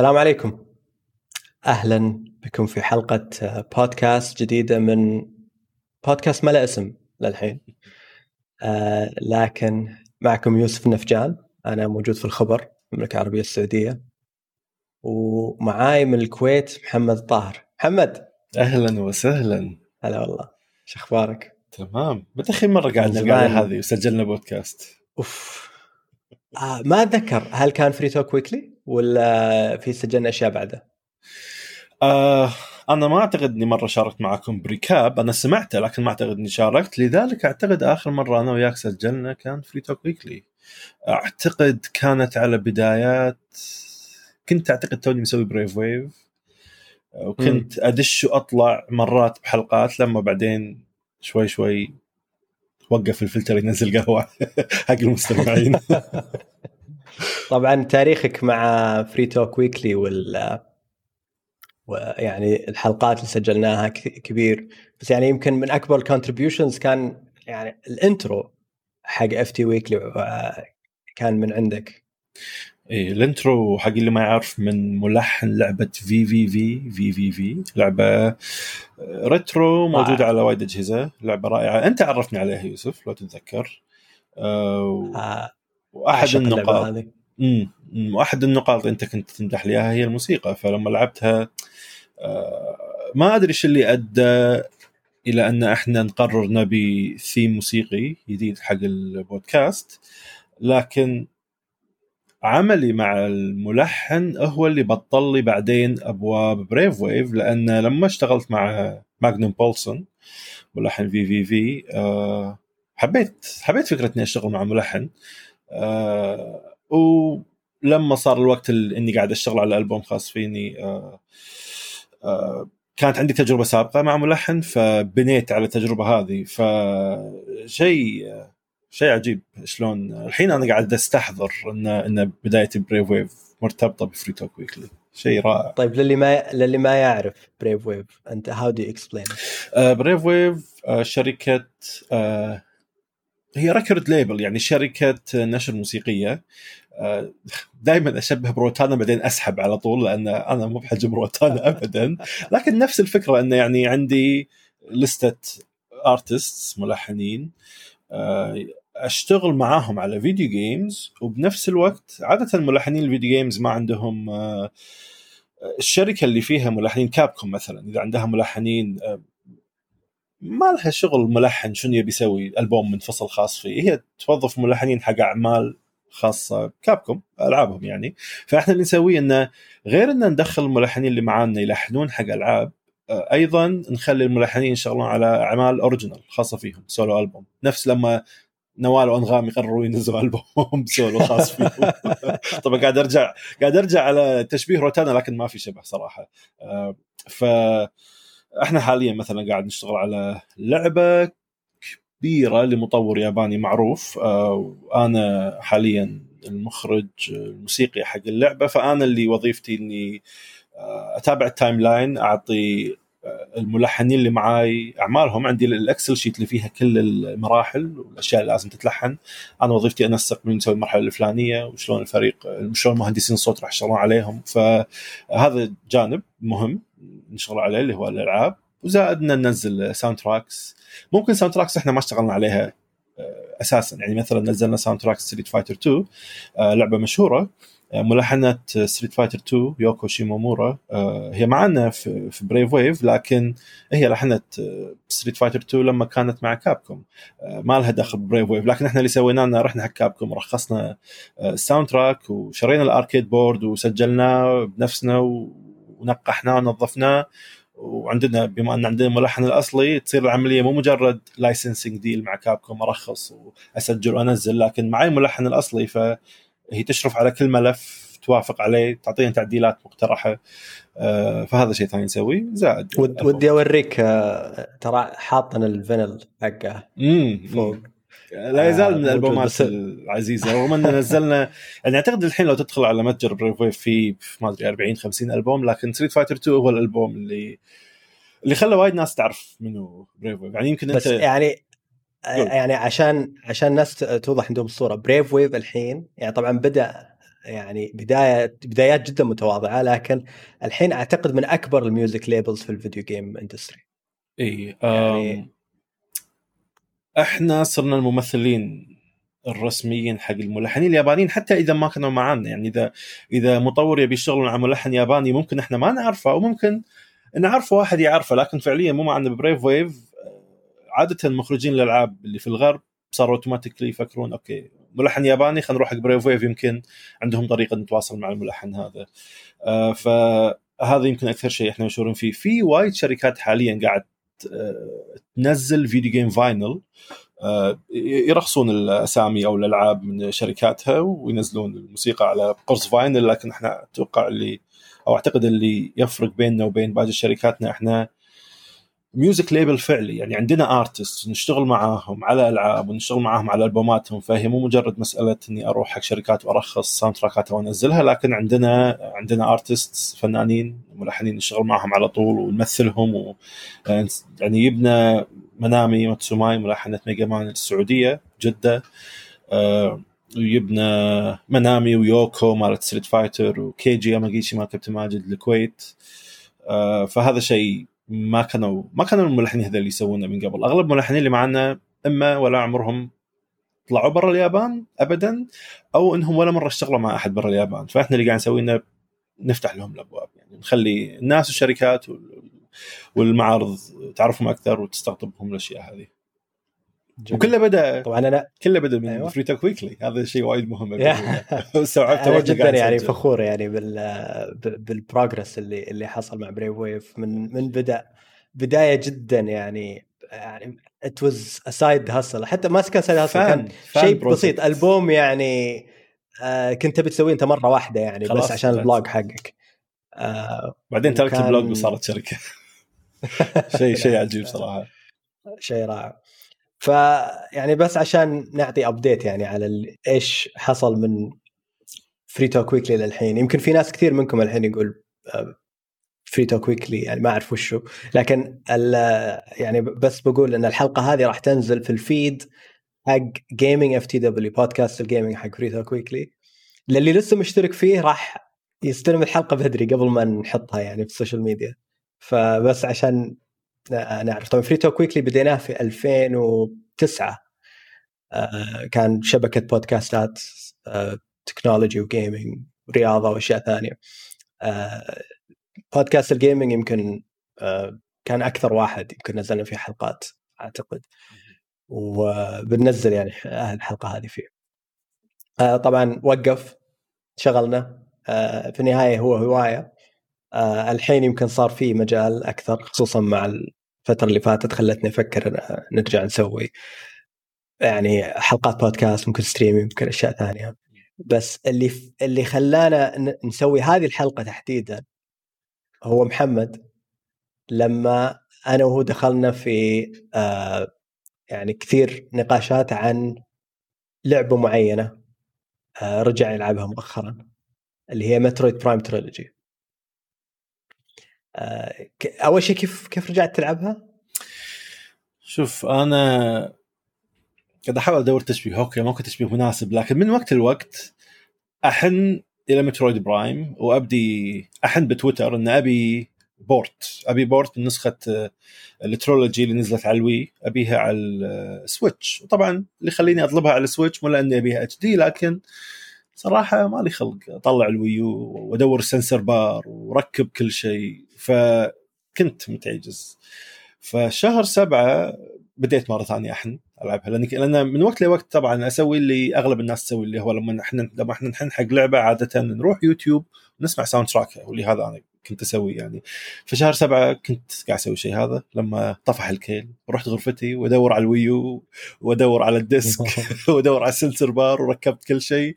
السلام عليكم. أهلا بكم في حلقة بودكاست جديدة من بودكاست ما له اسم للحين. آه لكن معكم يوسف النفجان. أنا موجود في الخبر المملكة العربية السعودية. ومعاي من الكويت محمد الطاهر محمد. أهلا وسهلا. هلا والله. شو أخبارك؟ تمام. متى اخر مرة قاعد نلقى هذه وسجلنا بودكاست؟ أوف. آه ما أتذكر. هل كان Free Talk Weekly ولا في سجلنا أشياء بعده؟ آه أنا ما أعتقد إني مرة شاركت معكم ب recap. أنا سمعته لكن ما أعتقد إني شاركت. لذلك أعتقد آخر مرة أنا وياك سجلنا كان Free Talk Weekly أعتقد كانت على بدايات كنت أعتقد توني مسوي Brave Wave وكنت أدش وأطلع مرات بحلقات لما بعدين شوي شوي وقف الفلتر ينزل قهوة حق المستمعين. طبعا تاريخك مع Free Talk Weekly وال ويعني الحلقات اللي سجلناها كبير. بس يعني يمكن من أكبر ال contributions كان يعني ال intro حق FT Weekly كان من عندك. إيه ال intro حق اللي ما يعرف من ملحن لعبة في في في في في في لعبة retro موجودة على وايد أجهزة لعبة رائعة. أنت عرفني عليها يوسف لو تتذكر. آه. وأحد النقاط. امم وأحد النقاط أنت كنت تمدح لي إياها هي الموسيقى فلما لعبتها أه ما أدري إيش اللي أدى إلى أن إحنا نقرر نبي ثيم موسيقي جديد حق البودكاست لكن عملي مع الملحن هو اللي بطل لي بعدين أبواب Brave Wave لأن لما اشتغلت مع ماجنوس بولسون ملحن VVV حبيت حبيت فكرة إني أشتغل مع ملحن. أه ولما صار الوقت إني قاعد أشتغل على ألبوم خاص فيني أه أه كانت عندي تجربة سابقة مع ملحن فبنيت على التجربة هذه. فشيء شيء عجيب شلون الحين أنا قاعد أستحضر إن إن بدايه Brave Wave مرتبطة ب Free Talk Weekly شيء رائع. طيب للي ما للي ما يعرف Brave Wave أنت how do explain Brave Wave شركة uh, هي record label يعني شركة نشر موسيقية. uh, دائما أشبه بروتانا بعدين أسحب على طول لأن أنا مو بحجم روتانا ابدا. لكن نفس الفكرة إنه يعني عندي لستة artists ملحنين. أشتغل معاهم على video games وبنفس الوقت عادة ملحنين ال video games ما عندهم الشركة اللي فيها ملحنين كابكوم مثلا إذا عندها ملحنين ما لها شغل ملحن شنو يبي يسوي ألبوم منفصل خاص فيه. هي توظف ملحنين حق أعمال خاصة كابكوم ألعابهم يعني. فإحنا اللي نسويه إنه غير ان ندخل الملحنين اللي معانا يلحنون حق ألعاب أيضا نخلي الملحنين يشتغلون على أعمال original خاصة فيهم solo album. نفس لما نوال وأنغام يقرروا ينزلوا ألبوم سولو خاص فيهم. طبعا قاعد أرجع قاعد أرجع على تشبيه روتانا لكن ما في شبه صراحة. ف إحنا حاليا مثلا قاعد نشتغل على لعبة كبيرة لمطور ياباني معروف وأنا حاليا المخرج الموسيقي حق اللعبة فأنا اللي وظيفتي إني أتابع ال timeline اعطي الملحنين اللي معاي أعمالهم. عندي ال Excel sheet اللي فيها كل المراحل والأشياء اللي لازم تتلحن. أنا وظيفتي أنسق من نسوي المرحلة الفلانية وشلون الفريق شلون مهندسين الصوت راح يشتغلون عليهم. فهذا جانب مهم. نشتغل عليه اللي هو الألعاب. وزائد ننزل soundtracks ممكن soundtracks إحنا ما اشتغلنا عليها أساسا. يعني مثلا نزلنا soundtracks ستريت فايتر 2 لعبة مشهورة ملحنة ستريت فايتر 2 يوكو شيمومورا. هي معنا في بريف ويف لكن هي لحنت ستريت فايتر 2 لما كانت مع كابكوم ما لها دخل ببريف ويف لكن إحنا اللي سويناه إنه رحنا حق كابكوم رخصنا ال soundtrack وشرينا ال arcade board وسجلناه بنفسنا ونقحناه ونظفناه وعندنا بما أن عندنا الملحن الأصلي تصير العملية مو مجرد licensing deal مع كابكوم أرخص وأسجل وأنزل لكن معي الملحن الأصلي ف هي تشرف على كل ملف توافق عليه تعطينا تعديلات مقترحة آه فهذا شيء ثاني نسويه زائد ود ودي أوريك آه ترى حاطن ال vinyl حقه فوق. لا يزال من الألبومات العزيزة. رغم ان نزلنا يعني أعتقد الحين لو تدخل على متجر بريف ويف في ما أدري 40 50 ألبوم لكن ستريت فايتر 2 هو الألبوم اللي اللي خلى وايد ناس تعرف منه بريف ويف. يعني يمكن بس أنت يعني يعني عشان عشان الناس توضح عندهم الصورة بريف ويف الحين يعني طبعا بدأ يعني بداية بدايات جدا متواضعة لكن الحين أعتقد من أكبر ال music labels في ال video game industry اي يعني... إحنا صرنا الممثلين الرسميين حق الملحنين اليابانيين حتى إذا ما كانوا معنا يعني إذا إذا مطور يبي يشتغل مع ملحن ياباني ممكن إحنا ما نعرفه أو ممكن نعرفه واحد يعرفه لكن فعليا مو معنا ببريف ويف عادة مخرجين الألعاب اللي في الغرب صاروا automatically يفكرون okay ملحن ياباني خلينا نروح حق بريف ويف يمكن عندهم طريقة نتواصل مع الملحن هذا. آه فهذا يمكن أكثر شيء إحنا مشهورين فيه. في وايد شركات حاليا قاعد تنزل video game vinyl يرخصون الأسامي أو الألعاب من شركاتها وينزلون الموسيقى على قرص vinyl لكن إحنا أتوقع اللي أو أعتقد اللي يفرق بيننا وبين باقي شركاتنا إحنا ميوزك ليبل فعلي. يعني عندنا ارتست نشتغل معاهم على ألعاب ونشتغل معاهم على ألبوماتهم فهي مو مجرد مسألة إني أروح حق شركات وأرخص ساوند تراكات وانزلها لكن عندنا عندنا ارتست فنانين ملحنين نشتغل معاهم على طول ونمثلهم و يعني يبنى منامي ماتسوماي ملحنة ميجا مان السعودية جدة آه ويبنى منامي ويوكو مالت ستريت فايتر وكيجي ياماجيشي مال كابتن ماجد الكويت آه فهذا شيء ما كانوا ما كانوا الملحنين هذول يسوونه من قبل. أغلب الملحنين اللي معنا إما ولا عمرهم طلعوا برا اليابان ابدا أو إنهم ولا مرة اشتغلوا مع أحد برا اليابان. فإحنا اللي قاعد نسوي إنه نفتح لهم الأبواب. يعني نخلي الناس والشركات والمعارض تعرفهم أكثر وتستقطبهم الأشياء هذه. جميل. وكله بدا طبعا أنا كله بدأ من أيوة. فري توك ويكلي هذا شيء وايد مهم استوعبت أنا جدا يعني فخور يعني بال بال progress اللي اللي حصل مع بريف ويف من من بدا بداية جدا يعني يعني it was side hustle حتى ما كان side hustle كان شيء بسيط. ألبوم يعني آه كنت تبي تسويه أنت مرة واحدة يعني بس عشان البلوج حقك. آه بعدين تركت ال blog وصارت شركة. شيء شيء عجيب صراحة. شيء رائع. فيعني بس عشان نعطي update يعني على إيش حصل من فري توك ويكلي للحين. يمكن في ناس كثير منكم الحين يقول فري توك ويكلي يعني ما أعرف وشو. لكن يعني بس بقول إن الحلقة هذه راح تنزل في ال feed حق Gaming FTW بودكاست ال gaming حق فري توك ويكلي للي لسه مشترك فيه راح يستلم الحلقة بدري قبل ما نحطها يعني في السوشيال ميديا فبس عشان نعرف طبعا فري توك ويكلي بديناه في 2009 آه، كان شبكة بودكاستات تكنولوجي و gaming ورياضه وأشياء ثانية. آه، بودكاست ال gaming يمكن آه، كان أكثر واحد يمكن نزلنا فيه حلقات أعتقد. وبننزل يعني الحلقة هذه فيه. طبعا وقف شغلنا. في النهاية هو هواية. آه الحين يمكن صار في مجال أكثر خصوصا مع الفترة اللي فاتت خلتني أفكر نرجع نسوي يعني حلقات بودكاست ممكن stream ممكن أشياء ثانية. بس اللي اللي خلانا نسوي هذه الحلقة تحديدا هو محمد. لما أنا وهو دخلنا في آه يعني كثير نقاشات عن لعبة معينة آه رجع يلعبها مؤخرا اللي هي مترويد برايم Trilogy أول شيء كيف كيف رجعت تلعبها؟ شوف أنا قاعد أحاول أدور تشبيه. أوكي ممكن تشبيه مناسب لكن من وقت لوقت أحن إلى Metroid Prime وأبدي أحن بتويتر إن أبي port. أبي port من نسخة آه، ال trilogy اللي نزلت على ال Wii. أبيها على ال Switch. وطبعا اللي يخليني أطلبها على ال Switch مو لأني أبيها HD لكن صراحة ما لي خلق أطلع ال Wii U وأدور ال sensor bar وركب كل شيء. فكنت متعجز. فشهر سبعة بديت مره ثانية أحن ألعبها لأن لأن من وقت لوقت طبعا أسوي اللي أغلب الناس تسوي اللي هو لما إحنا لما إحنا نحن حق لعبة عادة نروح يوتيوب ونسمع soundtrack واللي هذا أنا كنت أسوي يعني. في شهر سبعة كنت قاعد أسوي شيء هذا لما طفح الكيل رحت غرفتي وأدور على ال Wii U وأدور على ال disc وأدور على ال sensor bar وركبت كل شيء.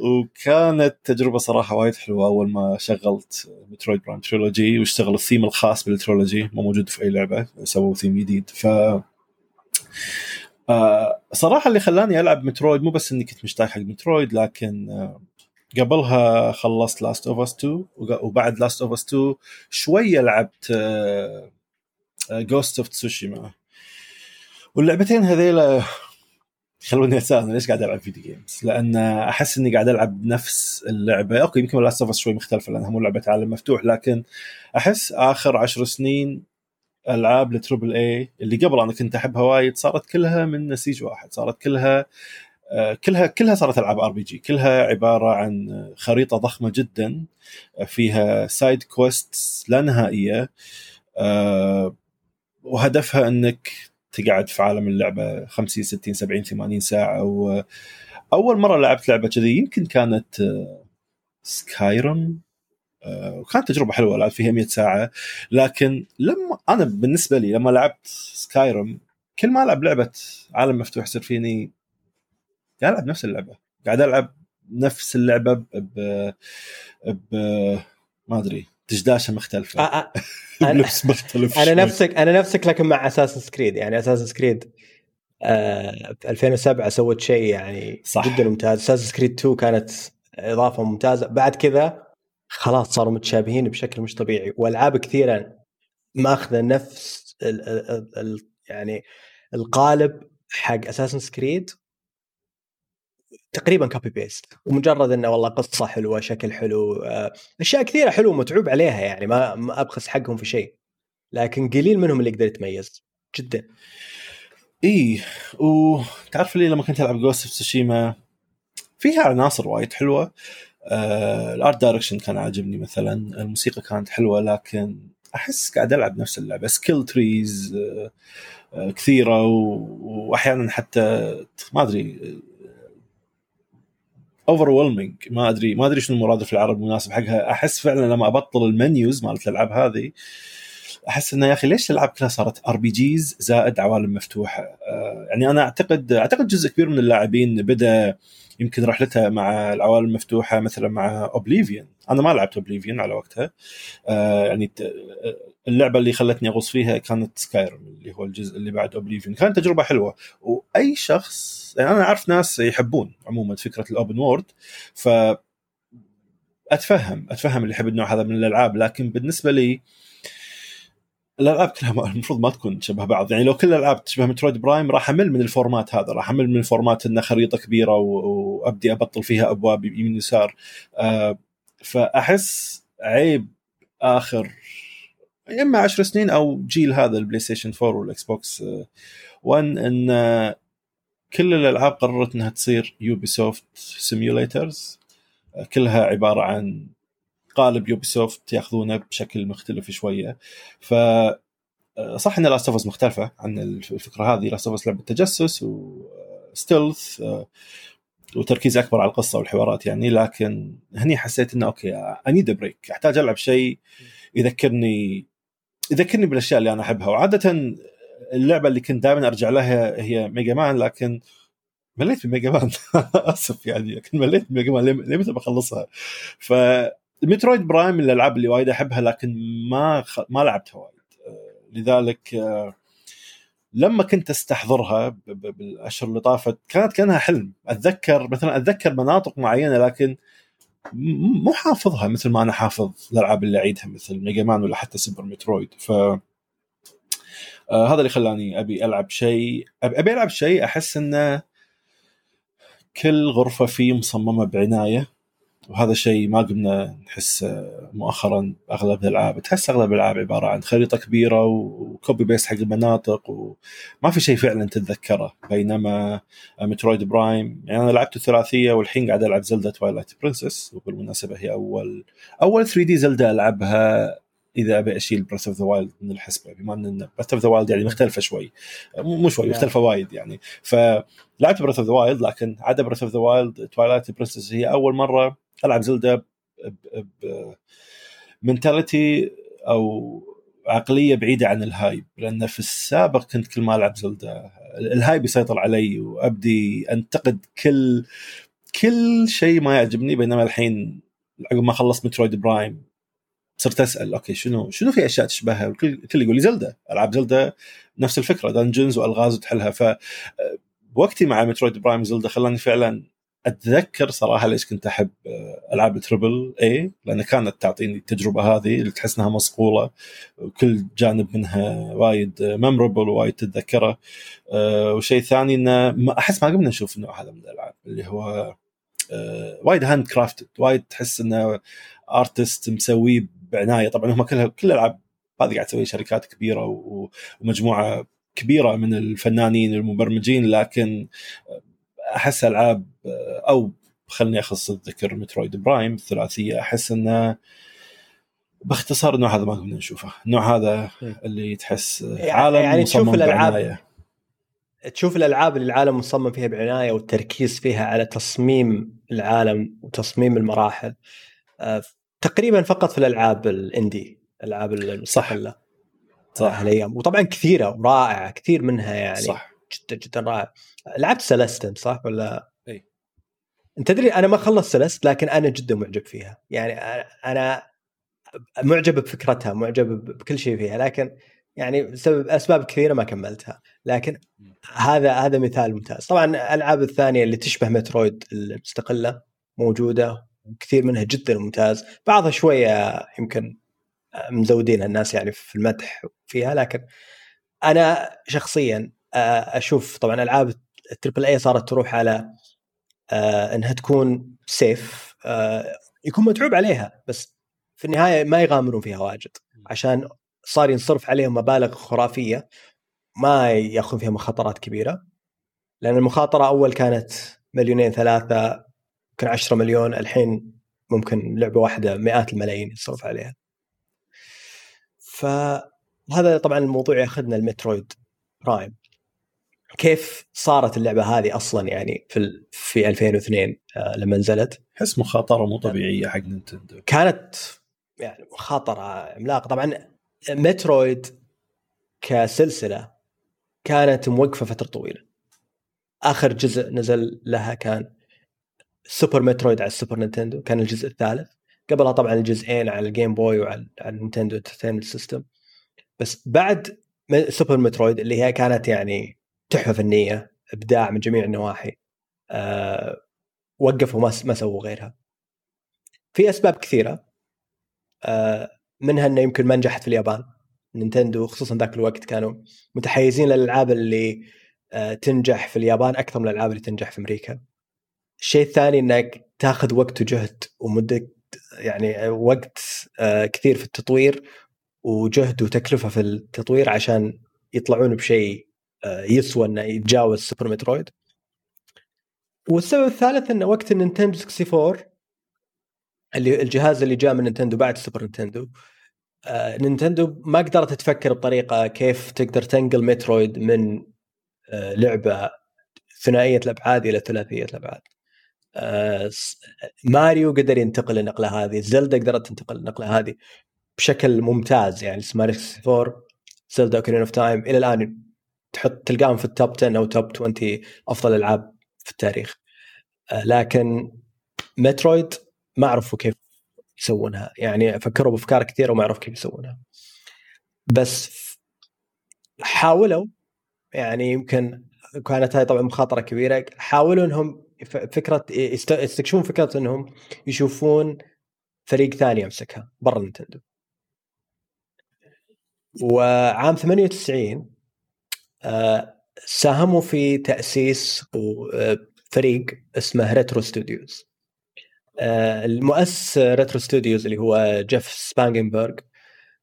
وكانت تجربة صراحة وايد حلوة أول ما شغلت Metroid Prime Trilogy واشتغل الثيم الخاص بال trilogy مو موجود في أي لعبة سووا ثيم جديد. ف آه صراحة اللي خلاني ألعب Metroid مو بس إني كنت مشتاق حق Metroid لكن آه قبلها خلصت Last of Us 2 وبعد Last of Us 2 شوية لعبت Ghost of Tsushima واللعبتين هذيلا خلوني اتساءل ليش قاعد ألعب video games؟ لأن أحس إني قاعد ألعب نفس اللعبة، أوكي يمكن Last of Us شوي مختلفة لأنها مو لعبة عالم مفتوح لكن أحس آخر عشر سنين ألعاب ال triple A اللي قبل أنا كنت أحبها وايد صارت كلها من نسيج واحد، صارت كلها آه، كلها كلها صارت ألعاب RPG، كلها عبارة عن خريطة ضخمة جدا فيها side quest لا نهائية آه، وهدفها إنك تقعد في عالم اللعبة 50 60 70 80 ساعة واول مرة لعبت لعبة كذي يمكن كانت Skyrim آه، وكانت تجربة حلوة لعبت فيها 100 ساعة. لكن لما أنا بالنسبة لي لما لعبت Skyrim كل ما ألعب لعبة عالم مفتوح يصير فيني قاعد ألعب نفس اللعبة. قاعد ألعب نفس اللعبة ب... ب... ما أدري. دشداشة مختلفة. آه آه. لبس مختلف أنا نفسك أنا نفسك لكن مع Assassin's Creed يعني Assassin's Creed آه 2007 سوت شيء يعني صح. جدا ممتاز. Assassin's Creed 2 كانت إضافة ممتازة. بعد كذا خلاص صاروا متشابهين بشكل مش طبيعي. وألعاب كثيرة ماخذة نفس ال ال ال يعني القالب حق Assassin's Creed تقريبا copy paste ومجرد إنه والله قصة حلوة شكل حلو آه، أشياء كثيرة حلوة متعوب عليها يعني ما أبخس حقهم في شيء. لكن قليل منهم اللي يقدر يتميز جدا. إي وتعرف لي لما كنت ألعب Ghost Tsushima فيها عناصر وايد حلوة. آه ال art direction كان عاجبني مثلا الموسيقى كانت حلوة لكن أحس قاعد ألعب نفس اللعبة. skill trees آه كثيرة واحيانا حتى ما أدري over ما ادري ما أدري شنو المرادف العربي المناسب حقها. أحس فعلا لما أبطل ال menus مالت الألعاب هذه أحس إنه يا أخي ليش الألعاب كلها صارت RPGs زائد عوالم مفتوحة؟ آه يعني أنا اعتقد أعتقد جزء كبير من اللاعبين بدأ يمكن رحلته مع العوالم المفتوحة مثلا مع Oblivion أنا ما لعبت Oblivion على وقتها. آه يعني اللعبة اللي خلتني أغوص فيها كانت Skyrim اللي هو الجزء اللي بعد Oblivion كانت تجربة حلوة. وأي شخص يعني أنا أعرف ناس يحبون عموما فكرة ال open world ف أتفهم أتفهم اللي يحب النوع هذا من الألعاب. لكن بالنسبة لي الألعاب كلها المفروض ما تكون شبه بعض. يعني لو كل الألعاب تشبه Metroid Prime راح أمل من ال format هذا. راح أمل من ال format انه خريطة كبيرة وأبدي أبطل فيها أبواب يمين يسار أه فأحس عيب آخر إما 10 سنين أو جيل هذا ال PlayStation 4 وال Xbox 1 إن كل الألعاب قررت إنها تصير Ubisoft simulators كلها عبارة عن قالب Ubisoft ياخذونه بشكل مختلف شوية. ف صح إن Last مختلفة عن الفكرة هذه. Last لعبة تجسس و stealth وتركيز أكبر على القصة والحوارات يعني. لكن هني حسيت إنه أوكي I need break أحتاج ألعب شيء يذكرني يذكرني بالأشياء اللي أنا أحبها. وعادة اللعبة اللي كنت دائما أرجع لها هي Mega Man لكن مليت ب Mega Man آسف يعني لكن مليت ب Mega Man ليه متى بخلصها ف Metroid Prime من الألعاب اللي وايد أحبها لكن ما خ... ما لعبتها وايد. لذلك لما كنت أستحضرها بالأشهر اللي طافت كانت كأنها حلم. أتذكر مثلا أتذكر مناطق معينة لكن مو حافظها مثل ما أنا حافظ الألعاب اللي أعيدها مثل Mega Man ولا حتى Super Metroid ف آه هذا اللي خلاني أبي ألعب شيء. أبي ألعب شيء أحس إنه كل غرفة فيه مصممة بعناية. وهذا شيء ما قمنا نحس مؤخرا أغلب الألعاب. تحس أغلب الألعاب عبارة عن خريطة كبيرة و copy paste حق المناطق وما في شيء فعلا تتذكره. بينما Metroid Prime يعني أنا لعبت الثلاثية والحين قاعد ألعب Zelda Twilight Princess وبالمناسبة هي اول أول 3D Zelda ألعبها إذا أبي أشيل Breath of the Wild من الحسبة. بما إن Breath of the Wild يعني مختلفة شوي. مو شوي مختلفة وايد يعني. فلعبت Breath of the Wild لكن عدا Breath of the Wild Twilight Princess هي أول مرة ألعب Zelda ب mentality أو عقلية بعيدة عن ال hype لأن في السابق كنت كل ما ألعب Zelda ال hype يسيطر علي وأبدي أنتقد كل كل شيء ما يعجبني بينما الحين عقب ما خلصت Metroid Prime صرت أسأل okay شنو شنو في أشياء تشبهها؟ الكل يقول لي Zelda العاب Zelda نفس الفكرة dungeons وألغاز وتحلها. ف وقتي مع Metroid Prime Zelda خلاني فعلا أتذكر صراحة ليش كنت أحب آه، ألعاب triple A لأن كانت تعطيني التجربة هذه اللي تحس إنها مصقولة وكل جانب منها وايد memorable ووايد تتذكره. أه وشيء ثاني إنه ما أحس ما قمنا نشوف النوع هذا من الألعاب اللي هو أه وايد handcrafted وايد تحس إنه artist مسويه بعناية. طبعا هم كلها كل الألعاب هذه قاعد تسوي شركات كبيرة ومجموعة كبيرة من الفنانين المبرمجين لكن أحس ألعاب أو خلني اخص الذكر Metroid Prime الثلاثية أحس إنه باختصار النوع هذا ما كنا نشوفه. النوع هذا اللي تحس يعني عالم يعني تشوف الالعاب بعناية. تشوف الألعاب اللي العالم مصمم فيها بعناية والتركيز فيها على تصميم العالم وتصميم المراحل آه، تقريبا فقط في الألعاب الإندي الألعاب المستقلة صح. الأيام وطبعا كثيرة ورائعة كثير منها يعني. صح. جدا جدا رائع لعبت سلستن صح ولا؟ اي أنت تدري أنا ما خلصت سلست لكن أنا جدا معجب فيها. يعني أنا معجب بفكرتها معجب بكل شيء فيها لكن يعني بسبب أسباب كثيرة ما كملتها. لكن هذا هذا مثال ممتاز. طبعا الألعاب الثانية اللي تشبه مترويد المستقلة موجودة وكثير منها جدا ممتاز. بعضها شوية يمكن مزودين الناس يعني في المدح فيها لكن أنا شخصيا أشوف طبعا ألعاب التربل اي صارت تروح على آه، إنها تكون سيف آه، يكون متعوب عليها بس في النهاية ما يغامرون فيها واجد عشان صار ينصرف عليهم مبالغ خرافية ما يأخذون فيها مخاطرات كبيرة لأن المخاطرة أول كانت مليونين ثلاثة يمكن 10 مليون الحين ممكن لعبة واحدة مئات الملايين يصرف عليها. فهذا طبعا الموضوع يأخذنا المترويد برايم كيف صارت اللعبة هذه أصلا يعني في في 2002 آه، لما نزلت؟ احس مخاطرة مو طبيعية حق Nintendo. كانت يعني مخاطرة عملاقة. طبعا Metroid كسلسلة كانت موقفة فترة طويلة. آخر جزء نزل لها كان Super Metroid على ال Super Nintendo كان الجزء الثالث. قبلها طبعا الجزئين على ال Game Boy وعلى ال Nintendo Entertainment System بس بعد Super Metroid اللي هي كانت يعني تحفة فنية إبداع من جميع النواحي. أه وقفوا ما ما سووا غيرها. في أسباب كثيرة. أه منها إنه يمكن ما نجحت في اليابان. نينتندو خصوصا ذاك الوقت كانوا متحيزين للألعاب اللي أه تنجح في اليابان أكثر من الألعاب اللي تنجح في أمريكا. الشيء الثاني إنك تاخذ وقت وجهد ومدة يعني وقت آه، كثير في التطوير وجهد وتكلفة في التطوير عشان يطلعون بشيء يسوى أنه يتجاوز Super Metroid والسبب الثالث انه وقت ال Nintendo 64 اللي الجهاز اللي جاء من نينتندو بعد سوبر نينتندو آه نينتندو ما قدرت تفكر بطريقة كيف تقدر تنقل Metroid من آه لعبة ثنائية الأبعاد إلى ثلاثية الأبعاد. آه ماريو قدر ينتقل النقله هذه، Zelda قدرت تنتقل النقله هذه بشكل ممتاز يعني ماريو 64 Zelda Ocarina of Time إلى الآن تحط تلقاهم في ال top 10 أو top 20 أفضل ألعاب في التاريخ. آه، لكن Metroid ما عرفوا كيف يسوونها. يعني فكروا بأفكار كثيرة وما عرفوا كيف يسوونها. بس حاولوا يعني يمكن كانت هاي طبعا مخاطرة كبيرة. حاولوا إنهم فكرة يستكشفون فكرة إنهم يشوفون فريق ثاني يمسكها برا Nintendo وعام 98 آه، ساهموا في تأسيس فريق اسمه Retro Studios آه، المؤسس Retro Studios اللي هو Jeff Spangenberg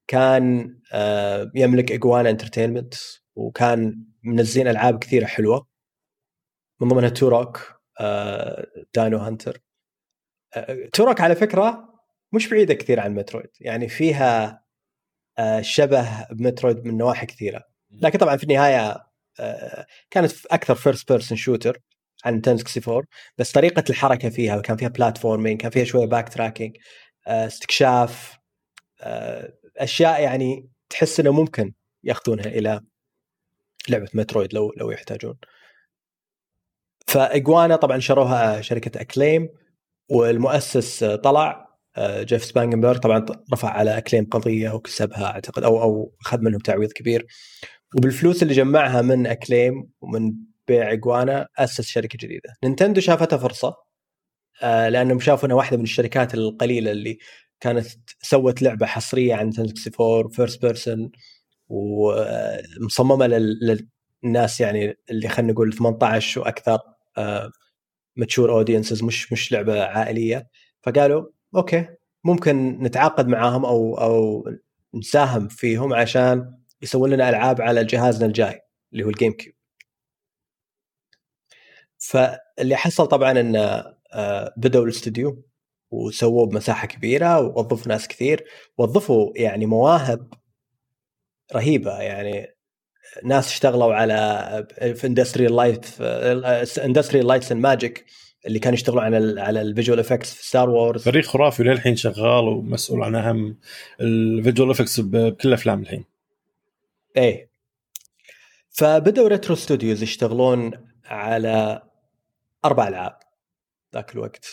كان آه، يملك Iguana Entertainment وكان منزلين ألعاب كثيرة حلوة. من ضمنها Turok Dino Hunter Turok على فكرة مش بعيدة كثير عن Metroid يعني فيها شبه ب Metroid من نواحي كثيرة. لكن طبعا في النهاية آه، كانت أكثر first person shooter عن Nintendo 64 بس طريقة الحركة فيها كان فيها platforming كان فيها شوية backtracking استكشاف آه، أشياء يعني تحس إنه ممكن يأخذونها إلى لعبة Metroid لو لو يحتاجون. ف Iguana طبعا شروها شركة Acclaim والمؤسس طلع آه، Jeff Spangenberg طبعا رفع على Acclaim قضية وكسبها أعتقد أو أو أخذ منهم تعويض كبير. وبالفلوس اللي جمعها من Acclaim ومن بيع Iguana أسس شركة جديدة. Nintendo شافتها فرصة آه، لأنهم شافوا إنها واحدة من الشركات القليلة اللي كانت سوت لعبة حصرية عن 64 first person ومصممة للناس يعني اللي خلينا نقول 18 وأكثر mature audiences مش مش لعبة عائلية. فقالوا okay ممكن نتعاقد معاهم أو أو نساهم فيهم عشان يسوون لنا ألعاب على جهازنا الجاي اللي هو ال GameCube فاللي حصل طبعا انه آه، بدأوا الاستوديو وسووه بمساحة كبيرة ووظفوا ناس كثير وظفوا يعني مواهب رهيبة يعني ناس اشتغلوا على في Industrial Light Industrial Lights and Magic اللي كانوا يشتغلوا على على الفيجوال افكتس في ستار وورز فريق خرافي للحين شغال ومسؤول عن أهم ال visual effects بكل الافلام الحين. إيه. فبدأوا Retro Studios يشتغلون على أربع ألعاب ذاك الوقت.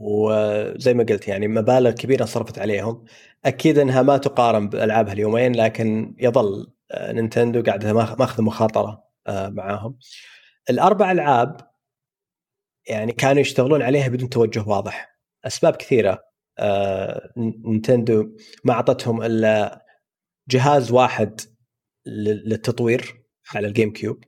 وزي ما قلت يعني مبالغ كبيرة صرفت عليهم. أكيد إنها ما تقارن بألعابها اليومين لكن يظل آه، نينتندو قاعدة ماخذ مخاطرة آه، معاهم. الأربع ألعاب يعني كانوا يشتغلون عليها بدون توجه واضح. أسباب كثيرة آه، نينتندو ما أعطتهم إلا جهاز واحد للتطوير على ال GameCube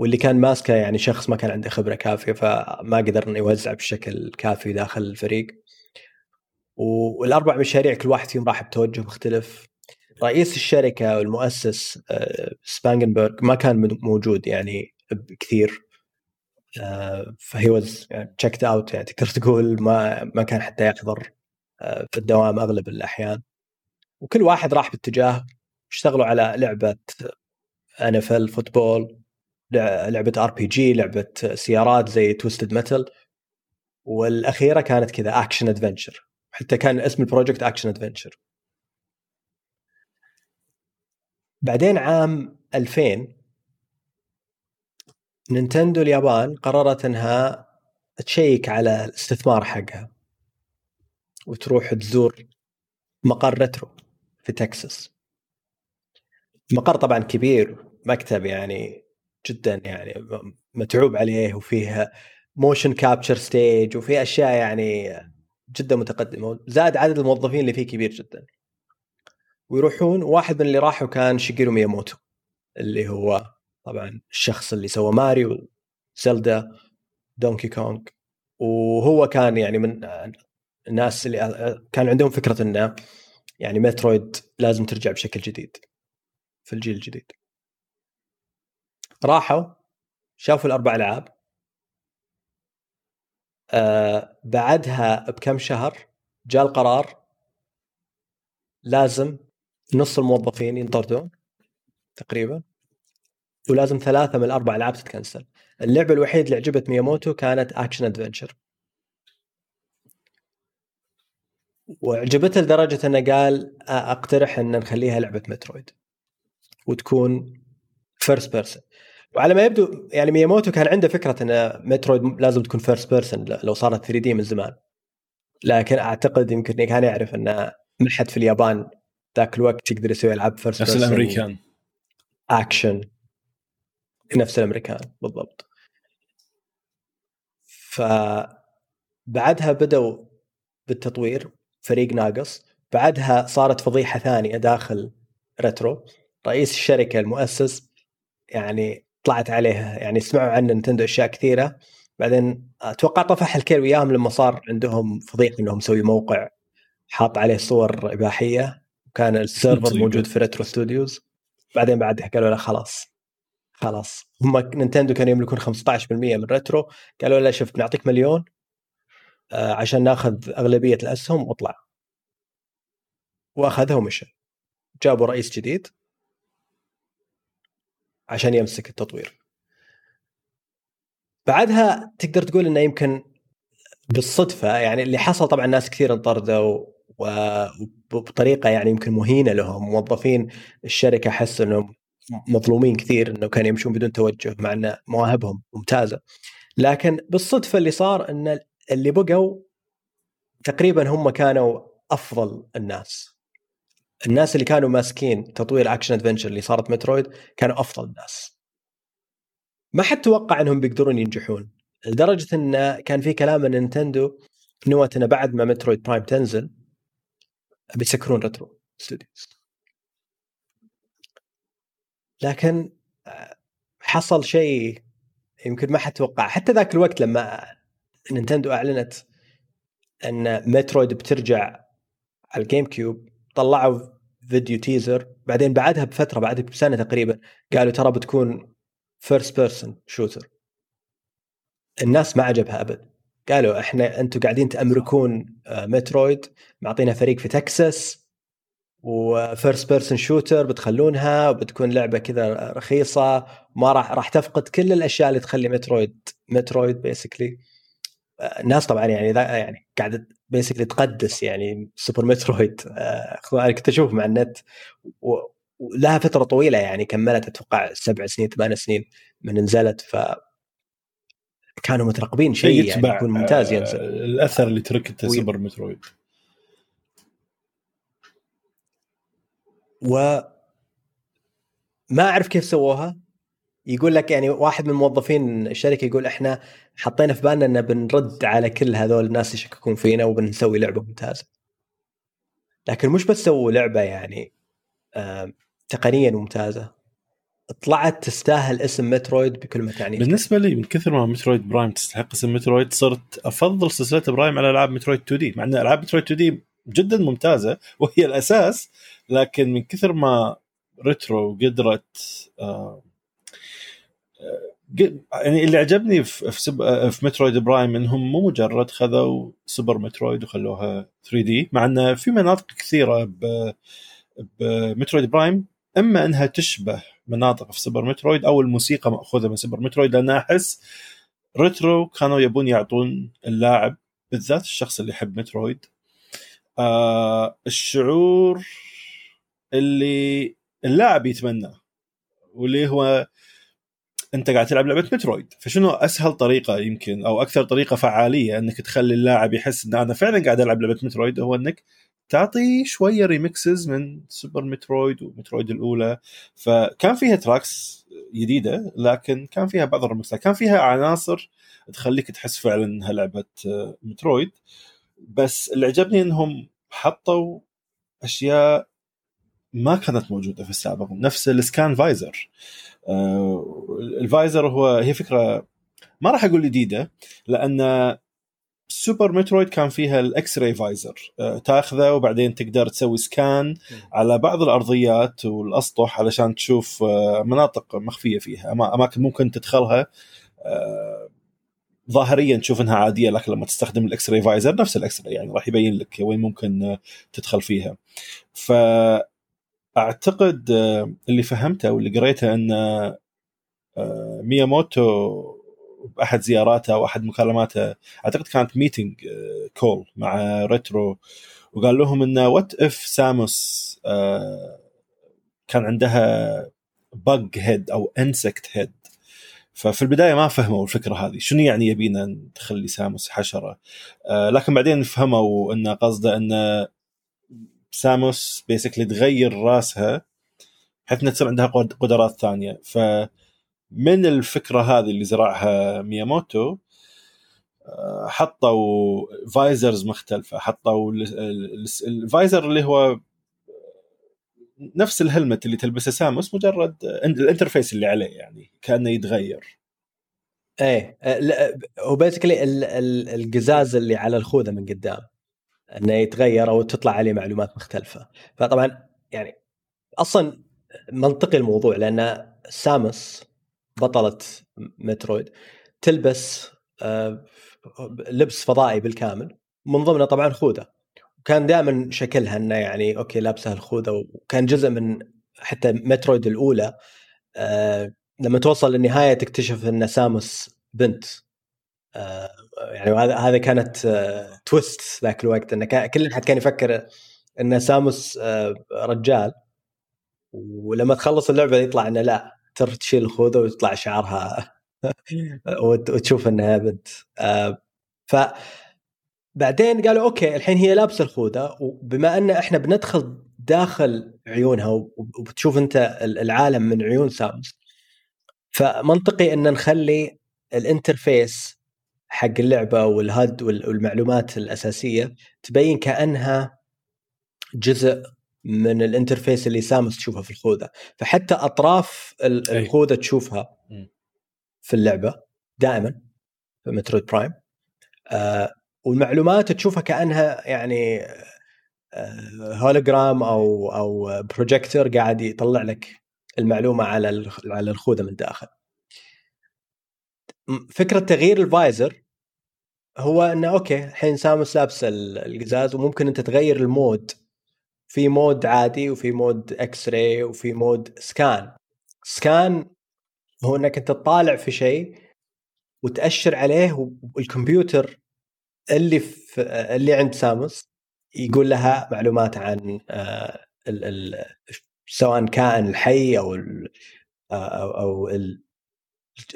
واللي كان ماسكه يعني شخص ما كان عنده خبرة كافية فما قدر إنه يوزع بشكل كافي داخل الفريق. والأربع مشاريع كل واحد فيهم راح بتوجه مختلف. رئيس الشركة والمؤسس آه، Spangenberg ما كان موجود يعني بكثير. آه، ف he was checked out يعني تقدر تقول ما ما كان حتى يحضر آه، في الدوام أغلب الأحيان. وكل واحد راح باتجاه اشتغلوا على لعبة NFL football لعبة RPG لعبة سيارات زي Twisted Metal والأخيرة كانت كذا action adventure حتى كان اسم ال project action adventure بعدين عام 2000 نينتندو اليابان قررت إنها تشيك على الاستثمار حقها. وتروح تزور مقر ريترو في تكساس. مقر طبعا كبير مكتب يعني جدا يعني متعوب عليه وفيه motion capture stage وفيه أشياء يعني جدا متقدمة زاد عدد الموظفين اللي فيه كبير جدا. ويروحون واحد من اللي راحوا كان شيجيرو مياموتو اللي هو طبعا الشخص اللي سوى ماريو زلدا دونكي كونغ. وهو كان يعني من الناس اللي كان عندهم فكرة إنه يعني مترويد لازم ترجع بشكل جديد. في الجيل الجديد. راحوا شافوا الأربع ألعاب. آه بعدها بكم شهر جاء القرار لازم نص الموظفين ينطردون تقريبا ولازم ثلاثة من الأربع ألعاب تت cancel. اللعبة الوحيدة اللي عجبت مياموتو كانت action adventure وعجبته لدرجة إنه قال أقترح إن نخليها لعبة مترويد. وتكون first person وعلى ما يبدو يعني مياموتو كان عنده فكرة إن مترويد لازم تكون first person لو صارت 3D من زمان. لكن أعتقد يمكن كان يعرف إن ما حد في اليابان ذاك الوقت يقدر يسوي ألعاب first نفس الأمريكان. اكشن نفس الأمريكان بالضبط. ف بعدها بدأوا بالتطوير فريق ناقص. بعدها صارت فضيحة ثانية داخل ريترو رئيس الشركة المؤسس يعني طلعت عليها يعني سمعوا عن نينتندو أشياء كثيرة. بعدين أتوقع طفح الكيل وياهم لما صار عندهم فضيحة إنهم مسوي موقع حاط عليه صور إباحية وكان السيرفر موجود في Retro Studios بعدين بعدها قالوا له خلاص خلاص. هم نينتندو كانوا يملكون 15% من ريترو قالوا له شوف بنعطيك مليون آه، عشان ناخذ أغلبية الأسهم واطلع وأخذها ومشى. جابوا رئيس جديد. عشان يمسك التطوير. بعدها تقدر تقول إنه يمكن بالصدفة يعني اللي حصل طبعا ناس كثير انطردوا وبطريقة يعني يمكن مهينة لهم. موظفين الشركة حسوا انهم مظلومين كثير إنه كانوا يمشون بدون توجه مع إن مواهبهم ممتازة. لكن بالصدفة اللي صار إن اللي بقوا تقريبا هم كانوا أفضل الناس. الناس اللي كانوا ماسكين تطوير action adventure اللي صارت مترويد كانوا أفضل الناس ما حد توقع إنهم بيقدرون ينجحون لدرجة انه كان في كلام من نينتندو نوت إنه بعد ما مترويد برايم تنزل بيسكرون Retro Studios لكن آه، حصل شيء يمكن ما حد توقع. حتى ذاك الوقت لما نينتندو أعلنت إن مترويد بترجع على ال GameCube طلعوا فيديو teaser بعدين بعدها بفترة بعدها بسنة تقريبا قالوا ترى بتكون first person shooter الناس ما عجبها أبد. قالوا إحنا أنتم قاعدين تأمركون مترويد معطينا فريق في تكساس و first person shooter بتخلونها وبتكون لعبة كذا رخيصة ما راح راح تفقد كل الأشياء اللي تخلي مترويد مترويد basically الناس طبعا يعني يعني قاعدة basically تقدس يعني سوبر مترويد. أنا كنت أشوف مع النت ولها فترة طويلة يعني كملت أتوقع سبع سنين ثمان سنين من نزلت ف كانوا مترقبين شيء يعني يكون ممتاز ينزل. آه، الأثر اللي تركته وي... سوبر مترويد. و ما أعرف كيف سووها. يقول لك يعني واحد من موظفين الشركة يقول إحنا حطينا في بالنا إن بنرد على كل هذول الناس يشككون فينا وبنسوي لعبة ممتازة. لكن مش بس سووا لعبة يعني آه تقنيا ممتازة. طلعت تستاهل اسم مترويد بكل ما تعنيه بالنسبة لي من كثر ما مترويد برايم تستحق اسم مترويد صرت أفضل سلسلة برايم على ألعاب مترويد 2D. مع إن ألعاب مترويد 2D جدا ممتازة وهي الأساس لكن من كثر ما ريترو قدرت آه يعني اللي عجبني في في, في مترويد برايم إنهم مو مجرد خذوا سوبر مترويد وخلوها 3D مع انه في مناطق كثيرة بمترويد برايم إما إنها تشبه مناطق في سوبر مترويد أو الموسيقى مأخوذة من سوبر مترويد لأن أحس ريترو كانوا يبون يعطون اللاعب بالذات الشخص اللي يحب مترويد آه الشعور اللي اللاعب يتمناه واللي هو انت قاعد تلعب لعبة مترويد. فشنو أسهل طريقة يمكن أو أكثر طريقة فعالية إنك تخلي اللاعب يحس إن أنا فعلا قاعد ألعب لعبة مترويد هو إنك تعطي شوية remixes من سوبر مترويد ومترويد الأولى. فكان فيها tracks جديدة لكن كان فيها بعض ال remixات كان فيها عناصر تخليك تحس فعلا إنها لعبة مترويد. بس اللي عجبني إنهم حطوا أشياء ما كانت موجودة في السابق نفس ال scan visor. ال visor هو هي فكرة ما راح أقول جديدة لأن سوبر مترويد كان فيها ال X-ray visor تاخذه وبعدين تقدر تسوي scan على بعض الأرضيات والأسطح علشان تشوف آه، مناطق مخفية فيها أماكن ممكن تدخلها آه، ظاهريا تشوف إنها عادية لكن لما تستخدم ال X-ray visor نفس X-ray يعني راح يبين لك وين ممكن تدخل فيها. ف أعتقد آه، اللي فهمته واللي قريته أن آه، مياموتو بأحد زياراته أو أحد مكالماته أعتقد كانت meeting call مع ريترو وقال لهم انه what if ساموس كان عندها bug head أو insect head ففي البداية ما فهموا الفكرة هذه شنو يعني يبينا نخلي ساموس حشرة؟ آه، لكن بعدين فهموا انه قصده انه ساموس basically تغير راسها بحيث إنها تصير عندها قدرات ثانية. فمن الفكرة هذه اللي زرعها مياموتو آه، حطوا visors مختلفة حطوا ال visor اللي هو نفس ال helmet اللي تلبسه ساموس مجرد ال interface اللي عليه يعني كأنه يتغير. إيه هو basically القزاز اللي على الخوذة من قدام. انه يتغير أو تطلع عليه معلومات مختلفة. فطبعا يعني أصلا منطقي الموضوع لأن سامس بطلة مترويد تلبس آه، لبس فضائي بالكامل من ضمنه طبعا خوذة. وكان دائما شكلها إنه يعني أوكي لابسه الخوذة وكان جزء من حتى مترويد الأولى آه، لما توصل للنهاية تكتشف إن ساموس بنت آه، يعني هذا هذا كانت twist ذاك الوقت. إنه كل أحد كان يفكر إن ساموس آه، رجال. ولما تخلص اللعبة يطلع إنه لا تروح تشيل الخوذة ويطلع شعرها. وتشوف إنها بنت. آه، ف بعدين قالوا okay الحين هي لابسة الخوذة. وبما إن إحنا بندخل داخل عيونها وبتشوف أنت العالم من عيون ساموس فمنطقي إن نخلي ال interface حق اللعبة وال HUD والمعلومات الأساسية تبين كأنها جزء من ال interface اللي سامس تشوفه في الخوذة. فحتى أطراف الخوذة تشوفها في اللعبة دائما في مترويد برايم. آه والمعلومات تشوفها كأنها يعني هولوجرام أو أو بروجيكتور قاعد يطلع لك المعلومة على على الخوذة من داخل فكرة تغيير ال visor هو إنه okay الحين سامس لابس القزاز وممكن أنت تغير ال mode. في mode عادي وفي mode X-ray وفي mode scan. scan هو إنك أنت تطالع في شيء وتأشر عليه والكمبيوتر اللي في اللي عند سامس يقول لها معلومات عن آه، سواء كائن الحي أو ال أو, أو ال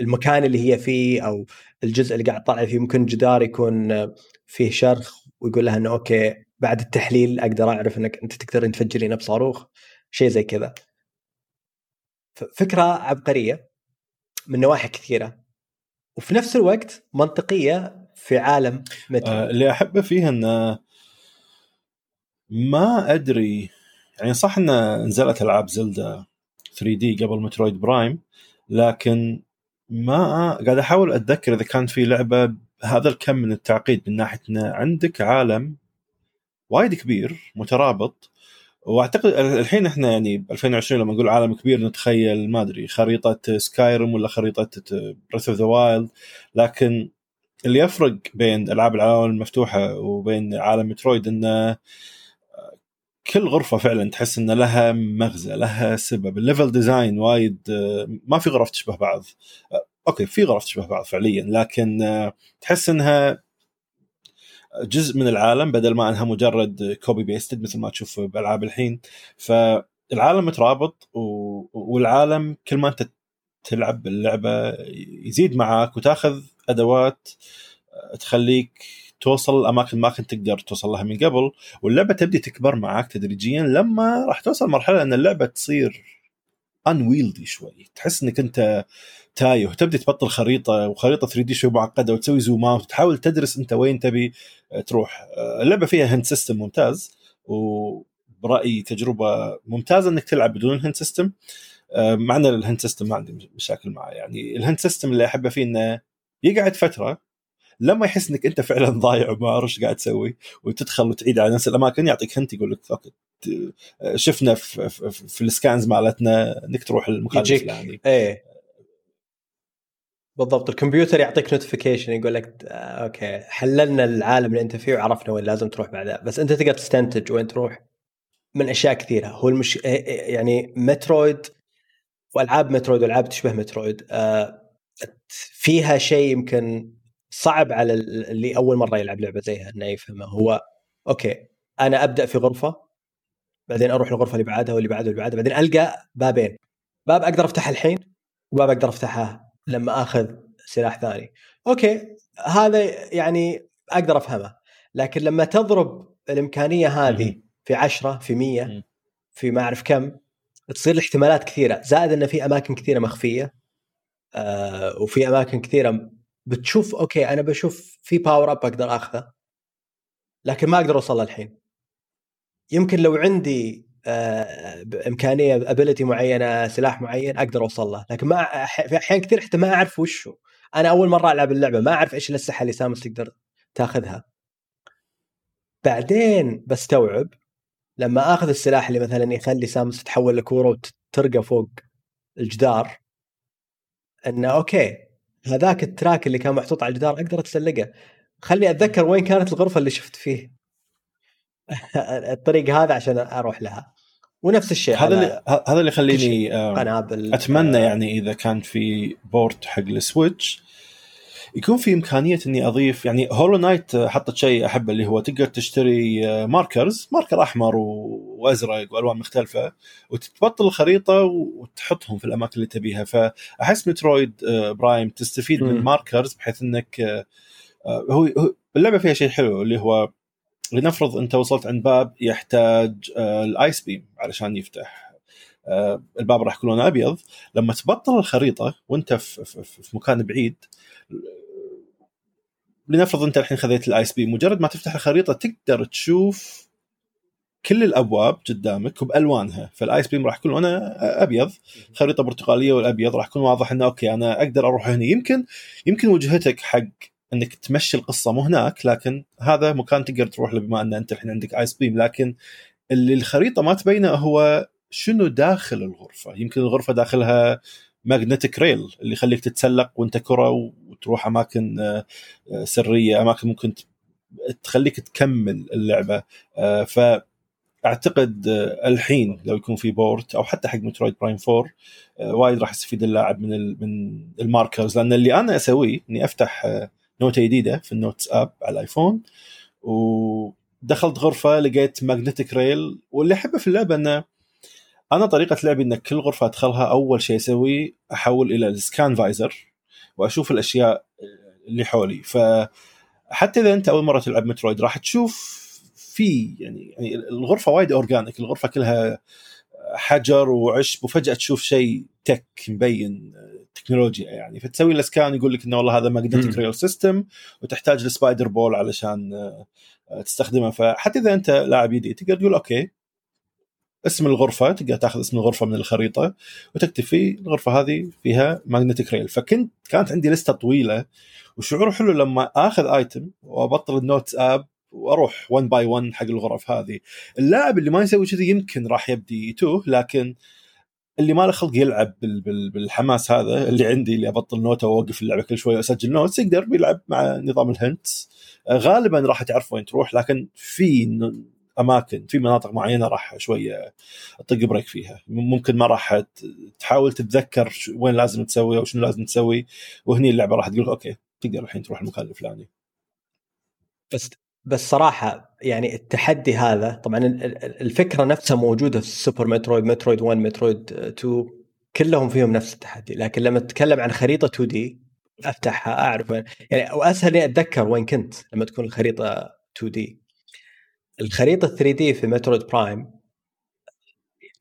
المكان اللي هي فيه أو الجزء اللي قاعد طالع فيه ممكن جدار يكون فيه شرخ ويقول لها إنه أوكي بعد التحليل أقدر أعرف إنك أنت تقدر تفجرين بصاروخ شيء زي كذا. فكرة عبقرية من نواحي كثيرة. وفي نفس الوقت منطقية في عالم مترو. آه اللي أحبه فيها إنه ما أدري يعني صح إن نزلت ألعاب زلدا 3D قبل مترويد برايم لكن ما قاعد أحاول أتذكر إذا كان في لعبة هذا الكم من التعقيد من ناحيه ان عندك عالم وايد كبير مترابط وأعتقد الحين إحنا يعني ب 2020 لما نقول عالم كبير نتخيل ما أدري خريطة سكايرم ولا خريطة بريث اوف ذا وايلد لكن اللي يفرق بين ألعاب العالم المفتوحة وبين عالم مترويد إنه كل غرفة فعلا تحس إن لها مغزى لها سبب. ال level design وايد ما في غرف تشبه بعض. okay في غرف تشبه بعض فعليا لكن تحس إنها جزء من العالم بدل ما إنها مجرد copy pasted مثل ما تشوف بألعاب الحين. فالعالم مترابط والعالم كل ما أنت تلعب اللعبه يزيد معاك وتأخذ أدوات تخليك توصل الأماكن ما كنت تقدر توصل لها من قبل واللعبة تبدي تكبر معاك تدريجيا لما راح توصل مرحلة إن اللعبة تصير unwieldy شوي. تحس إنك أنت تايه وتبدي تبطل خريطة وخريطة 3D شوي معقدة وتسوي zoom ات وتحاول تدرس أنت وين تبي تروح. اللعبة فيها hint system ممتاز وبرأيي تجربة ممتازة إنك تلعب بدون hint system مع إن ال hint system ما عندي مشاكل معه يعني. ال hint system اللي أحبه فيه إنه يقعد فترة لما يحس إنك أنت فعلا ضايع وما أعرف إيش قاعد تسوي وتدخل وتعيد على نفس الاماكن يعطيك hint يقول لك okay شفنا في, في, في ال scans مالتنا إنك تروح المكان الفلاني. إيه. بالضبط. الكمبيوتر يعطيك notification يقول لك آه، okay حللنا العالم اللي أنت فيه وعرفنا وين لازم تروح بعدها بس أنت تقدر تستنتج وين تروح من أشياء كثيرة. هو المش إيه، إيه، يعني مترويد وألعاب مترويد وألعاب تشبه مترويد آه فيها شيء يمكن صعب على اللي أول مرة يلعب لعبة زيها إنه يفهمها. هو okay أنا أبدأ في غرفة بعدين أروح الغرفة اللي بعدها واللي بعدها واللي بعدها بعدين ألقى بابين. باب أقدر أفتحه الحين وباب أقدر أفتحه لما آخذ سلاح ثاني. okay هذا يعني أقدر أفهمه. لكن لما تضرب الإمكانية هذه في عشرة في مية في ما أعرف كم تصير الاحتمالات كثيرة. زائد إن في أماكن كثيرة مخفية آه وفي أماكن كثيرة بتشوف okay أنا بشوف في power up أقدر أخذه لكن ما أقدر أوصل الحين يمكن لو عندي آه إمكانية ability معينة سلاح معين أقدر أوصل له لكن ما في أحيان كثير حتى ما أعرف وش هو أنا أول مرة ألعب اللعبة ما أعرف إيش الأسلحة اللي سامس تقدر تاخذها. بعدين بستوعب لما آخذ السلاح اللي مثلا يخلي سامس تتحول لكورة وترقى فوق الجدار إنه okay هذاك ال track اللي كان محطوط على الجدار أقدر أتسلقه. خلي أتذكر وين كانت الغرفة اللي شفت فيه. الطريق هذا عشان أروح لها. ونفس الشيء هذا اللي هذا اللي يخليني قنابل أتمنى يعني إذا كان في port حق السويتش يكون في إمكانية إني أضيف يعني Hollow Knight حطت شيء أحبه اللي هو تقدر تشتري markers marker أحمر وأزرق وألوان مختلفة وتبطل الخريطة وتحطهم في الأماكن اللي تبيها. فأحس Metroid Prime تستفيد. من markers بحيث إنك هو اللعبة فيها شيء حلو اللي هو لنفرض أنت وصلت عند باب يحتاج ال ice beam علشان يفتح. الباب راح يكون لونه أبيض. لما تبطل الخريطة وأنت في, في, في مكان بعيد لنفرض أنت الحين خذيت ال ice beam مجرد ما تفتح الخريطة تقدر تشوف كل الأبواب قدامك وبالوانها فال ice beam راح يكون لونه أبيض خريطة برتقالية والأبيض راح يكون واضح إنه okay أنا أقدر أروح هنا. يمكن يمكن وجهتك حق إنك تمشي القصة مو هناك لكن هذا مكان تقدر تروح له بما أن أنت الحين عندك ice beam. لكن اللي الخريطة ما تبينه هو شنو داخل الغرفة. يمكن الغرفة داخلها magnetic rail اللي يخليك تتسلق وانت كرة وتروح أماكن آه، آه، سرية أماكن ممكن تخليك تكمل اللعبة. آه، ف اعتقد الحين لو يكون في port أو حتى حق Metroid Prime 4 وايد راح يستفيد اللاعب من من ال markers. لأن اللي أنا أسويه إني أفتح note ة جديدة في ال Notes app على ال iPhone ودخلت غرفة لقيت magnetic rail واللي أحبه في اللعبة إنه أنا طريقة لعبي إن كل غرفة أدخلها أول شيء أسوي أحول إلى ال scan visor وأشوف الأشياء اللي حولي. فحتى إذا أنت أول مرة تلعب Metroid راح تشوف في يعني, يعني الغرفة وايد organic الغرفة كلها حجر وعشب وفجأة تشوف شيء tech مبين تكنولوجيا يعني. فتسوي له scan يقول لك إنه والله هذا magnetic rail system وتحتاج ل spider ball علشان تستخدمه. فحتى إذا أنت لاعب جديد تقدر تقول okay اسم الغرفة تقدر تاخذ اسم الغرفة من الخريطة وتكتب فيه الغرفة هذه فيها magnetic rail فكنت كانت عندي لستة طويلة وشعور حلو لما آخذ item وأبطل ال Notes app وأروح 1 by 1 حق الغرف هذه. اللاعب اللي ما يسوي كذي يمكن راح يبدي يتوه لكن اللي ما له خلق يلعب بالحماس هذا اللي عندي اللي أبطل نوته واوقف اللعبة كل شوية وأسجل notes يقدر يلعب مع نظام ال hints. غالبا راح تعرف وين تروح لكن في أماكن في مناطق معينة راح شوية تطق brake فيها. ممكن ما راح تحاول تتذكر وين لازم تسوي أو شنو لازم تسوي وهني اللعبة راح تقول okay تقدر الحين تروح المكان الفلاني. بس بس صراحة يعني التحدي هذا طبعا الفكرة نفسها موجودة في Super Metroid Metroid 1 Metroid 2 كلهم فيهم نفس التحدي. لكن لما تتكلم عن خريطة 2D أفتحها أعرف يعني وأسهل إني أتذكر وين كنت لما تكون الخريطة 2D. الخريطة 3D في Metroid Prime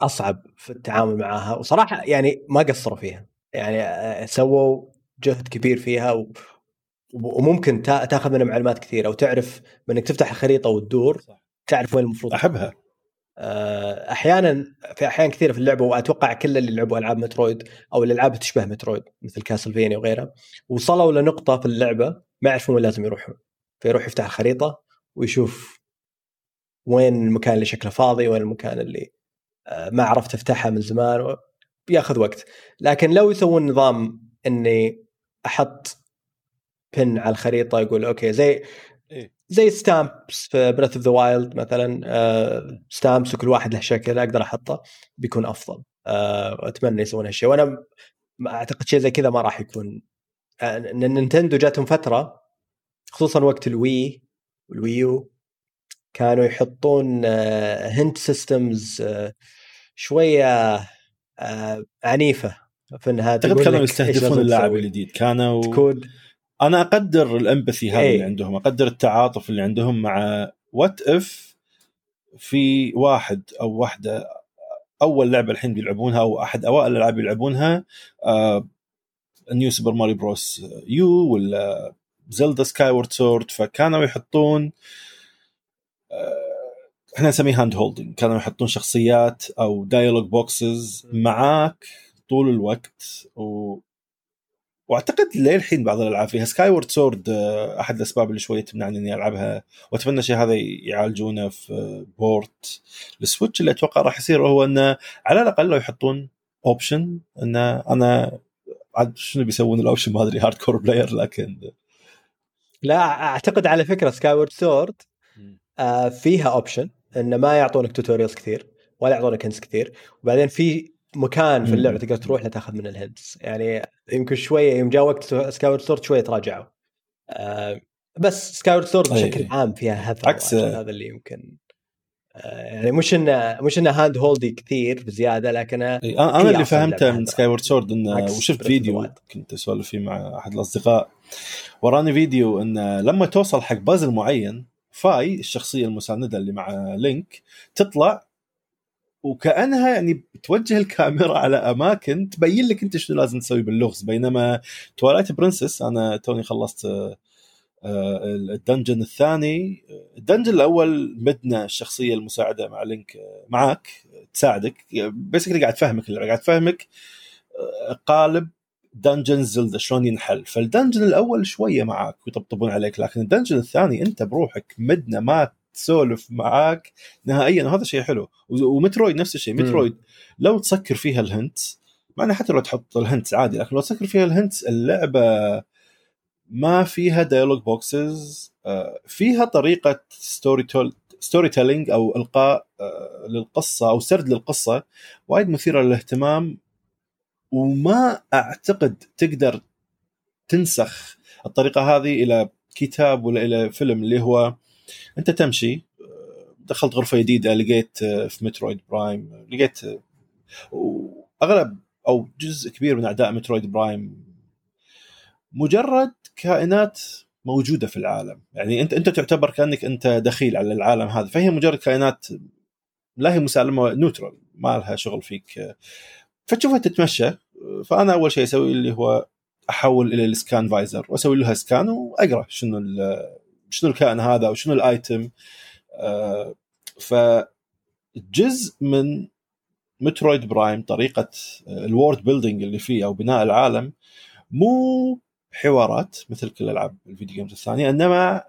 أصعب في التعامل معها وصراحة يعني ما قصروا فيها. يعني سووا جهد كبير فيها وممكن تاخذ منها معلومات كثيرة وتعرف انك تفتح الخريطة وتدور تعرف وين المفروض أحبها. آه، أحيانا في أحيان كثيرة في اللعبة وأتوقع كل اللي لعبوا ألعاب مترويد أو الالعاب تشبه مترويد مثل كاسلفينيا وغيرها وصلوا لنقطة في اللعبة ما يعرفون وين لازم يروحون. فيروح يفتح الخريطة ويشوف وين المكان اللي شكله فاضي وين المكان اللي آه، ما عرفت أفتحها من زمان بياخذ وقت. لكن لو يسوون نظام إني أحط pin على الخريطة يقول okay زي إيه. زي stamps في Breath of the Wild مثلا stamps وكل واحد له شكل أقدر أحطه بيكون أفضل. آه، أتمنى يسوون هالشيء وأنا أعتقد شيء زي كذا ما راح يكون. آه، Nintendo جاتهم فترة خصوصا وقت ال Wii وال Wii U كانوا يحطون hint systems شوية عنيفة. في انها أعتقد كانوا يستهدفون اللاعب الجديد. كانوا تكون أنا أقدر ال empathy هذا اللي إيه. عندهم أقدر التعاطف اللي عندهم مع what if في واحد أو واحدة أول لعبة الحين بيلعبونها أو أحد أوائل الألعاب يلعبونها آه New Super Mario Bros U ولا Zelda Skyward Sword فكانوا يحطون آه إحنا نسميه hand holding كانوا يحطون شخصيات أو dialogue boxes معاك طول الوقت. و وأعتقد للحين بعض الألعاب فيها. Skyward Sword أحد الأسباب اللي شوية تمنعني إني ألعبها. وأتمنى الشيء هذا يعالجونه في port ال Switch اللي أتوقع راح يصير هو إنه على الأقل لو يحطون option إنه أنا عاد شنو بيسوون ال option ما أدري hardcore player لكن لا أعتقد على فكرة Skyward Sword فيها option إنه ما يعطونك tutorials كثير ولا يعطونك hints كثير. وبعدين في مكان في اللعبة تقدر تروح لتاخذ من ال hints يعني يمكن شوية يوم جاء وقت Skyward Sword شوية تراجعوا. آه بس Skyward Sword بشكل عام فيها هذا عكس هذا اللي يمكن آه يعني مش انه مش إنه hand holdy كثير بزيادة لكن أنا اللي فهمته من Skyward Sword إنه وشفت فيديو كنت أسولف فيه مع أحد الأصدقاء. وراني فيديو إنه لما توصل حق بازل معين Fi الشخصية المساندة اللي مع Link تطلع وكأنها يعني بتوجه الكاميرا على أماكن تبين لك أنت شنو لازم تسوي باللغز. بينما Twilight Princess أنا توني خلصت آه، ال dungeon الثاني. ال dungeon الأول Midna الشخصية المساعدة مع Link آه، معاك تساعدك. basically قاعد تفهمك قاعد تفهمك آه، قالب dungeon زلدا شلون ينحل فال dungeon الأول شوية معاك ويطبطبون عليك لكن ال dungeon الثاني أنت بروحك مدنا ما تسولف معاك نهائيا. وهذا شيء حلو. ومترويد نفس الشيء. مترويد لو تسكر فيها ال hint مع حتى لو تحط ال hint عادي لكن لو تسكر فيها ال hint اللعبة ما فيها dialogue boxes آه، فيها طريقة story tell storytelling أو إلقاء آه، للقصة أو سرد للقصة وايد مثيرة للاهتمام. وما أعتقد تقدر تنسخ الطريقة هذه إلى كتاب ولا إلى فيلم اللي هو أنت تمشي آه، دخلت غرفة جديدة لقيت في مترويد برايم لقيت واغلب أو جزء كبير من أعداء مترويد برايم مجرد كائنات موجودة في العالم. يعني أنت أنت تعتبر كأنك أنت دخيل على العالم هذا فهي مجرد كائنات لا هي مسالمة neutral ما لها شغل فيك. فتشوفها تتمشى. فأنا أول شيء أسوي اللي هو أحول إلى ال scan visor وأسوي لها scan وأقرأ شنو شنو الكائن هذا أو شنو ال item. آه، فجزء من مترويد برايم طريقة ال world building اللي فيه أو بناء العالم مو حوارات مثل كل ألعاب ال video games الثانية إنما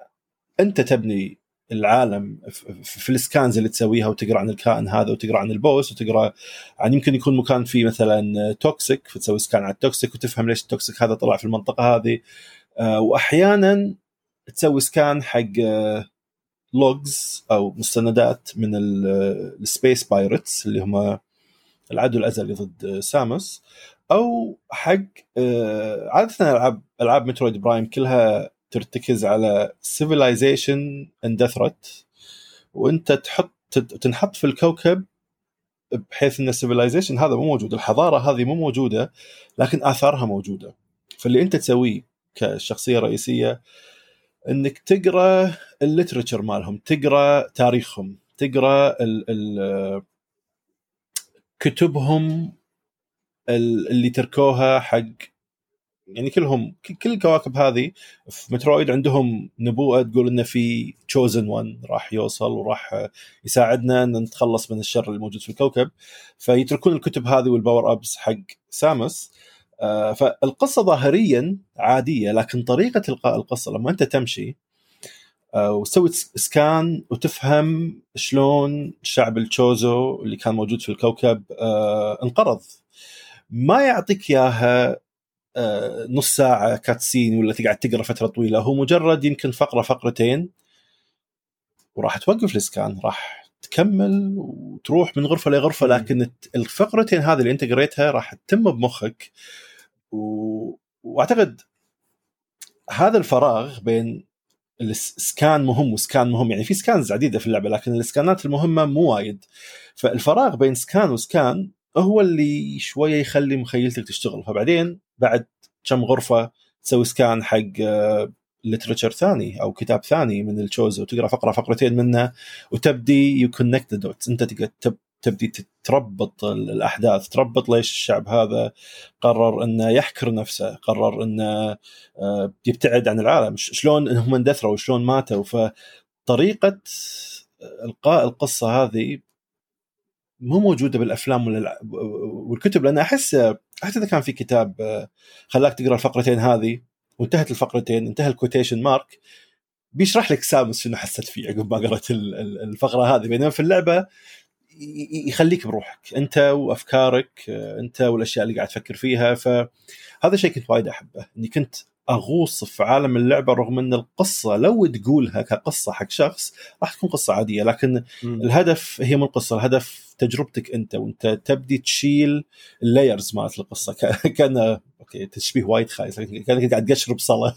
أنت تبني العالم في ال scans اللي تسويها وتقرأ عن الكائن هذا وتقرأ عن ال boss وتقرأ عن يمكن يكون مكان فيه مثلا toxic فتسوي scan على ال toxic وتفهم ليش ال toxic هذا طلع في المنطقة هذه. آه، واحيانا تسوي scan حق logs آه، أو مستندات من ال Space Pirates اللي هم العدو الأزلي ضد ساموس. أو حق آه، عادة العاب ألعاب مترويد برايم كلها ترتكز على civilization and death وانت تحط تنحط في الكوكب بحيث إن ال civilization هذا مو موجود. الحضارة هذه مو موجودة لكن آثارها موجودة. فاللي أنت تسويه كشخصية رئيسية إنك تقرأ ال literature مالهم تقرأ تاريخهم تقرأ ال ال كتبهم اللي تركوها حق يعني كلهم كل الكواكب هذه في مترويد عندهم نبوءة تقول إنه في chosen one راح يوصل وراح يساعدنا إن نتخلص من الشر الموجود في الكوكب. فيتركون الكتب هذه وال power ups حق سامس آه، فالقصة ظاهريا عادية لكن طريقة القاء القصة لما أنت تمشي آه، وتسوي scan وتفهم شلون شعب التشوزو اللي كان موجود في الكوكب آه، انقرض. ما يعطيك إياها نص ساعة كاتسين ولا تقعد تقرأ فترة طويلة. هو مجرد يمكن فقرة فقرتين وراح توقف الإسكان. راح تكمل وتروح من غرفة لغرفة لكن الفقرتين هذه اللي أنت قريتها راح تتم بمخك. و... وأعتقد هذا الفراغ بين السكان مهم وسكان مهم. يعني في سكانز عديدة في اللعبة لكن السكانات المهمة مو وايد. فالفراغ بين scan و scan هو اللي شوية يخلي مخيلتك تشتغل. فبعدين بعد كم غرفة تسوي scan حق literature آه، ثاني أو كتاب ثاني من التشوزو وتقرأ فقرة فقرتين منه وتبدي you connect dots أنت تبدي تربط الأحداث تربط ليش الشعب هذا قرر إنه يحكر نفسه قرر إنه آه، يبتعد عن العالم. شلون إنهم اندثروا شلون ماتوا. فطريقة إلقاء القصة هذه مو موجودة بالأفلام والكتب لأن أحس حتى إذا كان في كتاب خلاك تقرأ الفقرتين هذه وانتهت الفقرتين انتهى الكوتيشن مارك بيشرح لك سامس شنو حسيت فيه عقب ما قرأت الفقرة هذه. بينما في اللعبة يخليك بروحك. أنت وأفكارك أنت والأشياء اللي قاعد تفكر فيها. فهذا شيء كنت وايد أحبه إني كنت أغوص في عالم اللعبة رغم أن القصة لو تقولها كقصة حق شخص راح تكون قصة عادية لكن م. الهدف هي من القصة الهدف تجربتك أنت وأنت تبدي تشيل ال layers مالت القصة كان okay تشبيه وايد خايس كأنك قاعد تقشر بصله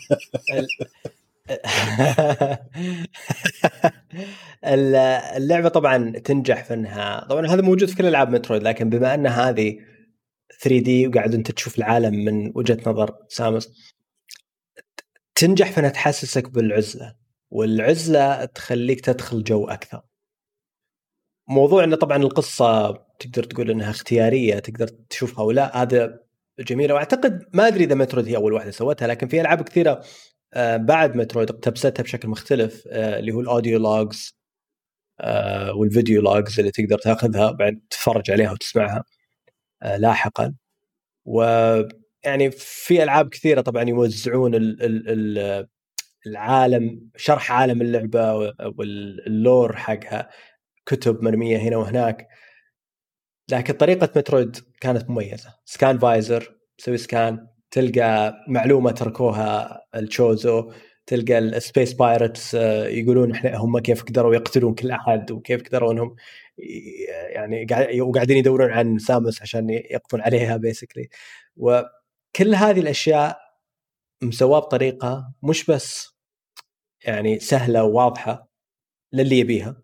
اللعبة طبعا تنجح في إنها طبعا هذا موجود في كل ألعاب مترويد لكن بما إن هذه 3D وقاعد أنت تشوف العالم من وجهة نظر سامس تنجح في انها تحسسك بالعزلة والعزلة تخليك تدخل جو أكثر. موضوع إنه طبعا القصة تقدر تقول إنها اختيارية تقدر تشوفها ولا هذا جميلة. وأعتقد ما أدري إذا مترويد هي أول واحدة سوتها لكن في ألعاب كثيرة آه، بعد مترويد اقتبستها بشكل مختلف آه، اللي هو ال audio logs وال video logs اللي تقدر تأخذها بعد تتفرج عليها وتسمعها لاحقا. ويعني في ألعاب كثيرة طبعا يوزعون العالم شرح عالم اللعبة وال lore حقها كتب مرمية هنا وهناك. لكن طريقة مترويد كانت مميزة. scan visor تسوي scan تلقى معلومة تركوها التشوزو تلقى ال Space Pirates يقولون إحنا هم كيف قدروا يقتلون كل أحد وكيف قدروا إنهم يعني وقاعدين يدورون عن ساموس عشان يقضون عليها basically وكل هذه الأشياء مسواه بطريقة مش بس يعني سهلة وواضحة للي يبيها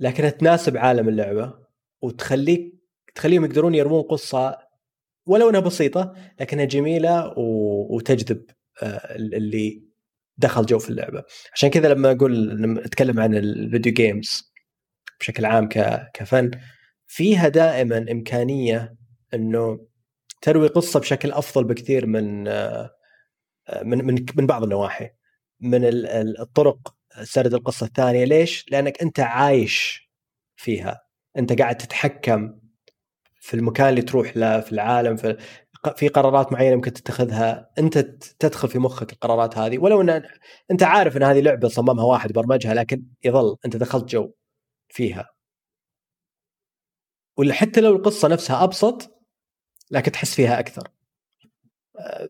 لكنها تناسب عالم اللعبة وتخليك تخليهم يقدرون يرمون قصة ولو إنها بسيطة لكنها جميلة وتجذب آه، اللي دخل جو في اللعبة. عشان كذا لما أقول لما أتكلم عن ال video games بشكل عام كفن فيها دائما إمكانية إنه تروي قصة بشكل أفضل بكثير من من من من بعض النواحي. من الطرق سرد القصة الثانية. ليش؟ لأنك أنت عايش فيها. أنت قاعد تتحكم في المكان اللي تروح له في العالم في في قرارات معينة ممكن تتخذها. أنت تدخل في مخك القرارات هذه. ولو أن أنت عارف أن هذه لعبة صممها واحد برمجها لكن يظل أنت دخلت جو فيها. ولا حتى لو القصة نفسها أبسط لكن تحس فيها أكثر.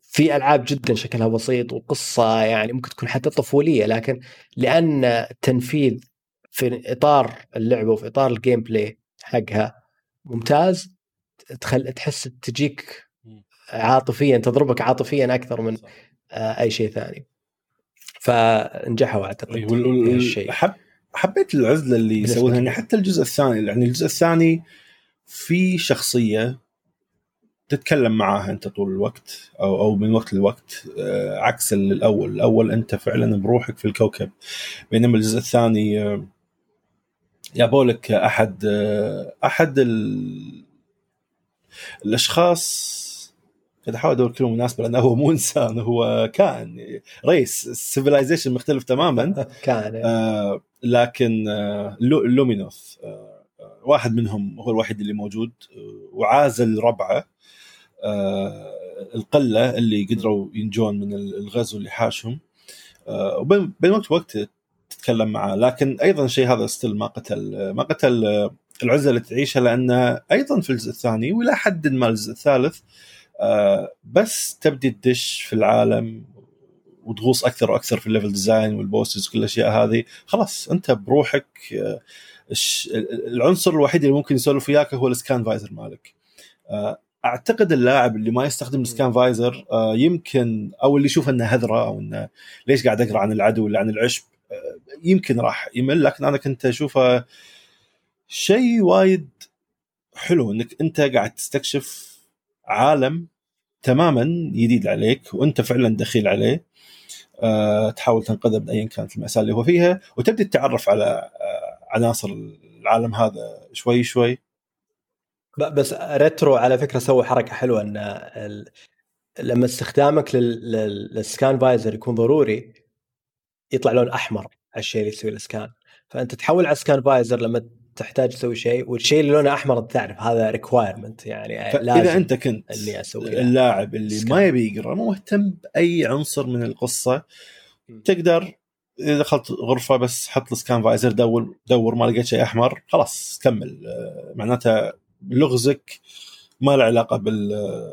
في ألعاب جدا شكلها بسيط وقصة يعني ممكن تكون حتى طفولية لكن لأن التنفيذ في إطار اللعبة وفي إطار ال gameplay حقها ممتاز تخل تحس تجيك عاطفيا تضربك عاطفيا أكثر من آه، أي شيء ثاني. فنجحوا أعتقد الشيء حب حبيت العزلة اللي يسوونها يعني حتى الجزء الثاني يعني الجزء الثاني في شخصية تتكلم معاها انت طول الوقت أو أو من وقت لوقت آه، عكس الأول، الأول أنت فعلا بروحك في الكوكب. بينما الجزء الثاني آه، يابولك أحد آه، أحد الأشخاص قاعد أحاول أدور كلمة مناسبة لأنه هو مو إنسان هو كائن. race ال civilization مختلف تماما. كائن آه لكن آه لومينوث آه واحد منهم هو الوحيد اللي موجود وعازل ربعه. آه القلة اللي قدروا ينجون من الغزو اللي حاشهم. آه وبين وقت وقت تتكلم معاه. لكن أيضا شيء هذا still ما قتل ما قتل العزلة اللي تعيشها لأنه أيضا في الجزء الثاني وإلى حد ما الجزء الثالث آه بس تبدي تدش في العالم وتغوص أكثر وأكثر في ال level design وال bosses وكل الأشياء هذه. خلاص أنت بروحك آه العنصر الوحيد اللي ممكن يسولف وياك هو ال scan visor مالك. آه أعتقد اللاعب اللي ما يستخدم ال scan visor آه يمكن أو اللي يشوف أنه هذره أو إنه ليش قاعد أقرأ عن العدو ولا عن العشب آه يمكن راح يمل. لكن أنا كنت أشوفه شيء وايد حلو إنك أنت قاعد تستكشف عالم تماما جديد عليك وأنت فعلا دخيل عليه. أه تحاول تنقذه من ايا كانت المأساة اللي هو فيها وتبدأ تتعرف على عناصر العالم هذا شوي شوي. بس Retro على فكرة سوى حركة حلوة إن لما استخدامك لل scan visor يكون ضروري يطلع لون أحمر على الشيء اللي يسوي ال scan فأنت تحول على scan visor لما تحتاج تسوي شيء والشيء اللي لونه أحمر تعرف هذا requirement يعني لازم اذا أنت كنت اللي أسوي اللاعب اللي scan. ما يبي يقرأ مو مهتم بأي عنصر من القصة تقدر إذا دخلت غرفة بس حط ال scan visor دور دور ما لقيت شيء أحمر خلاص كمل آه، معناته لغزك ما له علاقة بال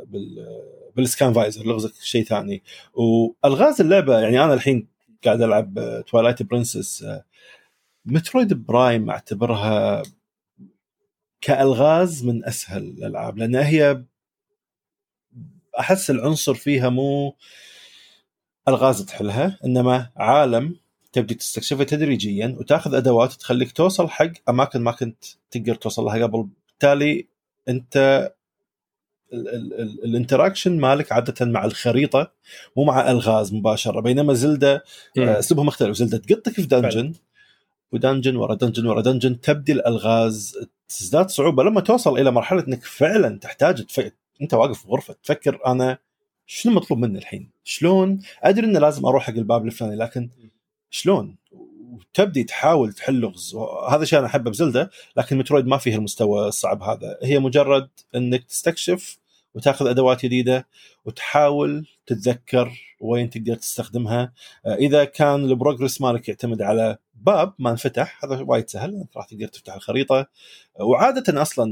بال بال scan visor لغزك شيء ثاني. والغاز اللعبة يعني أنا الحين قاعد ألعب توايلايت برنسس مترويد برايم أعتبرها كألغاز من أسهل الألعاب لأن هي أحس العنصر فيها مو ألغاز تحلها إنما عالم تبدي تستكشفه تدريجيا وتأخذ أدوات تخليك توصل حق أماكن ما كنت تقدر توصل لها قبل بالتالي انت ال interaction مالك عادة مع الخريطة مو مع الغاز مباشرة بينما زلدة آه، اسلوبها مختلف. زلدة تقطك في dungeon و dungeon ورا dungeon ورا dungeon تبدي الألغاز تزداد صعوبة. لما توصل إلى مرحلة إنك فعلا تحتاج تف... أنت واقف في غرفة تفكر أنا شنو مطلوب مني الحين؟ شلون؟ أدري إنه لازم أروح حق الباب الفلاني لكن شلون؟ وتبدي تحاول تحل لغز هذا شيء أنا أحبه بزلدة لكن مترويد ما فيه المستوى الصعب هذا. هي مجرد إنك تستكشف وتأخذ أدوات جديدة وتحاول تتذكر وين تقدر تستخدمها. إذا كان البروجرس مالك يعتمد على باب ما انفتح هذا وايد سهل راح تقدر تفتح الخريطة. وعادة أصلا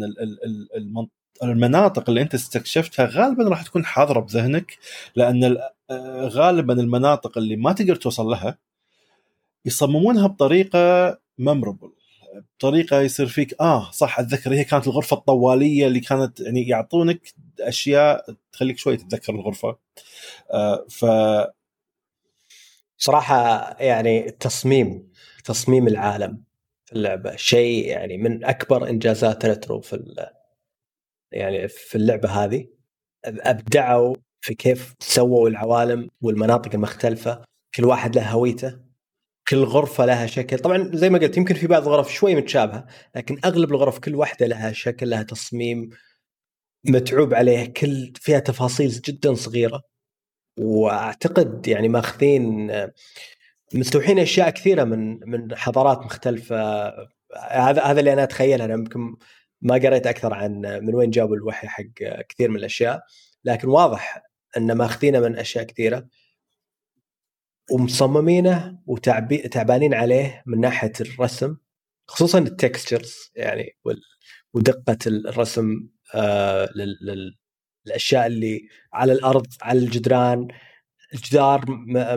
المناطق اللي أنت استكشفتها غالبا راح تكون حاضرة بذهنك لأن غالبا المناطق اللي ما تقدر توصل لها يصممونها بطريقة ممربل بطريقة يصير فيك آه صح أتذكر هي كانت الغرفة الطوالية اللي كانت يعني يعطونك أشياء تخليك شوي تتذكر الغرفة. آه ف صراحة يعني التصميم تصميم العالم في اللعبة شيء يعني من أكبر إنجازات ريترو في يعني في اللعبة هذه. أبدعوا في كيف سووا العوالم والمناطق المختلفة كل واحد له هويته. كل غرفة لها شكل. طبعا زي ما قلت يمكن في بعض الغرف شوي متشابهة لكن أغلب الغرف كل واحدة لها شكل لها تصميم متعوب عليه كل فيها تفاصيل جدا صغيرة. وأعتقد يعني ماخذين مستوحين أشياء كثيرة من من حضارات مختلفة. هذا هذا اللي أنا أتخيله. أنا يمكن ما قريت أكثر عن من وين جابوا الوحي حق كثير من الأشياء لكن واضح أن ماخذينه من أشياء كثيرة. ومصممينه وتعبانين عليه من ناحية الرسم خصوصا التكستشرز يعني ودقة الرسم آه للاشياء اللي على الأرض على الجدران الجدار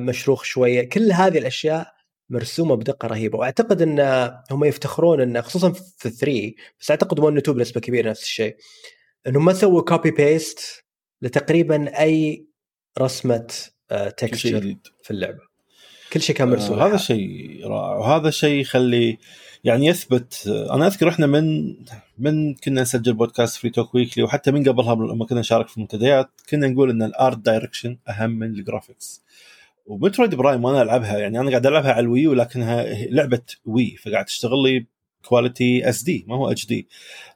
مشروخ شوية كل هذه الأشياء مرسومة بدقة رهيبة. وأعتقد إن هم يفتخرون انه خصوصا في 3 بس أعتقد 1 2 بنسبة كبيرة نفس الشيء إنهم ما سووا copy paste لتقريبا أي رسمة texture آه، في اللعبة. كل شيء كان مرسوم. آه هذا شيء رائع. وهذا شيء يخلي يعني يثبت أنا أذكر إحنا من من كنا نسجل بودكاست free talk weekly وحتى من قبلها لما كنا نشارك في المنتديات كنا نقول إن ال art direction أهم من ال graphics ومترويد برايم وأنا ألعبها يعني أنا قاعد ألعبها على الوي ولكنها لعبة وي فقاعد تشتغل لي quality SD ما هو HD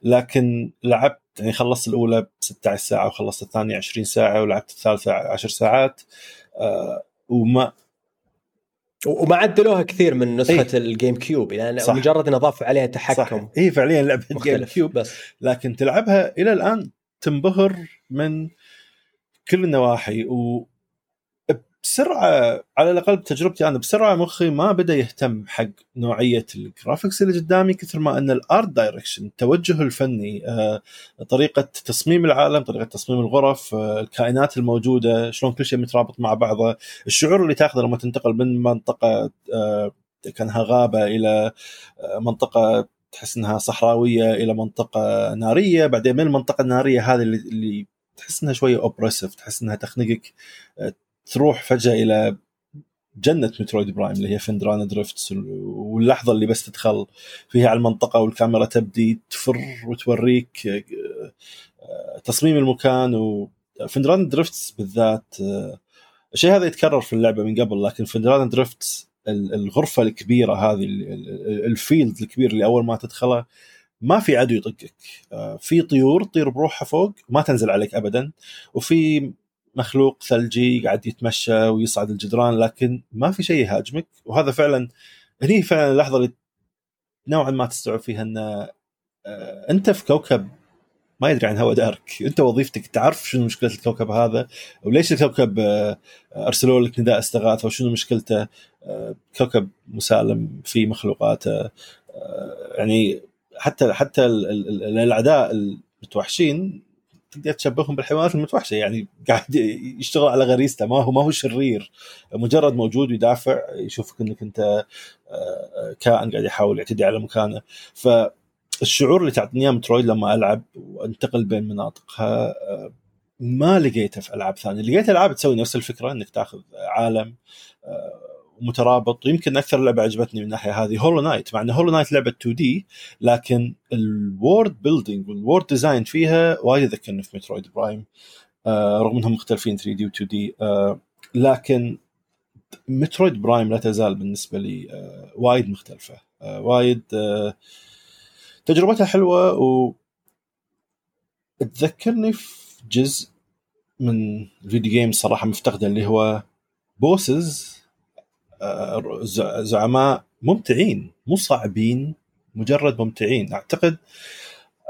لكن لعبت يعني خلصت الأولى ب 16 ساعة وخلصت الثانية 20 ساعة ولعبت الثالثة 10 ساعات. آه وما وما عدلوها كثير من نسخة إيه؟ الجيم كيوب يعني صح. مجرد إن أضافوا عليها تحكم اي فعليا لعبة الجيم كيوب بس لكن تلعبها إلى الآن تنبهر من كل النواحي و بسرعة على الأقل بتجربتي أنا بسرعة مخي ما بدأ يهتم حق نوعية ال graphics اللي قدامي كثر ما أن ال art direction التوجه الفني آه، طريقة تصميم العالم طريقة تصميم الغرف آه، الكائنات الموجودة شلون كل شيء مترابط مع بعضه الشعور اللي تاخذه لما تنتقل من منطقة آه، كأنها غابة إلى منطقة تحس إنها صحراوية إلى منطقة نارية بعدين من المنطقة النارية هذه اللي تحس إنها شوية oppressive تحس إنها تخنقك تروح فجأة إلى جنة مترويد برايم اللي هي Phendrana Drifts واللحظة اللي بس تدخل فيها على المنطقة والكاميرا تبدي تفر وتوريك آه، تصميم المكان و Phendrana Drifts بالذات آه، الشيء هذا يتكرر في اللعبة من قبل لكن Phendrana Drifts الغرفة الكبيرة هذه ال field الكبير اللي أول ما تدخله ما في عدو يطقك آه، في طيور تطير بروحها فوق ما تنزل عليك ابدا وفي مخلوق ثلجي قاعد يتمشى ويصعد الجدران لكن ما في شيء يهاجمك. وهذا فعلا هني فعلا اللحظه اللي نوعا ما تستوعب فيها إن آه، أنت في كوكب ما يدري عن هوا دارك. أنت وظيفتك تعرف شنو مشكلة الكوكب هذا وليش الكوكب آه، ارسلوا لك نداء استغاثة وشنو مشكلته؟ آه، كوكب مسالم في مخلوقاته. يعني حتى حتى الأعداء المتوحشين تقدر تشبههم بالحيوانات المتوحشة يعني قاعد يشتغل على غريزته ما هو ما هو شرير. مجرد موجود يدافع يشوفك إنك أنت آه، كائن قاعد يحاول يعتدي على مكانه. فالشعور اللي تعطيني إياه مترويد لما ألعب وأنتقل بين مناطقها آه، ما لقيته في ألعاب ثانية. لقيت ألعاب تسوي نفس الفكرة إنك تاخذ عالم آه، مترابط ويمكن أكثر لعبة عجبتني من الناحيه هذه هولو نايت مع إن هولو نايت لعبة 2 D لكن ال world building وال world design فيها وايد يذكرني في مترويد برايم آه رغم إنهم مختلفين 3 D و 2 D آه لكن مترويد برايم لا تزال بالنسبة لي آه وايد مختلفة. آه وايد آه تجربتها حلوة و تذكرني في جزء من ال video game صراحة مفتقدة اللي هو bosses زعماء ممتعين مو صعبين مجرد ممتعين. أعتقد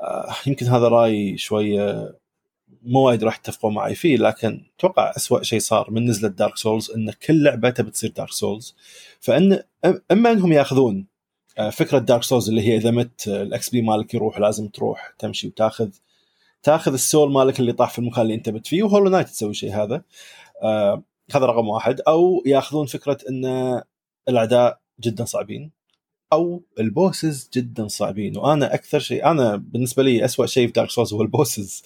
آه، يمكن هذا رأي شوية مو وايد راح تتفقوا معي فيه لكن أتوقع أسوأ شيء صار من نزلت دارك سولز إن كل لعبه تبي تصير دارك سولز ف إن أما إنهم يأخذون آه، فكرة دارك سولز اللي هي إذا مت ال XP مالك يروح لازم تروح تمشي وتاخذ تاخذ ال soul مالك اللي طاح في المكان اللي أنت مت فيه و Hollow Knight تسوي شيء هذا. آه هذا رقم واحد. أو ياخذون فكرة إن الأعداء جدا صعبين. أو ال bosses جدا صعبين. وأنا أكثر شيء أنا بالنسبة لي اسوء شيء في Dark Souls هو ال bosses.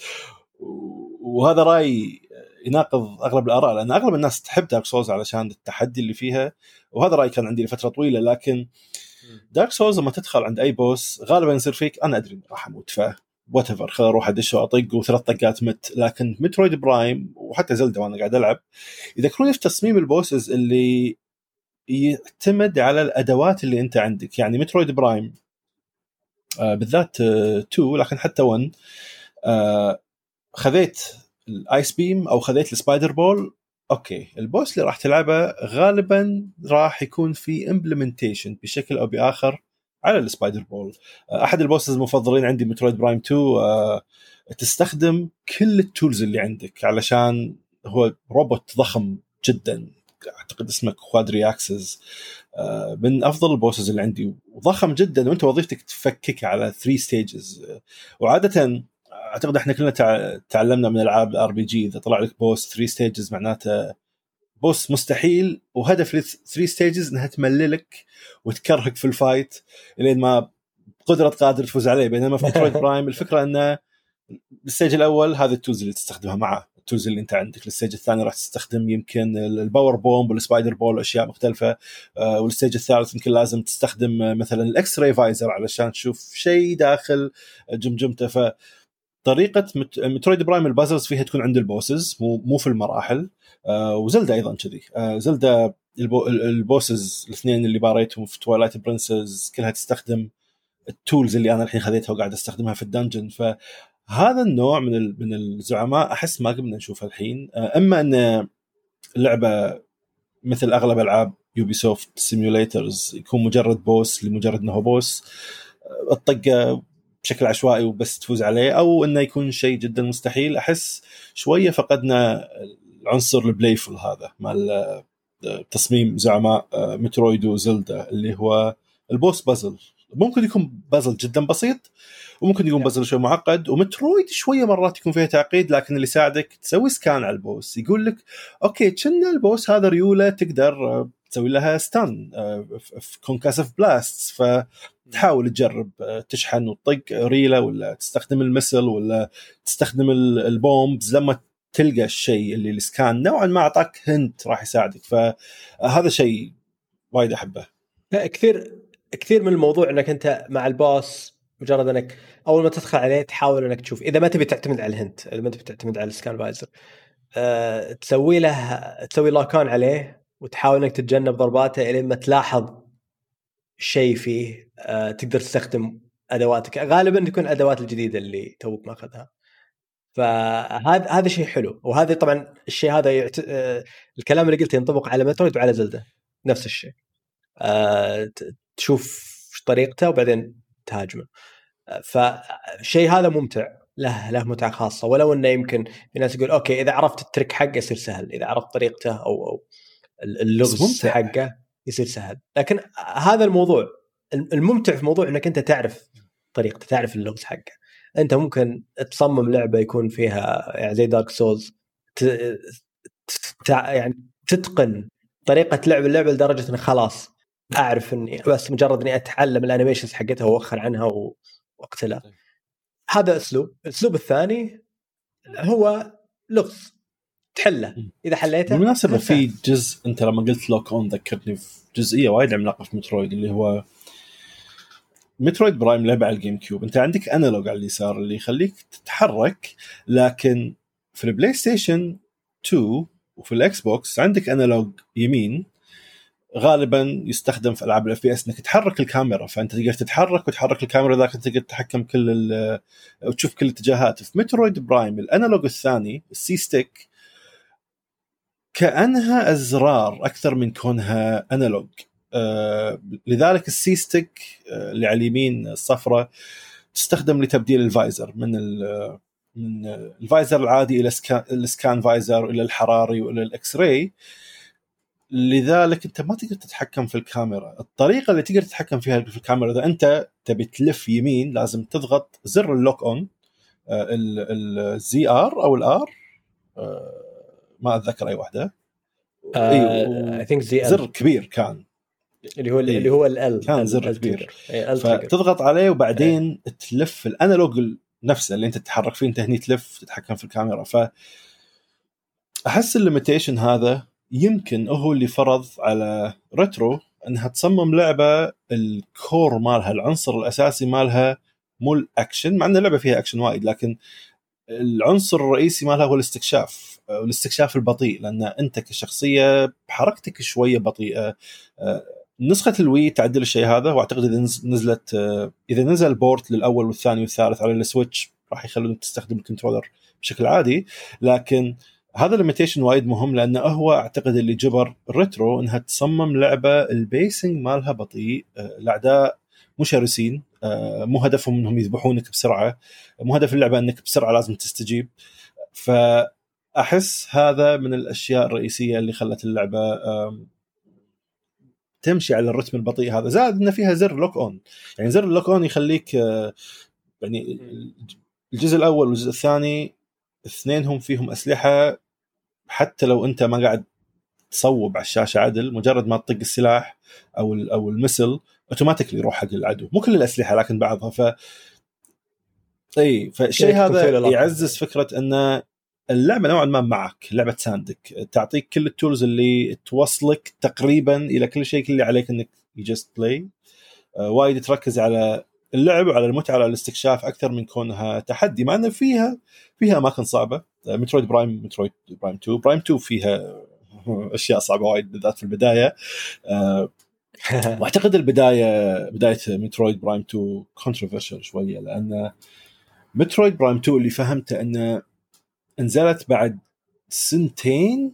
وهذا رأي يناقض أغلب الآراء لأن أغلب الناس تحب Dark Souls علشان التحدي اللي فيها. وهذا رأي كان عندي لفترة طويلة لكن Dark Souls لما تدخل عند أي boss غالبا يصير فيك أنا أدري راح أموت. whatever خل أروح أدش وأطق وثلاث طقات مت. لكن Metroid Prime وحتى Zelda وأنا قاعد ألعب يذكروني في تصميم ال bosses اللي يعتمد على الأدوات اللي أنت عندك. يعني Metroid Prime آه بالذات 2 آه لكن حتى 1 آه خذيت ال Ice Beam أو خذيت ال Spider Ball okay. ال boss اللي راح تلعبه غالبا راح يكون في implementation بشكل أو بآخر على ال Spider Ball. أحد ال bosses المفضلين عندي Metroid Prime 2 آه، تستخدم كل ال tools اللي عندك علشان هو روبوت ضخم جدا. أعتقد اسمه Quadraxis آه، من أفضل ال bosses اللي عندي. وضخم جدا. وأنت وظيفتك تفكك على 3 stages وعادة أعتقد إحنا كلنا تعلمنا من ألعاب ال RPG إذا طلع لك boss 3 stages معناته boss مستحيل وهدف ال 3 stages إنها تمللك وتكرهك في ال fight لين ما بقدرة قادر تفوز عليه. بينما في Metroid Prime الفكرة إنه ال stage الأول هذه ال tools اللي تستخدمها معه. ال tools اللي أنت عندك. ال stage الثاني راح تستخدم يمكن ال Power Bomb وال Spider Ball وأشياء مختلفة. آه، وال stage الثالث يمكن لازم تستخدم مثلا ال X-Ray Visor علشان تشوف شيء داخل جمجمته. ف طريقة Metroid Prime ال puzzles فيها تكون عند ال bosses مو مو في المراحل. آه و Zelda أيضا كذي. آه Zelda ال bo- ال bosses الاثنين اللي حاربتهم في Twilight Princess كلها تستخدم ال tools اللي أنا الحين خذيتها وقاعد أستخدمها في ال dungeon. فهذا النوع من من الزعماء أحس ما قمنا نشوفه الحين. آه إما أن اللعبه مثل أغلب ألعاب Ubisoft simulators يكون مجرد boss لمجرد إنه boss آه، تطقه بشكل عشوائي وبس تفوز عليه أو إنه يكون شيء جدا مستحيل. أحس شوية فقدنا العنصر ال playful هذا مال آه، تصميم زعماء آه، Metroid و Zelda اللي هو ال boss puzzle. ممكن يكون بازل جدا بسيط وممكن يكون بازل شوي معقد و Metroid شوية مرات يكون فيها تعقيد لكن اللي يساعدك تسوي scan على ال boss. يقول لك okay كأن ال boss هذا ريوله تقدر آه، تسوي لها stun في concussive blast فتحاول تجرب تشحن وتطق ريله ولا تستخدم ال missile ولا تستخدم ال bombs لما تلقى الشيء اللي ال scan نوعا ما أعطاك hint راح يساعدك. فهذا شيء وايد أحبه. لا كثير كثير من الموضوع إنك أنت مع ال boss مجرد إنك أول ما تدخل عليه تحاول إنك تشوف. إذا ما تبي تعتمد على ال hint إذا ما تبي تعتمد على ال Scan Visor أه تسوي له تسوي lock on عليه. وتحاول إنك تتجنب ضرباته الين ما تلاحظ شيء فيه أه تقدر تستخدم أدواتك. غالبا تكون الأدوات الجديدة اللي توك ماخذها فهذا هذا شيء حلو. وهذا طبعا الشيء هذا يعت... آه، الكلام اللي قلته ينطبق على مترويد وعلى زلدة. نفس الشيء. أه تشوف طريقته وبعدين تهاجمه. آه، فالشيء هذا ممتع. له له متعة خاصة. ولو إنه يمكن في ناس يقول أوكي إذا عرفت الترك حقه يصير سهل. إذا عرفت طريقته أو أو اللغز حقه يصير سهل. لكن هذا الموضوع الممتع في موضوع إنك أنت تعرف طريقته تعرف اللغز حقه. أنت ممكن تصمم لعبة يكون فيها يعني زي Dark Souls يعني تتقن طريقة لعب اللعبة لدرجة انك خلاص أعرف إني بس مجرد إني أتعلم ال animations حقتها وأوخر عنها وأقتلها. هذا أسلوب. الأسلوب الثاني هو لغز. تحله. إذا حليته بالمناسبة في جزء أنت لما قلت lock on ذكرتني في جزئية وايد عملاقة في Metroid اللي هو Metroid Prime لعبة على ال GameCube. أنت عندك analog على اليسار اللي يخليك تتحرك لكن في ال PlayStation 2 وفي ال Xbox عندك analog يمين غالبا يستخدم في ألعاب ال FPS إنك تحرك الكاميرا. فأنت تقدر تتحرك وتحرك الكاميرا ذاك تقدر تتحكم كل وتشوف كل الاتجاهات في Metroid Prime ال analog الثاني ال C-stick كأنها أزرار أكثر من كونها analog. آه لذلك ال C-stick آه اللي على اليمين الصفراء تستخدم لتبديل ال visor من من ال visor العادي إلى ال Scan Visor إلى الحراري وإلى ال X-Ray لذلك أنت ما تقدر تتحكم في الكاميرا. الطريقة اللي تقدر تتحكم فيها في الكاميرا إذا أنت تبي تلف يمين لازم تضغط زر ال lock on ال ZR أو ال R آه، ما أتذكر أي واحدة. I think Z زر كبير كان. اللي هو اللي هو ال كان زر كبير. فتضغط عليه وبعدين أي. تلف ال analog نفسه اللي أنت تتحرك فيه أنت هني تلف تتحكم في الكاميرا. ف أحس ال limitation هذا يمكن هو اللي فرض على Retro إنها تصمم لعبة ال core مالها العنصر الأساسي مالها مو الأكشن مع إن اللعبة فيها أكشن وايد لكن العنصر الرئيسي مالها هو الاستكشاف والاستكشاف البطيء لأن أنت كشخصية بحركتك شوية بطيئة. آه، نسخة ال Wii تعدل الشيء هذا وأعتقد إذا نزلت آه، إذا نزل port للأول والثاني والثالث على ال Switch راح يخلونك تستخدم ال controller بشكل عادي. لكن هذا ال limitation وايد مهم لأنه هو أعتقد اللي جبر Retro إنها تصمم لعبة ال pacing مالها بطيء آه، الأعداء مو شرسين آه، مو هدفهم إنهم يذبحونك بسرعة مو هدف اللعبة إنك بسرعة لازم تستجيب. فأحس هذا من الأشياء الرئيسية اللي خلت اللعبة تمشي على الرتم البطيء هذا. زائد إن فيها زر lock on يعني زر ال lock on يخليك آه، يعني الجزء الأول والجزء الثاني اثنينهم فيهم أسلحة حتى لو أنت ما قاعد تصوب على الشاشة عدل مجرد ما تطق السلاح أو أو ال missile automatically يروح حق العدو. مو كل الأسلحة لكن بعضها. ف إي فالشيء هذا يعزز فكرة إن اللعبة نوعا ما معك لعبة تساندك تعطيك كل ال tools اللي توصلك تقريبا إلى كل شيء اللي عليك إنك just play آه وايد تركز على اللعب وعلى المتعة على الاستكشاف أكثر من كونها تحدي مع إن فيها فيها أماكن صعبة. مترويد برايم مترويد برايم 2 برايم 2 فيها أشياء صعبة وايد بالذات في البداية. آه واعتقد البداية بداية مترويد برايم 2 controversial شوية لأن مترويد برايم 2 اللي فهمته إنه نزلت بعد سنتين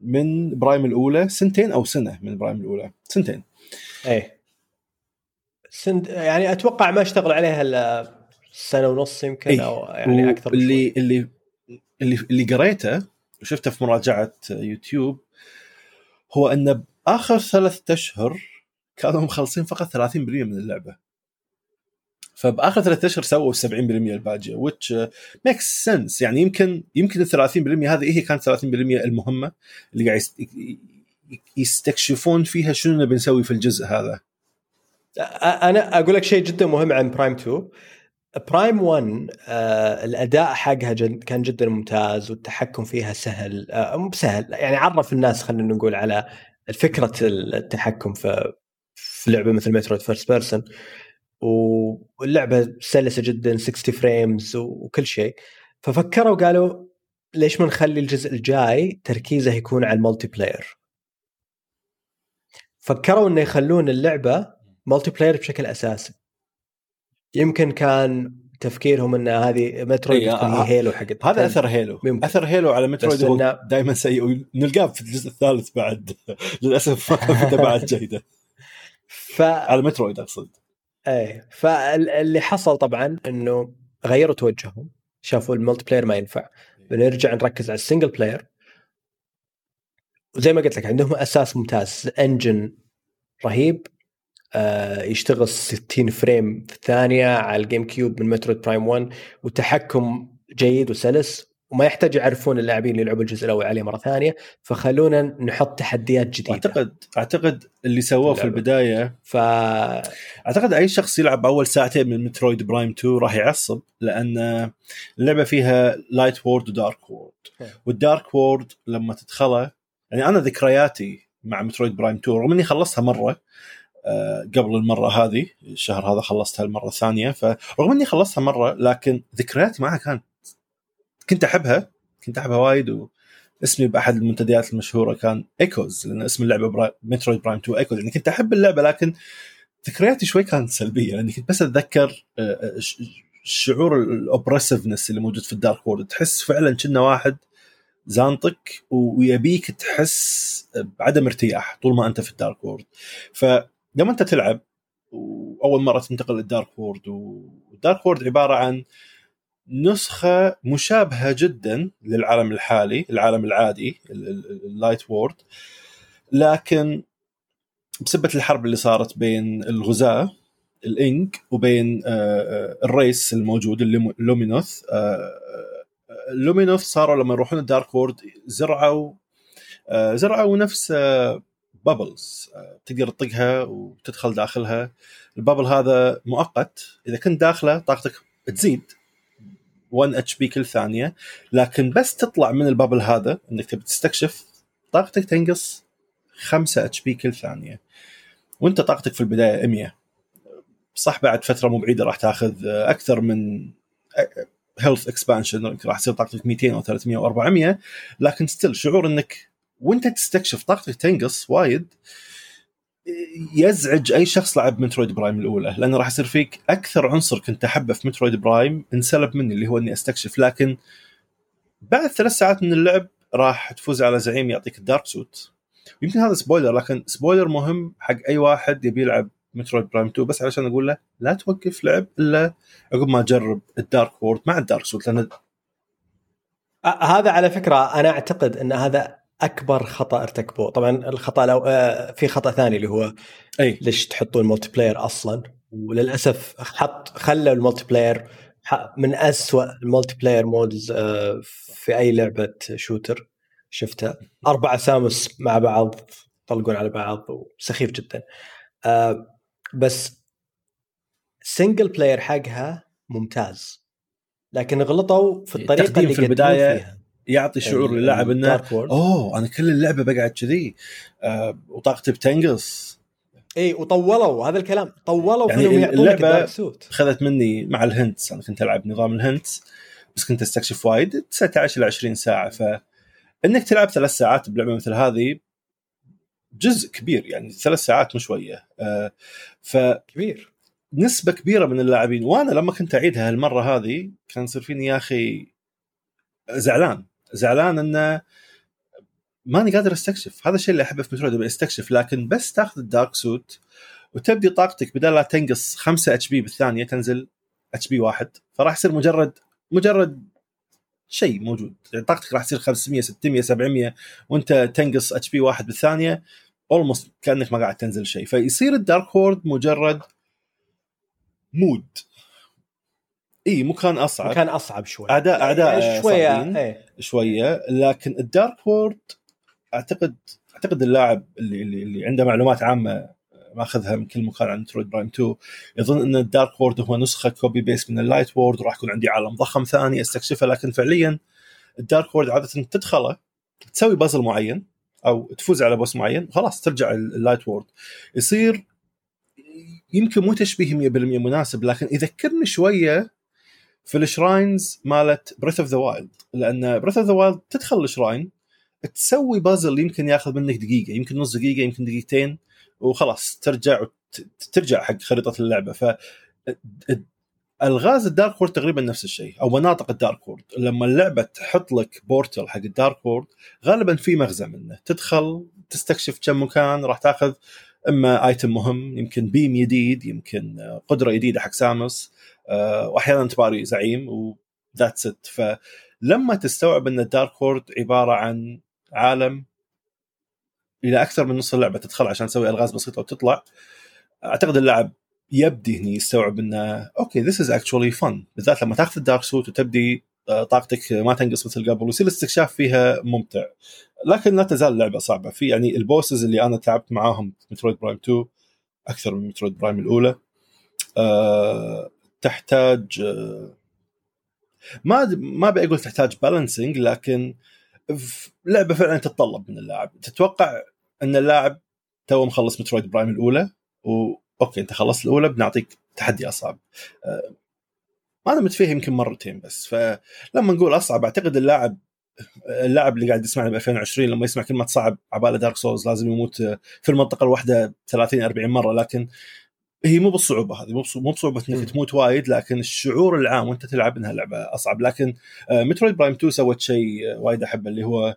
من برايم الأولى سنتين أو سنة من برايم الأولى سنتين إيه سنت يعني أتوقع ما اشتغل عليها إلا سنة ونص يمكن إيه. أو يعني أكثر اللي. اللي اللي اللي قريته وشفته في مراجعة يوتيوب هو إن بآخر ثلاثة أشهر كانوا مخلصين فقط 30% من اللعبة. فبآخر ثلاثة أشهر سووا 70% الباقيه which makes sense يعني يمكن يمكن ال 30% هذه هي كانت 30% المهمة اللي قاعد يستكشفون فيها شنو نبي نسوي في الجزء هذا. أنا أقول لك شيء جدا مهم عن برايم 2 برايم 1 آه الأداء حقها جد كان جدا ممتاز والتحكم فيها سهل. آه مو بسهل يعني عرف الناس خلينا نقول على فكره التحكم في في لعبه مثل مترويد first person واللعبة سلسة جدا 60 frames وكل شيء. ففكروا قالوا ليش ما نخلي الجزء الجاي تركيزه يكون على ال multiplayer فكروا إنه يخلون اللعبة multiplayer بشكل أساسي. يمكن كان تفكيرهم إن هذه مترويد هي آه هيلو حق هذا أثر هيلو ممكن. أثر هيلو على مترويد دائما سيء ونلقاه في الجزء الثالث بعد. للأسف ما بعد جيدة. ف... على مترويد أقصد. إيه فاللي حصل طبعا إنه غيروا توجههم شافوا ال multiplayer ما ينفع بنرجع نركز على ال single player. وزي ما قلت لك عندهم أساس ممتاز engine رهيب آه يشتغل 60 frame في الثانية على الجيم كيوب من مترويد برايم 1 وتحكم جيد وسلس. وما يحتاج يعرفون اللاعبين اللي يلعبوا الجزء الأول عليه مرة ثانية فخلونا نحط تحديات جديدة. اعتقد أعتقد اللي سووه في البداية ف أعتقد أي شخص يلعب أول ساعتين من مترويد برايم 2 راح يعصب لأن اللعبة فيها light world و dark world وال dark world لما تدخله يعني أنا ذكرياتي مع مترويد برايم 2 رغم إني خلصتها مرة آه، قبل المرة هذه الشهر هذا خلصتها المرة الثانية فرغم إني خلصتها مرة لكن ذكرياتي معها كانت كنت أحبها كنت أحبها وايد واسمي بأحد المنتديات المشهورة كان ايكوز لأن اسم اللعبة برا... مترويد برايم 2 ايكوز يعني كنت أحب اللعبة لكن ذكرياتي شوي كانت سلبية لأني كنت بس أتذكر آه، آه، شعور ال oppressiveness اللي موجود في ال dark world تحس فعلا كأن واحد زانطك ويبيك تحس بعدم ارتياح طول ما أنت في ال dark world فلما أنت تلعب وأول مرة تنتقل لل dark world وال dark world عبارة عن نسخة مشابهة جدا للعالم الحالي العالم العادي ال light world لكن بسبة الحرب اللي صارت بين الغزاة الإنق وبين آه، آه، ال race الموجود اللومينوث اللومينوث صاروا لما يروحون ال dark world زرعوا آه، زرعوا نفس bubbles تقدر تطقها وتدخل داخلها. ال bubble هذا مؤقت. إذا كنت داخله طاقتك تزيد 1 HP كل ثانية. لكن بس تطلع من ال bubble هذا إنك تبي تستكشف طاقتك تنقص 5 HP كل ثانية. وأنت طاقتك في البداية 100 صح بعد فترة مو بعيدة راح تاخذ أكثر من health expansion راح تصير طاقتك 200 أو 300 أو 400 لكن still شعور إنك وأنت تستكشف طاقتك تنقص وايد. يزعج أي شخص لعب مترويد برايم الأولى لأنه راح يصير فيك أكثر عنصر كنت أحبه في مترويد برايم انسلب مني اللي هو إني أستكشف. لكن بعد ثلاث ساعات من اللعب راح تفوز على زعيم يعطيك ال dark suit. يمكن هذا spoiler لكن spoiler مهم حق أي واحد يبي يلعب مترويد برايم 2 بس علشان أقول له لا توقف لعب إلا عقب ما تجرب ال dark world مع ال dark suit لأن هذا على فكرة أنا أعتقد إن هذا أكبر خطأ ارتكبوه. طبعا الخطأ لو آه، في خطأ ثاني اللي هو أي. ليش تحطون ال multiplayer أصلا؟ وللأسف حط خلوا ال multiplayer من أسوأ ال multiplayer modes في أي لعبة shooter شفتها. أربع Samus مع بعض يطلقون على بعض وسخيف جدا. آه، بس single player حقها ممتاز. لكن غلطوا في الطريقة اللي في البداية فيها. يعطي شعور للاعب إنه أوه أنا كل اللعبة بقعد كذي. آه وطاقتي بتنقص. إي وطولوا هذا الكلام. طولوا يعني فيهم اللعبة اخذت مني مع الهنتس. أنا كنت ألعب نظام الهنتس بس كنت أستكشف وايد. 19 ل 20 ساعة. فإنك تلعب ثلاث ساعات بلعبة مثل هذه جزء كبير. يعني ثلاث ساعات مو شوية. آه ف كبير. نسبة كبيرة من اللاعبين. وأنا لما كنت أعيدها المره هذه كان يصير فيني يا أخي زعلان. زعلان انه ماني قادر استكشف. هذا الشيء اللي أحبه في مترويد استكشف لكن بس تاخذ الدارك سوت وتبدي طاقتك بدل لا تنقص 5 اتش بي بالثانية تنزل اتش بي واحد. فراح يصير مجرد مجرد شيء موجود. يعني طاقتك راح تصير 500 600 700 وانت تنقص HP واحد بالثانية almost كأنك ما قاعد تنزل شيء. فيصير ال dark world مجرد mode. إي مكان أصعب. مكان أصعب شوي. اعداء اعداء شوية إيه. شوية. لكن ال dark world أعتقد أعتقد اللاعب اللي اللي, اللي عنده معلومات عامة ماخذها من كل مكان عن Metroid Prime 2 يظن إن ال dark world هو نسخة copy paste من ال light world وراح يكون عندي عالم ضخم ثاني أستكشفه. لكن فعليا ال dark world عادة تدخله تسوي بازل معين أو تفوز على boss معين خلاص ترجع ال light world. يصير يمكن مو تشبيه 100% مناسب لكن يذكرني شوية في ال shrines مالت Breath of the Wild لأن Breath of the Wild تدخل ال shrine تسوي بازل يمكن ياخذ منك دقيقة يمكن نص دقيقة يمكن دقيقتين وخلاص ترجع ترجع حق خريطة اللعبة. ف الغاز ال dark world تقريبا نفس الشيء أو مناطق ال dark world. لما اللعبة تحط لك portal حق ال dark world غالبا في مغزى منه. تدخل تستكشف كم مكان راح تاخذ إما item مهم يمكن beam جديد يمكن قدرة جديده حق Samus آه، وأحيانا تباري زعيم و that's it فلما تستوعب إن ال dark world عبارة عن عالم إلى أكثر من نص اللعبة تدخل عشان تسوي ألغاز بسيطة وتطلع أعتقد اللاعب يبدي هني يستوعب إنه okay this is actually fun بالذات لما تاخذ ال dark suit وتبدي آه، طاقتك ما تنقص مثل قبل ويصير الاستكشاف فيها ممتع. لكن لا تزال اللعبة صعبة. في يعني ال bosses اللي أنا تعبت معاهم Metroid Prime 2 أكثر من Metroid Prime الأولى. أه تحتاج أه ما ما ابي أقول تحتاج balancing لكن لعبة فعلا تتطلب من اللاعب. تتوقع إن اللاعب تو مخلص Metroid Prime الأولى؟ و okay أنت خلصت الأولى بنعطيك تحدي أصعب. أه أنا متفهم يمكن مرتين بس فلما نقول أصعب أعتقد اللاعب اللاعب اللي قاعد يسمعنا ب 2020 لما يسمع كلمة صعب عباله Dark Souls لازم يموت في المنطقة الواحدة 30 40 مرة لكن هي مو بالصعوبة هذه مو مو بصعوبة إنك تموت وايد لكن الشعور العام وأنت تلعب إنها لعبة أصعب. لكن Metroid Prime 2 سوت شيء وايد احبه اللي هو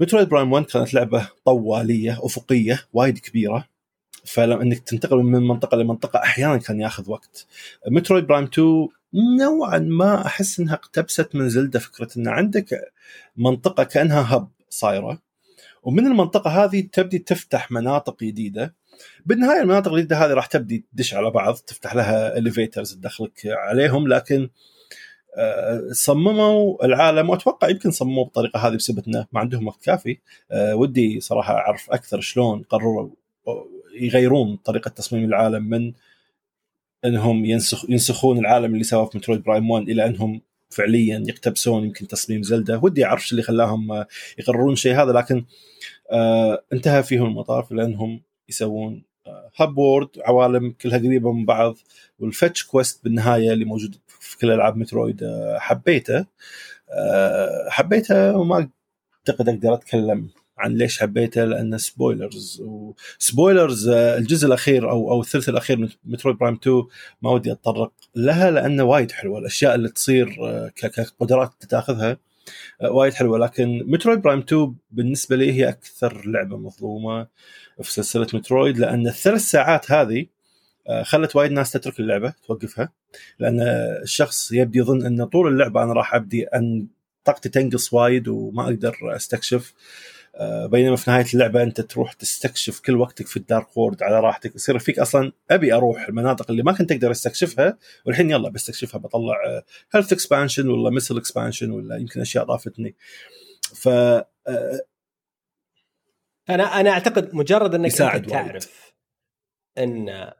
Metroid Prime 1 كانت لعبة طوالية أفقية وايد كبيرة. فلما إنك تنتقل من منطقة لمنطقه أحيانا كان ياخذ وقت. Metroid Prime 2 نوعا ما أحس إنها اقتبست من Zelda فكرة إن عندك منطقة كأنها hub صايرة ومن المنطقة هذه تبدي تفتح مناطق جديدة. بالنهاية المناطق الجديدة هذه راح تبدي تدش على بعض تفتح لها elevators تدخلك عليهم لكن آه، صمموا العالم وأتوقع يمكن صمموه بالطريقة هذه بسبب إنه ما عندهم وقت كافي. آه، ودي صراحة أعرف أكثر شلون قرروا يغيرون طريقة تصميم العالم من إنهم ينسخ ينسخون العالم اللي سواه في Metroid Prime 1 إلى إنهم فعليا يقتبسون يمكن تصميم Zelda. ودي اعرف اللي خلاهم آه، يقررون الشيء هذا لكن آه انتهى فيهم المطاف لأنهم يسوون hub world عوالم كلها قريبة من بعض وال fetch quest بالنهاية اللي موجود في كل ألعاب Metroid آه حبيته. آه حبيته وما أعتقد أقدر أتكلم عن ليش حبيته لأنه spoilers و spoilers الجزء الأخير أو أو الثلث الأخير من Metroid Prime 2 ما ودي أتطرق لها لأنه وايد حلوة. الأشياء اللي تصير آه، كقدرات تاخذها آه، وايد حلوة. لكن Metroid Prime 2 بالنسبة لي هي أكثر لعبة مظلومة في سلسلة Metroid لأن الثلاث ساعات هذه آه، خلت وايد ناس تترك اللعبة توقفها. لأن الشخص يبدي يظن ان طول اللعبة أنا راح أبدي أن طاقتي تنقص وايد وما أقدر أستكشف. بينما في نهاية اللعبة أنت تروح تستكشف كل وقتك في ال dark world على راحتك يصير فيك أصلا أبي أروح المناطق اللي ما كنت أقدر أستكشفها والحين يلا بستكشفها بطلع health expansion ولا missile expansion ولا يمكن أشياء طافتني. ف آه، أنا أنا أعتقد مجرد إنك أنت تعرف إن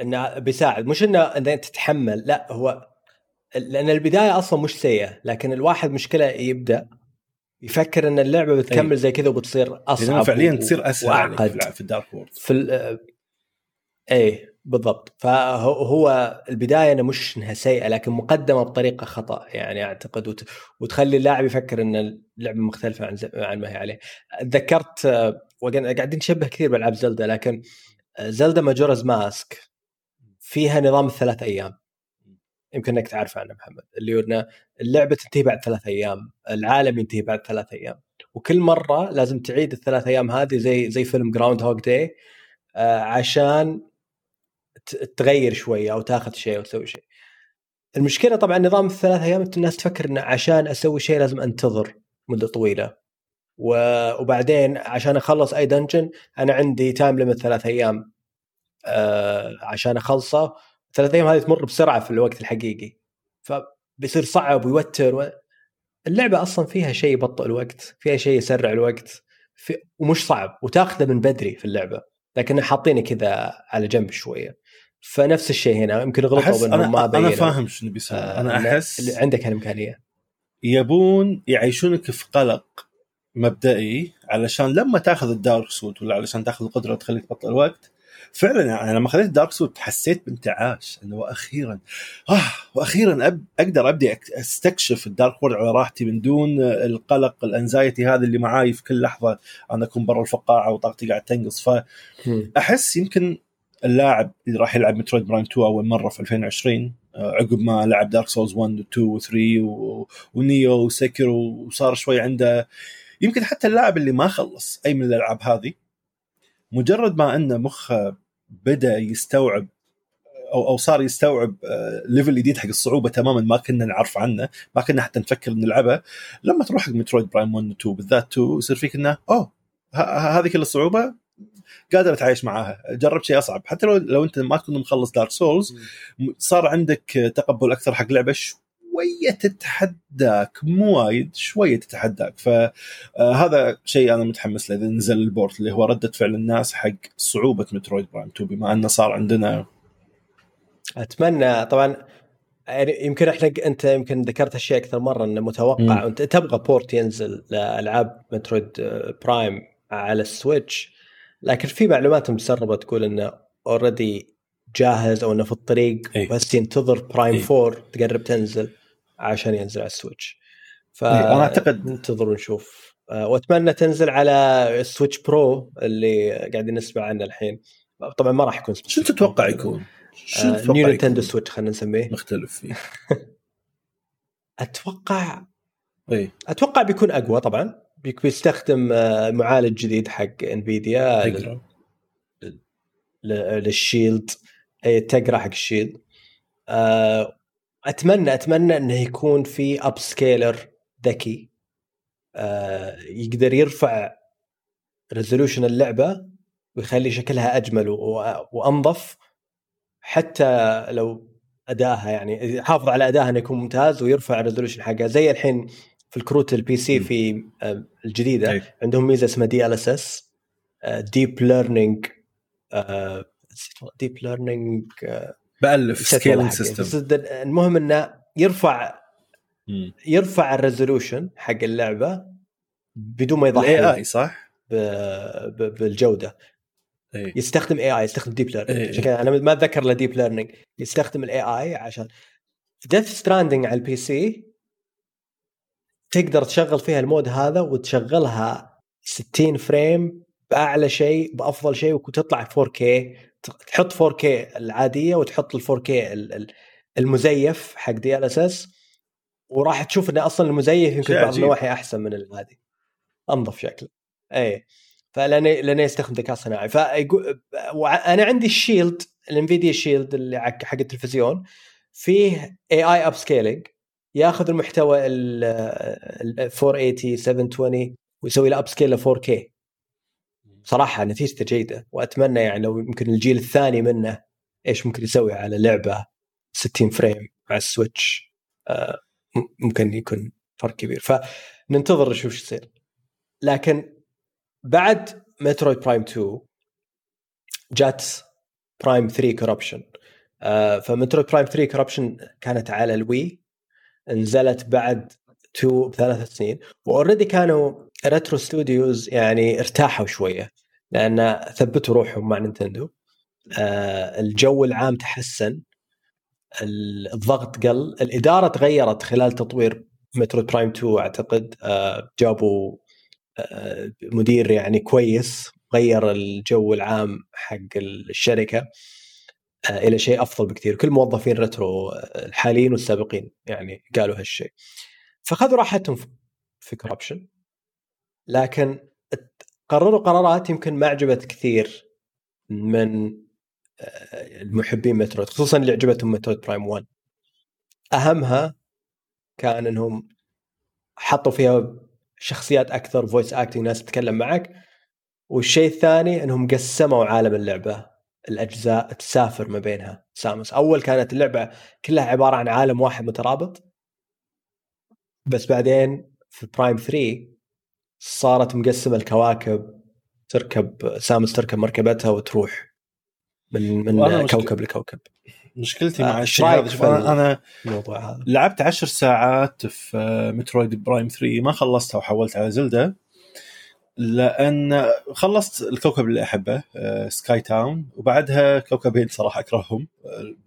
انه بيساعد مش إنه أنت تتحمل لا هو لأن البداية أصلا مش سيئة لكن الواحد مشكلة يبدأ يفكر إن اللعبة بتكمل أي. زي كذا وبتصير أصعب فعليا و... تصير اسهل وأعقد. في الدارك وورد. في ال... إيه بالضبط. فهو البداية أنا مش إنها سيئة لكن مقدمة بطريقة خطأ يعني أعتقد وت... وتخلي اللاعب يفكر إن اللعبة مختلفة عن ز... عن ما هي عليه. تذكرت قاعدين نشبه كثير بألعاب Zelda لكن Zelda Majora's Mask فيها نظام الثلاث أيام. يمكن إنك تعرف عنه محمد اللي هو اللعبة تنتهي بعد ثلاث أيام، العالم ينتهي بعد ثلاث أيام، وكل مرة لازم تعيد الثلاث أيام هذه زي زي فيلم Groundhog Day عشان تغير شوية أو تاخذ شيء أو تسوي شيء. المشكلة طبعا نظام الثلاث أيام الناس تفكر ان عشان أسوي شيء لازم أنتظر مدة طويلة. وبعدين عشان أخلص أي dungeon أنا عندي time limit ثلاث أيام آه عشان أخلصه ثلاث أيام هذه تمر بسرعة في الوقت الحقيقي. فبيصير صعب ويوتر و... اللعبة أصلا فيها شيء يبطئ الوقت فيها شيء يسرع الوقت في... ومش صعب وتاخذه من بدري في اللعبة لكن حاطينه كذا على جنب شوية. فنفس الشيء هنا يمكن غلطوا بانهم ما بينوا أنا فاهم شو بيسوي. آه أنا أحس عندك الامكانيه يبون يعيشونك في قلق مبدئي علشان لما تاخذ ال dark suit ولا علشان تاخذ القدرة تخليك تبطئ الوقت فعلا يعني لما خذيت dark suit حسيت بانتعاش إنه وأخيرا آه وأخيرا أب أقدر أبدي أستكشف ال dark world على راحتي من دون القلق ال anxiety هذا اللي معاي في كل لحظة أنا أكون برا الفقاعة وطاقتي قاعد تنقص. فاحس يمكن اللاعب اللي راح يلعب Metroid Prime 2 أول مرة في 2020 آه، عقب ما لعب Dark Souls 1 و 2 و 3 و... و Nioh و Sekiro وصار شوي عنده. يمكن حتى اللاعب اللي ما خلص أي من الألعاب هذه مجرد ما ان مخه بدأ يستوعب أو أو صار يستوعب level آه، جديد حق الصعوبة تماما ما كنا نعرف عنه ما كنا حتى نفكر نلعبه. لما تروح حق Metroid Prime 1 و 2 بالذات 2 يصير فيك إنه أوه هذه كل الصعوبه قادر أتعايش معاها جربت شيء أصعب. حتى لو لو أنت ما كنت مخلص Dark Souls صار عندك تقبل أكثر حق لعبة شوية تتحداك مو وايد شوية تتحداك فهذا آه، شيء أنا متحمس له إذا نزل ال port اللي هو ردة فعل الناس حق صعوبة Metroid Prime 2 بما إنه صار عندنا أتمنى طبعا يعني يمكن إحنا أنت يمكن ذكرت اشياء أكثر مرة إنه متوقع وانت تبغى port ينزل لألعاب Metroid Prime على ال Switch لكن في معلومات مسربه تقول إنه already جاهز أو إنه في الطريق أي. بس ينتظر Prime أي. 4 تقرب تنزل عشان ينزل على ال Switch. فانا أعتقد ننتظر ونشوف. آه، وأتمنى تنزل على ال Switch Pro اللي قاعدين نسمع عنه الحين. طبعا ما راح يكون شو تتوقع يكون؟ شو آه new Nintendo Switch خلينا نسميه. مختلف فيه. أتوقع اي أتوقع بيكون أقوى طبعا. بيستخدم آه، معالج جديد حق Nvidia لل... لل Shield أي تقرأ حق ال Shield. آه، اتمنى أتمنى إنه يكون في upscaler ذكي. آه، يقدر يرفع resolution اللعبة ويخلي شكلها أجمل وأنظف حتى لو ادائها يعني يحافظ على ادائها إنه يكون ممتاز ويرفع ال resolution حقها. زي الحين في الكروت ال PC في آه، الجديدة. أي. عندهم ميزة اسمها دي ال اس اس ديب ليرنينج ديب ليرنينج بألف سكيلينج سيستم المهم إنه يرفع يرفع ال resolution حق اللعبة بدون ما يضحي ال AI صح؟ بالجودة. أي. يستخدم AI يستخدم deep learning عشان كذا أنا ما أتذكر له deep learning يستخدم ال AI عشان Death Stranding على ال PC تقدر تشغل فيها ال mode هذا وتشغلها 60 frame بأعلى شيء بأفضل شيء وتطلع 4K تحط 4K العادية وتحط ال 4K المزيف حق DLSS وراح تشوف انه أصلا المزيف يمكن بعض النواحي أحسن من العادي. أنظف شكله. اي فلانه لأنه يستخدم ذكاء صناعي. فيقول أنا عندي ال Shield ال Nvidia Shield اللي حق التلفزيون فيه AI upscaling ياخذ المحتوى ال 480 720 ويسوي له upscale ل 4K صراحة نتيجته جيدة وأتمنى يعني لو يمكن الجيل الثاني منه إيش ممكن يسوي على لعبة 60 frame على ال Switch آه، ممكن يكون فرق كبير. فننتظر نشوف إيش يصير. لكن بعد Metroid Prime 2 جات Prime 3 Corruption ف Metroid Prime 3 Corruption كانت على ال Wii نزلت بعد 2 بثلاث سنين و already كانوا Retro Studios يعني ارتاحوا شوية لأن ثبتوا روحهم مع Nintendo. آه الجو العام تحسن الضغط قل الإدارة تغيرت خلال تطوير Metroid Prime 2 أعتقد. آه جابوا آه مدير يعني كويس غير الجو العام حق الشركة إلى شيء أفضل بكثير. كل موظفين Retro الحاليين والسابقين يعني قالوا هالشيء. فخذوا راحتهم في Corruption لكن قرروا قرارات يمكن ما عجبت كثير من آه، المحبين Metroid خصوصا اللي عجبتهم Metroid Prime 1 أهمها كان إنهم حطوا فيها شخصيات أكثر voice acting ناس تتكلم معك. والشيء الثاني إنهم قسموا عالم اللعبة الأجزاء تسافر ما بينها. Samus أول كانت اللعبة كلها عبارة عن عالم واحد مترابط بس بعدين في Prime 3 صارت مقسمة الكواكب تركب Samus تركب مركبتها وتروح من من كوكب لكوكب. مشكلتي مع الشيء هذا أنا الموضوع هذا. لعبت عشر ساعات في Metroid Prime 3 ما خلصتها وحولت على Zelda لأن خلصت الكوكب اللي أحبه SkyTown وبعدها كوكبين صراحة أكرههم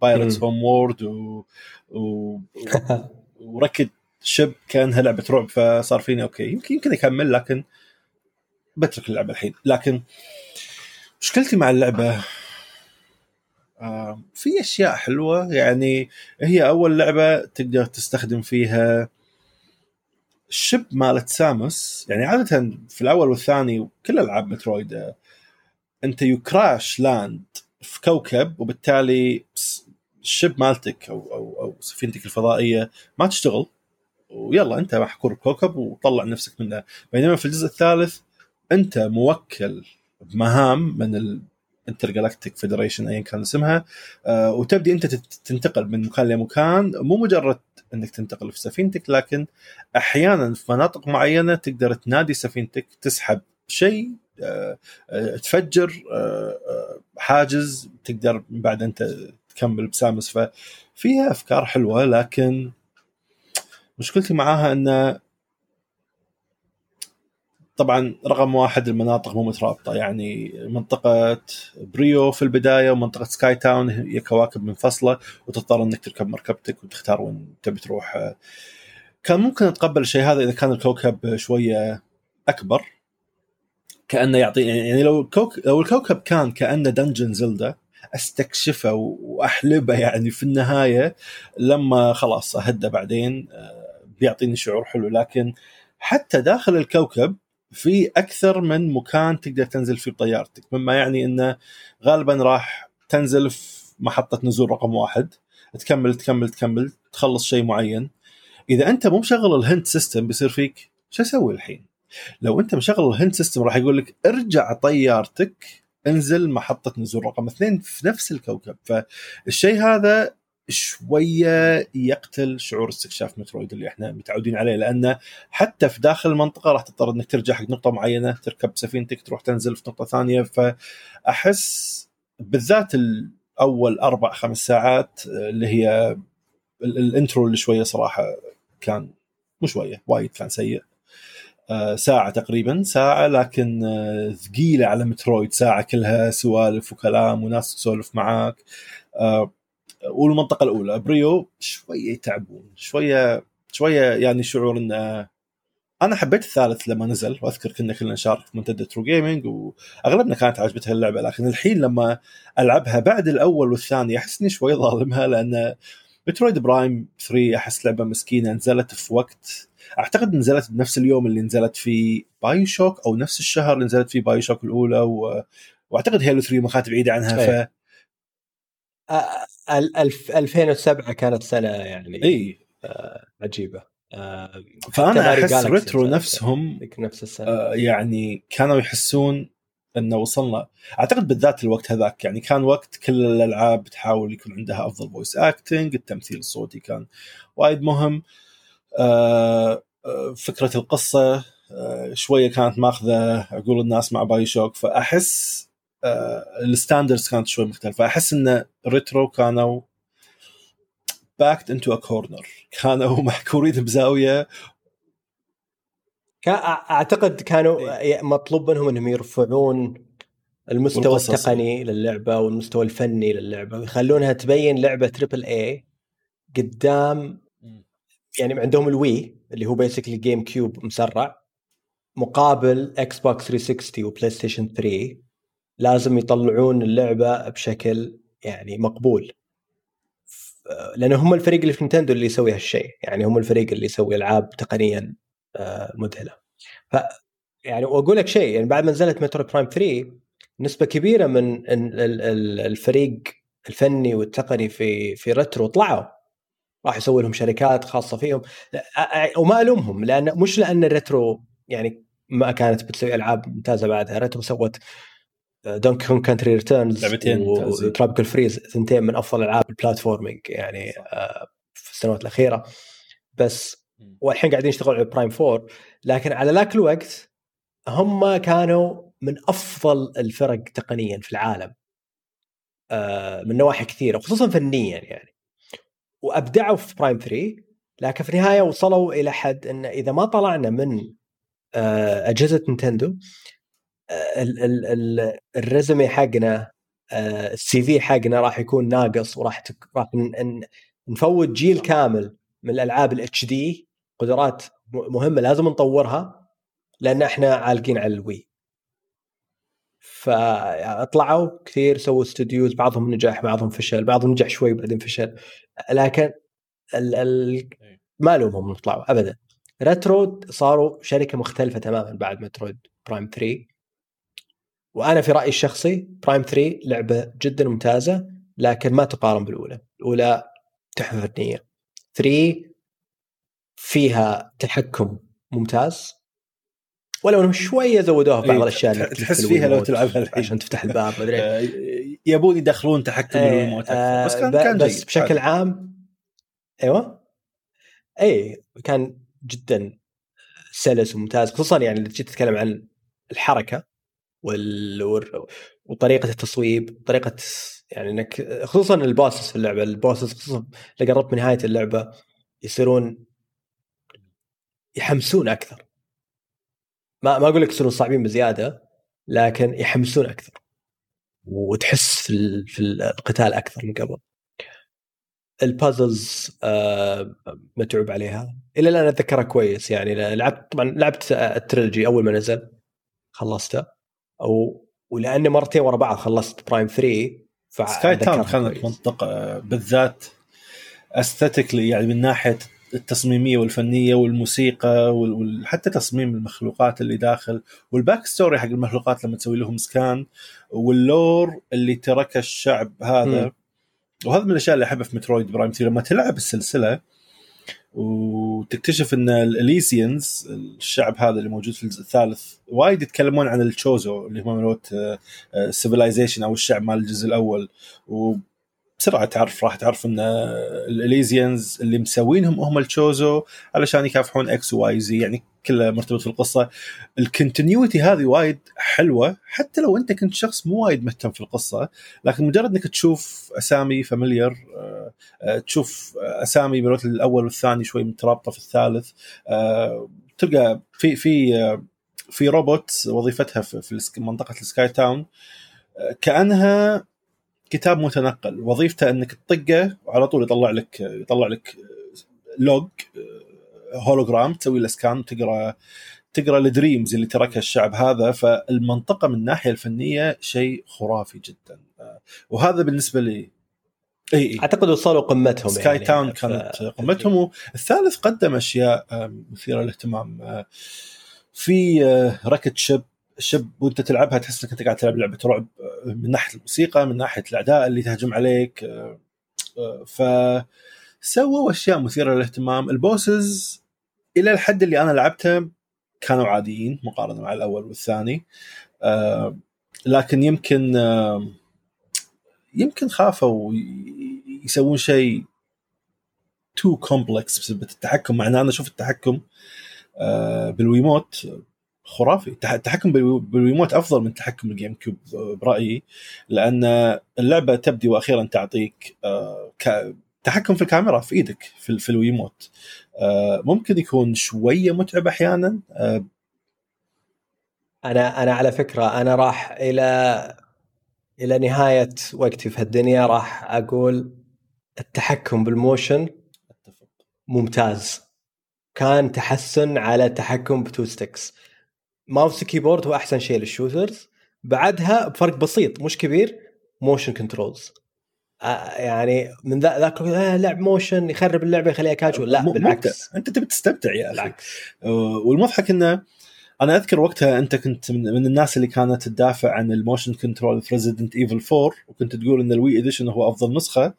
Pirates Homeworld و... و... وركض شب كانها لعبه رعب فصار فيني okay. يمكن يمكن أكمل لكن بترك اللعبة الحين. لكن مشكلتي مع اللعبة آه في أشياء حلوة. يعني هي أول لعبة تقدر تستخدم فيها ال ship مالت Samus يعني عادة في الأول والثاني كل ألعاب Metroid أنت you crash land في كوكب وبالتالي ال ship مالتك أو أو أو سفينتك الفضائية ما تشتغل. ويلا انت محكور بكوكب وطلع نفسك منه. بينما في الجزء الثالث انت موكل بمهام من ال Intergalactic Federation ايا كان اسمها. آه وتبدي أنت تنتقل من مكان لمكان مو مجرد إنك تنتقل في سفينتك لكن أحيانا في مناطق معينة تقدر تنادي سفينتك تسحب شيء آه آه تفجر آه، آه، حاجز تقدر بعد أنت تكمل ب Samus. ففيها أفكار حلوة لكن مشكلتي معاها انه طبعا رقم واحد المناطق مو مترابطة. يعني منطقة Bryyo في البداية ومنطقة SkyTown هي كواكب منفصلة وتضطر إنك تركب مركبتك وتختار وين تبي تروح. كان ممكن أتقبل الشيء هذا إذا كان الكوكب شوية أكبر. كأنه يعطي يعني لو الكوك لو الكوكب كان كأنه dungeon Zelda أستكشفه وأحلبه يعني في النهاية لما خلاص أهده بعدين آه، بيعطيني شعور حلو لكن حتى داخل الكوكب في أكثر من مكان تقدر تنزل فيه بطيارتك. مما يعني إنه غالبا راح تنزل في محطة نزول رقم واحد تكمل تكمل تكمل تخلص شيء معين. إذا أنت مو مشغل ال hint system بيصير فيك شو أسوي الحين؟ لو أنت مشغل ال hint system راح يقول لك ارجع طيارتك انزل محطة نزول رقم اثنين في نفس الكوكب. فالشيء هذا شوية يقتل شعور استكشاف مترويد اللي إحنا متعودين عليه لأنه حتى في داخل المنطقة راح تضطر إنك ترجع حق نقطة معينة تركب سفينتك تروح تنزل في نقطة ثانية. فأحس بالذات اول أربع خمس ساعات اللي هي الإنترو اللي شوية صراحة كان مو شوية وايد كان سيء. آه، ساعة تقريبا ساعة لكن آه، ثقيلة على مترويد ساعة كلها سوالف وكلام وناس تسولف معاك. والمنطقة الأولى Bryyo شوية يتعبون شوية شوية يعني شعور انه أنا حبيت الثالث لما نزل وأذكر كنا كلنا نشارك في منتدى True Gaming وأغلبنا كانت عجبتها اللعبة لكن الحين لما ألعبها بعد الأول والثاني أحس إني شوي ظالمها لأن Metroid Prime 3 أحس لعبة مسكينة نزلت في وقت أعتقد نزلت بنفس اليوم اللي نزلت فيه BioShock أو نفس الشهر اللي نزلت فيه BioShock الأولى و... وأعتقد Halo 3 ما كانت بعيدة عنها ف 2007 كانت سنة يعني إي. آه عجيبة. آه فأنا أحس Retro نفسهم نفس السنة. آه يعني كانوا يحسون إنه وصلنا. أعتقد بالذات الوقت هذاك يعني كان وقت كل الألعاب تحاول يكون عندها أفضل voice acting التمثيل الصوتي كان وايد مهم. آه، آه، فكرة القصة آه، شوية كانت ماخذة عقول الناس مع BioShock فأحس ال standards كانت شوي مختلفة. أحس إن Retro كانوا backed into a corner كانوا محكورين بزاوية أعتقد كانوا إيه. مطلوب منهم إنهم يرفعون المستوى التقني للعبة والمستوى الفني للعبة ويخلونها تبين لعبة triple A قدام يعني عندهم ال Wii اللي هو basically GameCube مسرع مقابل Xbox 360 و PlayStation 3 لازم يطلعون اللعبة بشكل يعني مقبول. لأن هم الفريق اللي في Nintendo اللي يسوي هالشيء. يعني هم الفريق اللي يسوي ألعاب تقنيا آه، مذهلة. ف يعني وأقول لك شيء يعني بعد ما نزلت Metroid Prime 3 نسبة كبيرة من الفريق الفني والتقني في في Retro طلعوا. راح يسوي لهم شركات خاصة فيهم. وما ألومهم لأن مش لأن ال Retro يعني ما كانت بتسوي ألعاب ممتازة بعدها. Retro سوت Donkey Kong Country Returns و Tropical Freeze ثنتين من أفضل ألعاب ال platforming يعني آه، في السنوات الأخيرة. بس والحين قاعدين يشتغلون على Prime 4 لكن على ذاك الوقت هم كانوا من أفضل الفرق تقنيا في العالم. آه، من نواحي كثيرة خصوصا فنيا يعني. وأبدعوا في Prime 3 لكن في النهاية وصلوا إلى حد إن إذا ما طلعنا من آه، أجهزة Nintendo ال résumé حقنا ال CV حقنا راح يكون ناقص وراح راح نفوت جيل كامل من الألعاب ال HD قدرات مهمة لازم نطورها لأن إحنا عالقين على ال Wii فاطلعوا كثير سووا studios بعضهم نجح بعضهم فشل بعضهم نجح شوي بعدين فشل. لكن ال ال ما لهم طلعوا ابدا. Retro صاروا شركة مختلفة تماما بعد Metroid Prime 3 وأنا في رأيي الشخصي Prime 3 لعبة جدا ممتازة لكن ما تقارن بالأولى. الأولى تحفة فنية. 3 فيها تحكم ممتاز. ولو إنهم شوية زودوها في بعض إيه، الأشياء تحس فيها لو تلعبها عشان تفتح الباب آه، يبون يدخلون تحكم إيه، الريموت آه بس كان كان بس بشكل عام أيوه. اي كان جدا سلس وممتاز. خصوصا يعني إذا جيت تتكلم عن الحركة وال... وطريقة التصويب طريقة يعني إنك خصوصا ال bosses في اللعبة ال bosses خصوصا إذا قربت من نهاية اللعبة يصيرون يحمسون أكثر. ما ما أقول لك يصيرون صعبين بزيادة لكن يحمسون أكثر. وتحس في في القتال أكثر من قبل. ال puzzles آه متعوب عليها. إلى الآن أتذكرها كويس يعني لعبت طبعا لعبت ال trilogy أول ما نزل خلصته أو ولأني مرتين ورا بعض خلصت Prime 3 Sky Town كانت منطقة بالذات aesthetically يعني من ناحية التصميمية والفنية والموسيقى وحتى تصميم المخلوقات اللي داخل وال back story حق المخلوقات لما تسوي لهم scan وال lore اللي تركه الشعب هذا م. وهذا من الأشياء اللي أحبها في Metroid Prime 3 لما تلعب السلسلة وتكتشف إن ال Elysians الشعب هذا اللي موجود في الجزء الثالث وايد يتكلمون عن ال Chozo اللي هم مالت civilization أو الشعب مال الجزء الأول. بسرعة تعرف راح تعرف إن ال Elysians اللي مسوينهم هم ال Chozo علشان يكافحون X و Y Z يعني كله مرتبط في القصة ال continuity هذه وايد حلوة حتى لو أنت كنت شخص مو وايد مهتم في القصة لكن مجرد إنك تشوف أسامي familiar آه، آه، تشوف أسامي مالت الأول والثاني شوي مترابطة في الثالث آه، تلقى في في في روبوت وظيفتها في منطقة ال Sky Town كأنها كتاب متنقل. وظيفته إنك تطقه وعلى طول يطلع لك يطلع لك log hologram تسوي له scan وتقرا تقرأ ال dreams اللي تركها الشعب هذا فالمنطقة من الناحية الفنية شيء خرافي جدا. وهذا بالنسبة لي إي إي. أعتقد وصلوا قمتهم Sky يعني. Town كانت ف... قمتهم والثالث قدم أشياء مثيرة للاهتمام. في ركت شيب الشب وأنت تلعبها تحس إنك أنت قاعد تلعب لعبة رعب من ناحية الموسيقى من ناحية الاعداء اللي تهجم عليك ف سووا أشياء مثيرة للاهتمام. البوسز إلى الحد اللي أنا لعبته كانوا عاديين مقارنة مع الأول والثاني. لكن يمكن يمكن خافوا يسوون شيء too complex بسبب التحكم. مع أنا أشوف التحكم بال Wiimote خرافي. التحكم بالريموت أفضل من تحكم ال GameCube برأيي. لأن اللعبة تبدي وأخيرا تعطيك آه، تحكم في الكاميرا في إيدك في, في ال Wiimote. آه، ممكن يكون شوية متعب أحيانا. آه، أنا أنا على فكرة أنا راح إلى إلى نهاية وقتي في هالدنيا راح أقول التحكم بال motion ممتاز. كان تحسن على تحكم ب two sticks mouse keyboard هو أحسن شيء لل shooters. بعدها بفرق بسيط مش كبير motion controls. يعني من ذا ذاك آه لعب motion يخرب اللعبة يخليها كاجوال لا بالعكس. أنت تبي تستمتع يا بالعكس آه، والمضحك إنه أنا أذكر وقتها أنت كنت من, من الناس اللي كانت تدافع عن ال motion control في Resident Evil 4 وكنت تقول إن ال Wii edition هو أفضل نسخة.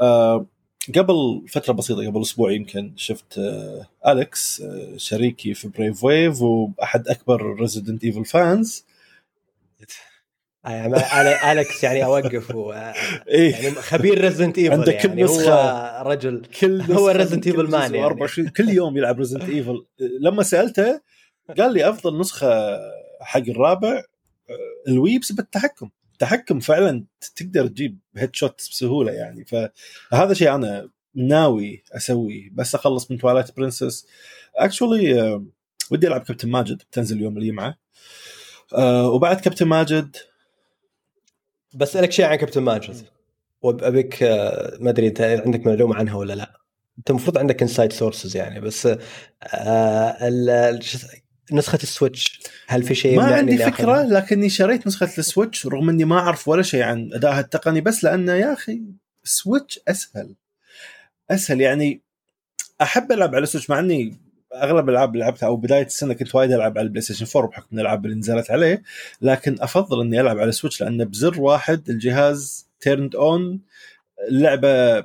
آه قبل فترة بسيطة قبل أسبوع يمكن شفت آه اليكس آه شريكي في Brave Wave وأحد أكبر Resident Evil fans يعني أليكس يعني اوقف و إيه؟ يعني خبير Resident Evil عنده كل يعني. نسخه هو رجل كل هو Resident Evil man يعني. 24 كل يوم يلعب Resident Evil لما سألته قال لي أفضل نسخة حق الرابع آه، ال Wii بسبب التحكم فعلا تقدر تجيب headshot بسهولة يعني. فهذا شيء أنا ناوي أسويه. بس أخلص من Twilight Princess actually ودي ألعب كابتن ماجد بتنزل يوم الجمعه وبعد كابتن ماجد بسألك شيء عن كابتن ماجد وأبيك آه، ما أدري انت عندك معلومة عنها ولا لا. أنت المفروض عندك inside sources يعني بس آه نسخة ال Switch هل في شيء ما عندي فكرة لكني شريت نسخة ال Switch رغم إني ما أعرف ولا شيء عن أدائها التقني بس لأنه يا أخي Switch أسهل. أسهل يعني أحب ألعب على ال Switch مع إني أغلب الألعاب اللي لعبتها أو بداية السنة كنت وايد ألعب على ال PlayStation 4 بحكم الألعاب اللي نزلت عليه لكن أفضل إني ألعب على ال Switch لأنه بزر واحد الجهاز turned on اللعبة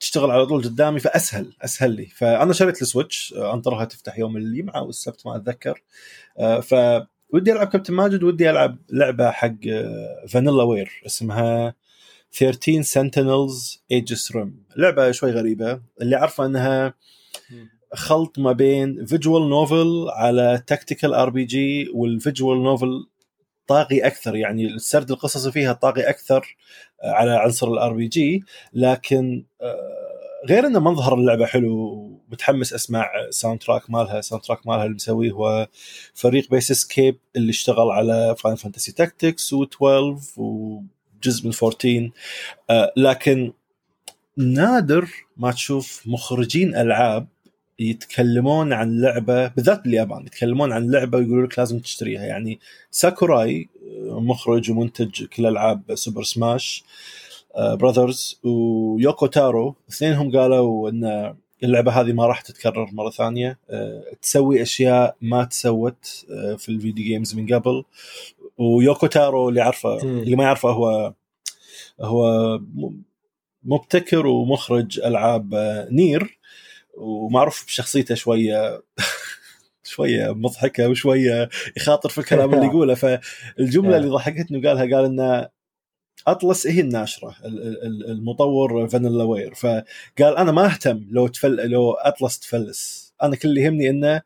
تشتغل على طول قدامي فأسهل أسهل لي. فأنا شريت ال Switch أنطرها تفتح يوم الجمعة والسبت ما أتذكر. آه، ف ودي ألعب كابتن ماجد ودي ألعب لعبة حق Vanillaware اسمها 13 Sentinels Aegis Rim لعبة شوي غريبة اللي عارفه إنها خلط ما بين visual novel على tactical RPG وال visual novel طاغي أكثر يعني السرد القصصي فيها طاغي أكثر آه، على عنصر ال RPG لكن آه، غير إن منظر اللعبة حلو متحمس أسمع soundtrack مالها soundtrack مالها اللي مسويه هو فريق Basiscape اللي اشتغل على Final Fantasy Tactics و12 وجزء من 14 آه، لكن نادر ما تشوف مخرجين ألعاب يتكلمون عن لعبة بالذات باليابان يتكلمون عن لعبة ويقولوا لك لازم تشتريها. يعني ساكوراي مخرج ومنتج كل ألعاب Super Smash Brothers ويوكو تارو. اثنينهم قالوا إن اللعبة هذه ما راح تتكرر مرة ثانية. أه، تسوي أشياء ما تسوت في ال video games من قبل. ويوكو تارو اللي عارفه اللي ما يعرفه هو هو مبتكر ومخرج ألعاب NieR. ومعروف بشخصيته شوية شوية مضحكة وشوية يخاطر في الكلام اللي يقوله. فالجملة اللي ضحكتني قالها قال انه أطلس هي الناشرة المطور فانيلا وير. فقال أنا ما أهتم لو تفل لو أطلس تفلس. أنا كل اللي يهمني إنه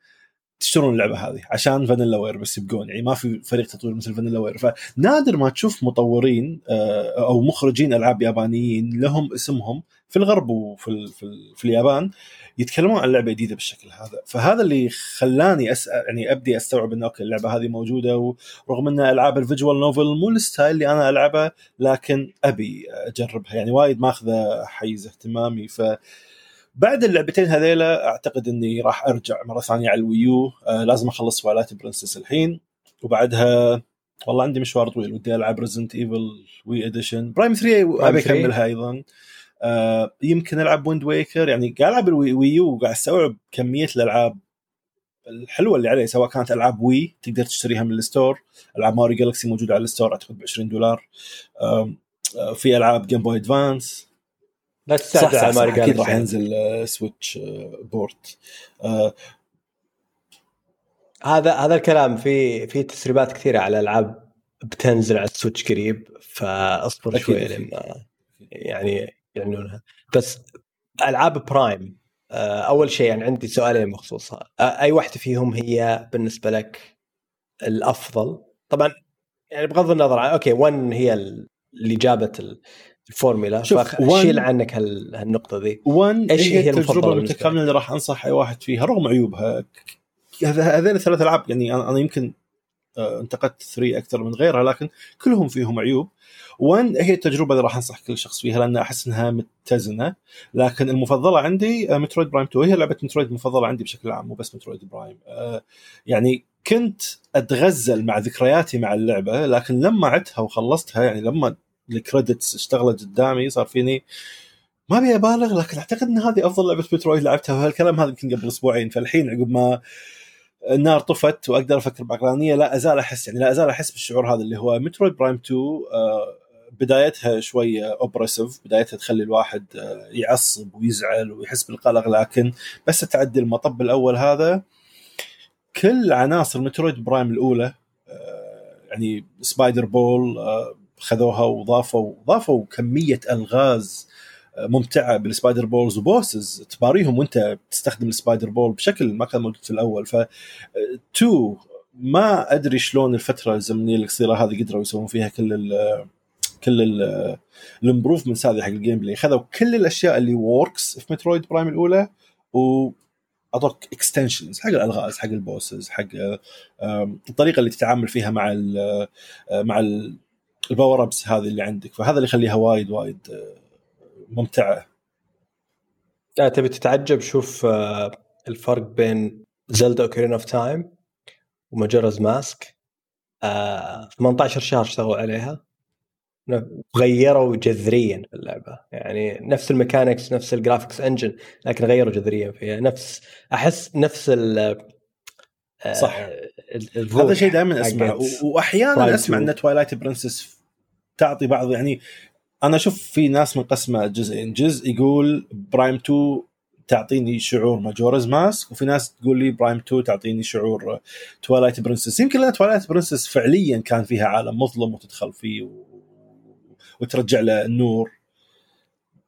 تشترون اللعبة هذه عشان فانيلا وير بس يبقون. يعني ما في فريق تطوير مثل فانيلا وير. فنادر ما تشوف مطورين آه، أو مخرجين ألعاب يابانيين لهم اسمهم في الغرب وفي في, في اليابان يتكلمون عن لعبة جديدة بالشكل هذا. فهذا اللي خلاني اسال يعني أبدي أستوعب إن أوكي اللعبة هذه موجودة ورغم ان ألعاب ال visual novel مو ال style اللي أنا ألعبه لكن أبي أجربها. يعني وايد ماخذة حيز اهتمامي ف بعد اللعبتين هذيلا أعتقد إني راح أرجع مرة ثانية على الويو. آه لازم أخلص توايلايت برنسس الحين. وبعدها والله عندي مشوار طويل ودي ألعب ريزدنت ايفل وي edition برايم 3 أبي أكملها أيضا. آه يمكن ألعب ويند ويكر يعني قاعد ألعب الوي يو وقاعد أستوعب كمية الألعاب الحلوة اللي عليه سواء كانت ألعاب وي تقدر تشتريها من ال store. ألعاب ماري جالكسي موجودة على ال store أعتقد ب 20 دولار آه في ألعاب جيم بوي ادفانس لا تستعجل ماري جالكسي أكيد راح ينزل سويتش آه port. آه هذا هذا الكلام في في تسريبات كثيرة على ألعاب بتنزل على السويتش قريب فأصبر شوي لما يعني يعلنونها. بس ألعاب برايم آه، أول شيء يعني عندي سؤالين آه، أي واحدة فيهم هي بالنسبة لك الأفضل؟ طبعا يعني بغض النظر عن أوكي 1 هي اللي جابت الفورمولا فشيل عنك هالنقطة ذي. 1 إيش هي, هي التجربه المتكامله اللي راح أنصح أي واحد فيها رغم عيوبها هذين الثلاث ألعاب يعني أنا يمكن آه، انتقدت 3 أكثر من غيرها لكن كلهم فيهم عيوب. 1 هي التجربة اللي راح أنصح كل شخص فيها لأن أحس إنها متزنة. لكن المفضلة عندي مترويد برايم 2 هي لعبة مترويد المفضلة عندي بشكل عام مو بس مترويد برايم آه، يعني كنت أتغزل مع ذكرياتي مع اللعبة لكن لما عدتها وخلصتها يعني لما ال credits اشتغلت قدامي صار فيني ما أبي أبالغ لكن أعتقد إن هذه أفضل لعبة مترويد لعبتها. وهالكلام هذا يمكن قبل أسبوعين فالحين عقب ما النار طفت وأقدر أفكر بعقلانية لا أزال أحس يعني لا أزال أحس بالشعور هذا اللي هو مترويد برايم 2 آه بدايتها شوية oppressive بدايتها تخلي الواحد آه، يعصب ويزعل ويحس بالقلق لكن بس تعدي المطب الأول هذا. كل عناصر مترويد برايم الأولى آه، يعني spider ball آه، خذوها وضافوا ضافوا كمية ألغاز ممتعة بال spider balls و bosses تباريهم وانت تستخدم ال spider ball بشكل ما كان موجود في الأول. ف تو ما أدري شلون الفترة الزمنية القصيرة هذه قدروا يسوون فيها كل كل ال improvements هذه حق ال gameplay. خذوا كل الأشياء اللي works في مترويد برايم الأولى و أعطوك extensions حق الألغاز حق ال bosses حق الطريقة اللي تتعامل فيها مع ال مع ال power ups هذه اللي عندك فهذا اللي يخليها وايد وايد ممتعة. لا تبي تتعجب شوف الفرق بين زلدا اوكارينا أوف تايم وماجورز ماسك. 18 شهر اشتغلوا عليها. غيروا جذريا في اللعبة. يعني نفس ال mechanics نفس ال graphics engine لكن غيروا جذريا فيها. نفس أحس نفس ال صح. آه، هذا شيء دائما أسمعه واحيانا أسمع إن توايلايت برنسس تعطي بعض يعني أنا أشوف في ناس منقسمة جزئين. جزء يقول برايم 2 تعطيني شعور ماجورز ماسك وفي ناس تقول لي برايم 2 تعطيني شعور توايلايت برنسس. يمكن لأن توايلايت برنسس فعليا كان فيها عالم مظلم وتدخل فيه و... وترجع له النور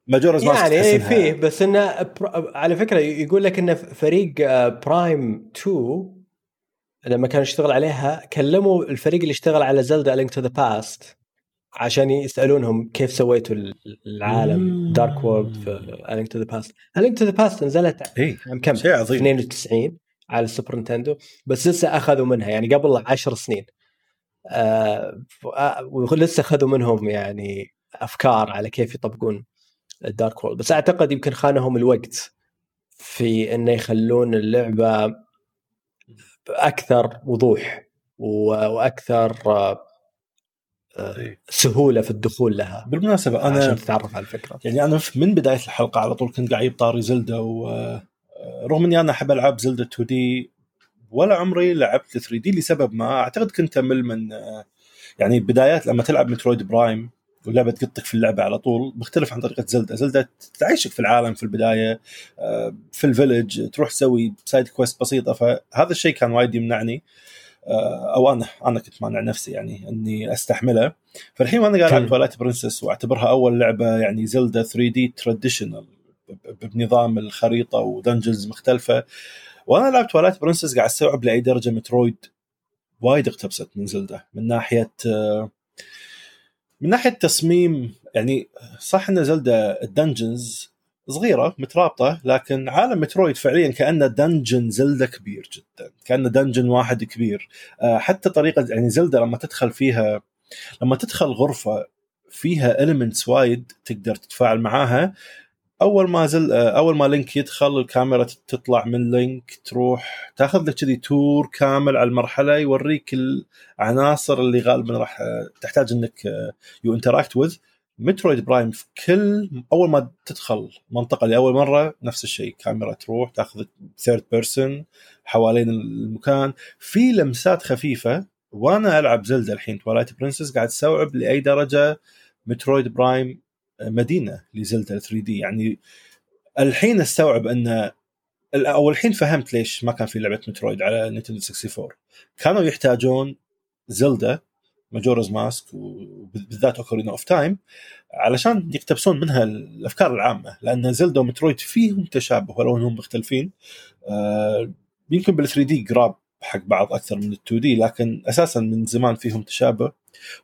ماجورز يعني إيه فيه بس إنه على فكرة يقول لك انه فريق برايم 2 لما كان يشتغل عليها كلموا الفريق اللي اشتغل على زلدا لينك تو ذا باست. عشان يسألونهم كيف سويتوا العالم dark world في لينك تو ذا باست لينك تو ذا باست نزلت إيه؟ كم شيء عظيم 92 على السوبر نينتندو بس لسه أخذوا منها يعني قبل 10 سنين آه ولسه أخذوا منهم يعني أفكار على كيف يطبقون ال dark world بس أعتقد يمكن خانهم الوقت في إنه يخلون اللعبة أكثر وضوح وأكثر آه،. سهولة في الدخول لها بالمناسبة أنا عشان تتعرف على الفكرة. يعني أنا من بداية الحلقة على طول كنت قاعد طاري زلدة ورغم إني أنا أحب ألعاب زلدة 2 دي ولا عمري لعبت 3 دي لسبب ما. أعتقد كنت أمل من يعني بدايات لما تلعب مترويد برايم واللعبة تقطك في اللعبة على طول مختلف عن طريقة زلدة. زلدة تعيشك في العالم في البداية آه، في ال village تروح تسوي side quest بسيطة فهذا الشيء كان وايد يمنعني. آه، أو أنا أنا كنت مانع نفسي يعني إني استحملها فالحين وأنا قاعد ألعب توايلايت برنسس وأعتبرها أول لعبة يعني زلدا 3 دي traditional بنظام الخريطة و dungeons مختلفة. وأنا لعبت توايلايت برنسس قاعد أستوعب لأي درجة مترويد وايد اقتبست من زلدا من ناحية آه، من ناحية تصميم يعني صح إن زلدا ال dungeons صغيرة مترابطة لكن عالم مترويد فعليا كأنه dungeon زلدا كبير جدا كأنه dungeon واحد كبير. آه، حتى طريقة يعني زلدا لما تدخل فيها لما تدخل غرفة فيها elements وايد تقدر تتفاعل معاها. أول ما زل آه، أول ما لينك يدخل الكاميرا تطلع من لينك تروح تاخذ لك كذي tour كامل على المرحلة يوريك العناصر اللي غالبا راح آه، تحتاج إنك you interact with Metroid Prime في كل أول ما تدخل منطقة لأول مرة نفس الشيء. كاميرا تروح تأخذ third person حوالين المكان. في لمسات خفيفة. وأنا ألعب Zelda الحين Twilight Princess قاعد أستوعب لأي درجة Metroid Prime مدينة ل Zelda 3D يعني الحين أستوعب أن أو الحين فهمت ليش ما كان في لعبة Metroid على Nintendo 64 كانوا يحتاجون Zelda Majora's Mask وبالذات Ocarina of Time علشان يقتبسون منها الأفكار العامة لأن Zelda و Metroid فيهم تشابه ولو أنهم مختلفين. آه يمكن بال 3D قراب حق بعض أكثر من ال 2D لكن أساسا من زمان فيهم تشابه.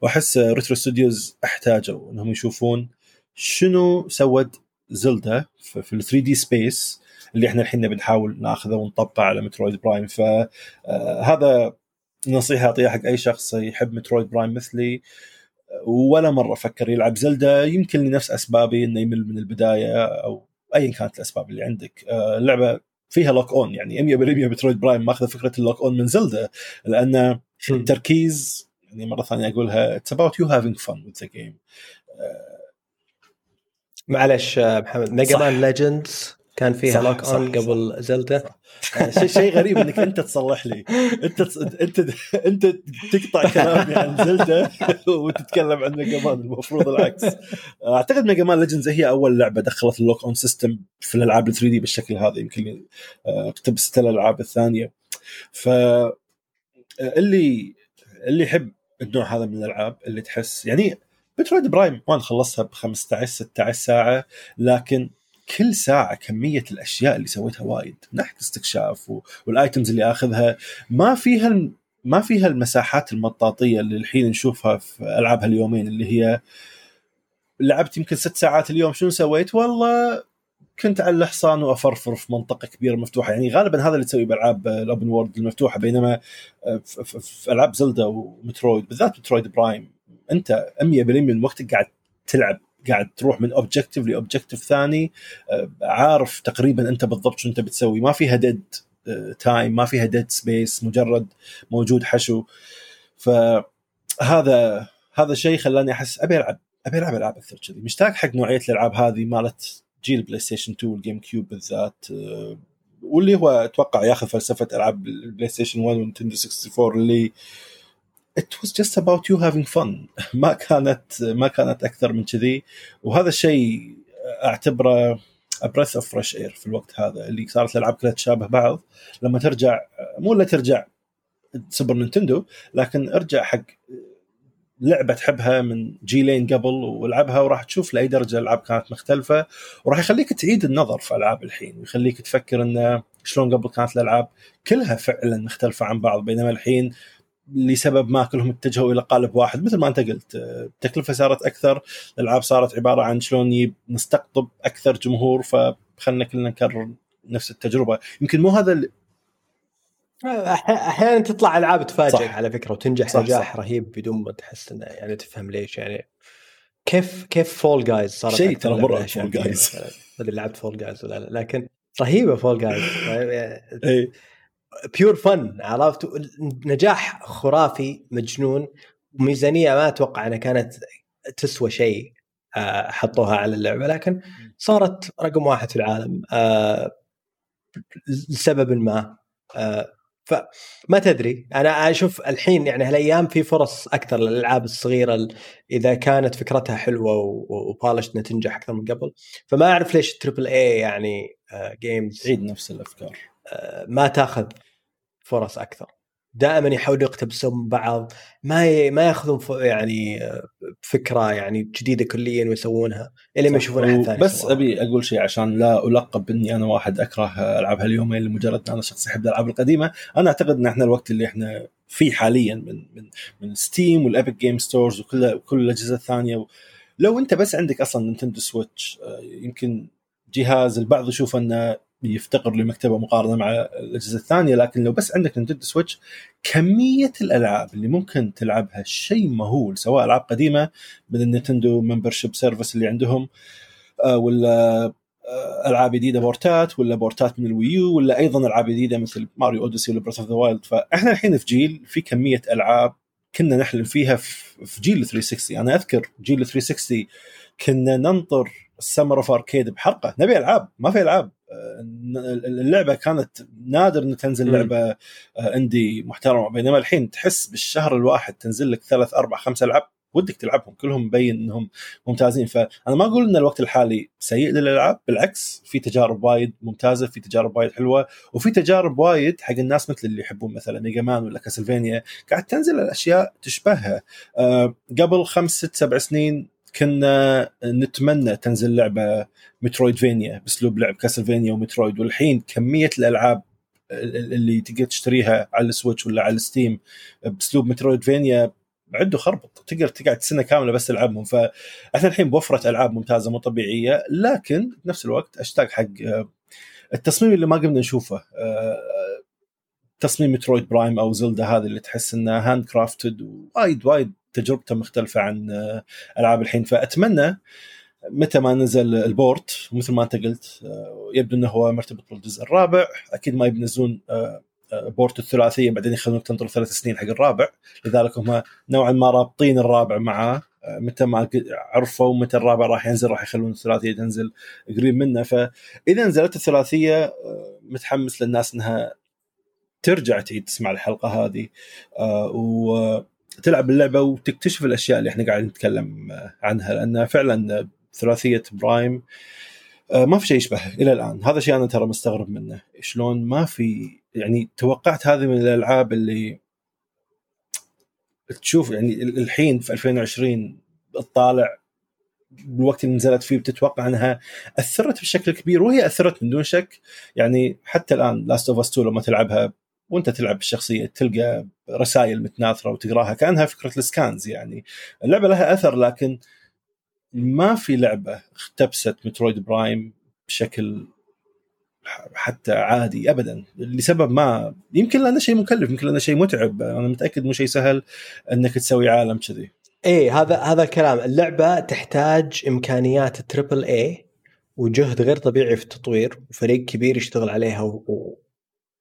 وأحس Retro Studios أحتاجوا إنهم يشوفون شنو سوت Zelda في ال 3D space اللي إحنا الحين بنحاول ناخذه ونطبقه على Metroid Prime. فهذا نصيحة أعطيها حق أي شخص يحب Metroid Prime مثلي ولا مرة فكر يلعب Zelda يمكن لنفس أسبابي إنه يمل من البداية أو ايا كانت الأسباب اللي عندك. آه، اللعبة فيها lock-on يعني 100% Metroid Prime ماخذ فكرة ال lock-on من Zelda لأن التركيز يعني مرة ثانية أقولها it's about you having fun with the game معلش آه، محمد Mega Man Legends كان فيها lock-on قبل Zelda شيء شيء غريب إنك أنت تصلح لي. أنت أنت أنت تقطع كلامي عن Zelda وتتكلم عن Mega Man المفروض العكس. أعتقد Mega Man Legends هي أول لعبة دخلت ال lock-on system في الألعاب ال 3D بالشكل هذا. يمكن اقتبست الألعاب الثانية. ف اللي اللي يحب النوع هذا من الألعاب اللي تحس يعني ب Metroid Prime One خلصها ب 15 16 ساعة لكن كل ساعة كمية الأشياء اللي سويتها وايد من ناحية استكشاف وال items اللي أخذها ما فيها ما فيها المساحات المطاطية اللي الحين نشوفها في العاب هاليومين اللي هي لعبت يمكن ست ساعات اليوم شنو سويت؟ والله كنت على الحصان وأفرفر في منطقة كبيرة مفتوحة يعني غالبا هذا اللي تسويه بألعاب ال open world المفتوحة بينما في ألعاب Zelda و Metroid بالذات Metroid Prime أنت 100% من وقتك قاعد تلعب قاعد تروح من objective ل objective ثاني آه، عارف تقريبا أنت بالضبط شو أنت بتسوي. ما فيها dead time ما فيها dead space مجرد موجود حشو. فهذا هذا شيء خلاني أحس أبي ألعب أبي ألعب ألعاب أكثر كذي. مشتاق حق نوعية الألعاب هذه مالت جيل PlayStation 2 وال GameCube بالذات آه، واللي هو أتوقع ياخذ فلسفة ألعاب ال PlayStation 1 و Nintendo 64 اللي it was just about you having fun. ما كانت ما كانت أكثر من كذي. وهذا الشيء أعتبره breath of fresh air في الوقت هذا اللي صارت الألعاب كلها تشابه بعض. لما ترجع مو الا ترجع Super Nintendo لكن ارجع حق لعبة تحبها من جيلين قبل والعبها وراح تشوف لأي درجة الألعاب كانت مختلفة. وراح يخليك تعيد النظر في ألعاب الحين ويخليك تفكر انه شلون قبل كانت الألعاب كلها فعلا مختلفة عن بعض. بينما الحين لسبب ما كلهم اتجهوا إلى قالب واحد مثل ما أنت قلت التكلفة صارت أكثر الألعاب صارت عبارة عن شلون نستقطب أكثر جمهور فخلنا كلنا نكرر نفس التجربة. يمكن مو هذا اللي أحيانا تطلع ألعاب تفاجئك. على فكرة وتنجح صح نجاح صح. رهيب بدون ما تحس إنه يعني تفهم ليش يعني كيف كيف Fall Guys صارت شيء ترى مرة Fall Guys ما أدري لعبت Fall Guys ولا لا لكن رهيبة Fall Guys اي pure fun عرفت؟ نجاح خرافي مجنون. وميزانيه ما أتوقع إنها كانت تسوى شيء آه، حطوها على اللعبة. لكن صارت رقم واحد في العالم آه، لسبب ما آه، فما تدري. أنا أشوف الحين يعني هالأيام في فرص أكثر للألعاب الصغيرة إذا كانت فكرتها حلوة و polished تنجح أكثر من قبل. فما أعرف ليش triple A يعني games تعيد نفس الأفكار. ما تاخذ فرص أكثر. دائما يحاولوا يقتبسون بعض ما ي... ما ياخذون ف... يعني فكرة يعني جديدة كليا ويسوونها إلا ما يشوفون أحد ثاني بس أبي أقول شيء عشان لا ألقب اني أنا واحد أكره العاب هاليومين لمجرد أنا شخص يحب الألعاب القديمة. أنا أعتقد إن إحنا الوقت اللي إحنا فيه حاليا من من من Steam وال Epic Game Stores وكل كل الأجهزة الثانية. لو أنت بس عندك أصلا Nintendo Switch يمكن جهاز البعض يشوف أنه يفتقر لمكتبة مقارنة مع الأجهزة الثانية لكن لو بس عندك Nintendo Switch كمية الألعاب اللي ممكن تلعبها شيء مهول سواء ألعاب قديمة من ال Nintendo membership service اللي عندهم آه، ولا آه، ألعاب جديدة بورتات ولا بورتات من ال Wii U ولا أيضا ألعاب جديدة مثل Mario Odyssey ولا Breath of the Wild فإحنا الحين في جيل في كمية ألعاب كنا نحلم فيها في جيل 360 أنا أذكر جيل 360 كنا ننطر السمر اوف اركيد بحلقه نبي ألعاب ما في ألعاب. اللعبة كانت نادر ان تنزل لعبة indie آه، محترمة. بينما الحين تحس بالشهر الواحد تنزل لك ثلاث أربع خمس ألعاب ودك تلعبهم كلهم مبين إنهم ممتازين. فأنا ما أقول إن الوقت الحالي سيء للألعاب بالعكس في تجارب وايد ممتازة في تجارب وايد حلوة وفي تجارب وايد حق الناس مثل اللي يحبون مثلا Mega Man ولا Castlevania قاعد تنزل الأشياء تشبهها. أه قبل خمس ست سبع سنين كنا نتمنى تنزل لعبة Metroidvania بأسلوب لعب Castlevania و Metroid والحين كمية الألعاب اللي تقدر تشتريها على ال Switch ولا على ال Steam بأسلوب Metroidvania عنده خربط تقدر تقعد سنة كاملة بس تلعبهم. فاحنا الحين بوفره ألعاب ممتازة مو طبيعية لكن بنفس الوقت أشتاق حق آه، التصميم اللي ما قمنا نشوفه آه، تصميم مترويد برايم أو زلدا هذه اللي تحس إنها handcrafted وايد وايد تجربته مختلفة عن آه، ألعاب الحين. فأتمنى متى ما نزل ال port مثل ما أنت قلت آه، يبدو إنه هو مرتبط بالجزء الرابع. أكيد ما بينزلون آه، port الثلاثية بعدين يخلونك تنطر ثلاث سنين حق الرابع. لذلك هم نوعا ما رابطين الرابع معاه متى ما عرفوا متى الرابع راح ينزل راح يخلون الثلاثية تنزل قريب منه. فإذا نزلت الثلاثية متحمس للناس إنها ترجع تعيد تسمع الحلقة هذه. و تلعب اللعبة وتكتشف الأشياء اللي إحنا قاعدين نتكلم عنها لأن فعلا ثلاثية برايم. آه، ما في شيء يشبه إلى الآن. هذا شيء أنا ترى مستغرب منه. شلون ما في يعني توقعت هذه من الألعاب اللي تشوف يعني الحين في 2020 تطالع بالوقت اللي نزلت فيه بتتوقع أنها أثرت بشكل كبير وهي أثرت من دون شك. يعني حتى الآن Last of Us 2 لما تلعبها وانت تلعب بالشخصية تلقى رسائل متناثرة وتقراها كأنها فكرة ال scans يعني. اللعبة لها أثر لكن ما في لعبة اقتبست مترويد برايم بشكل حتى عادي ابدا لسبب ما. يمكن لأنه شيء مكلف يمكن لأنه شيء متعب أنا متأكد مو شيء سهل إنك تسوي عالم كذي. إيه هذا هذا الكلام. اللعبة تحتاج إمكانيات triple A وجهد غير طبيعي في التطوير وفريق كبير يشتغل عليها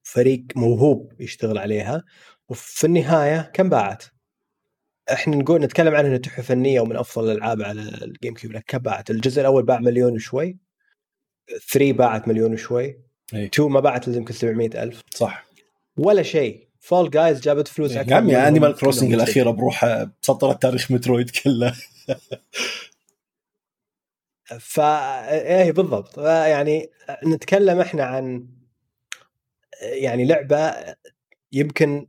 وفريق موهوب يشتغل عليها وفي النهاية كم باعت؟ إحنا نقول نتكلم عنها تحفة فنية ومن أفضل الألعاب على الجيم كيوب لكن كم باعت؟ الجزء الأول باع مليون وشوي 3 باعت مليون وشوي 2 ما باعت إلا يمكن 700 ألف. صح. ولا شيء. Fall Guys جابت فلوس أكثر يا عمي Animal Crossing الأخيرة بروحها سطرت تاريخ مترويد كله. فا إيه بالضبط. يعني نتكلم إحنا عن يعني لعبة يمكن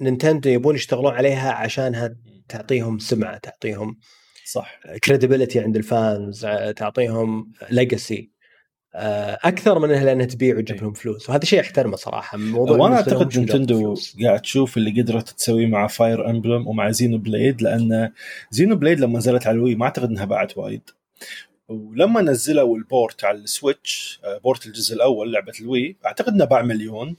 نينتندو يبون يشتغلون عليها عشانها تعطيهم سمعة تعطيهم صح. credibility عند ال fans تعطيهم legacy آه، أكثر من إنها لأنها تبيع وتجيب لهم فلوس وهذا شيء احترمه صراحة موضوع وأنا أعتقد نينتندو قاعد تشوف اللي قدرت تسويه مع Fire Emblem ومع Xenoblade لأن Xenoblade لما نزلت على الوي ما أعتقد إنها باعت وايد. ولما نزلوا ال port على السويتش آه، port الجزء الأول لعبة الوي أعتقد إنه باع مليون.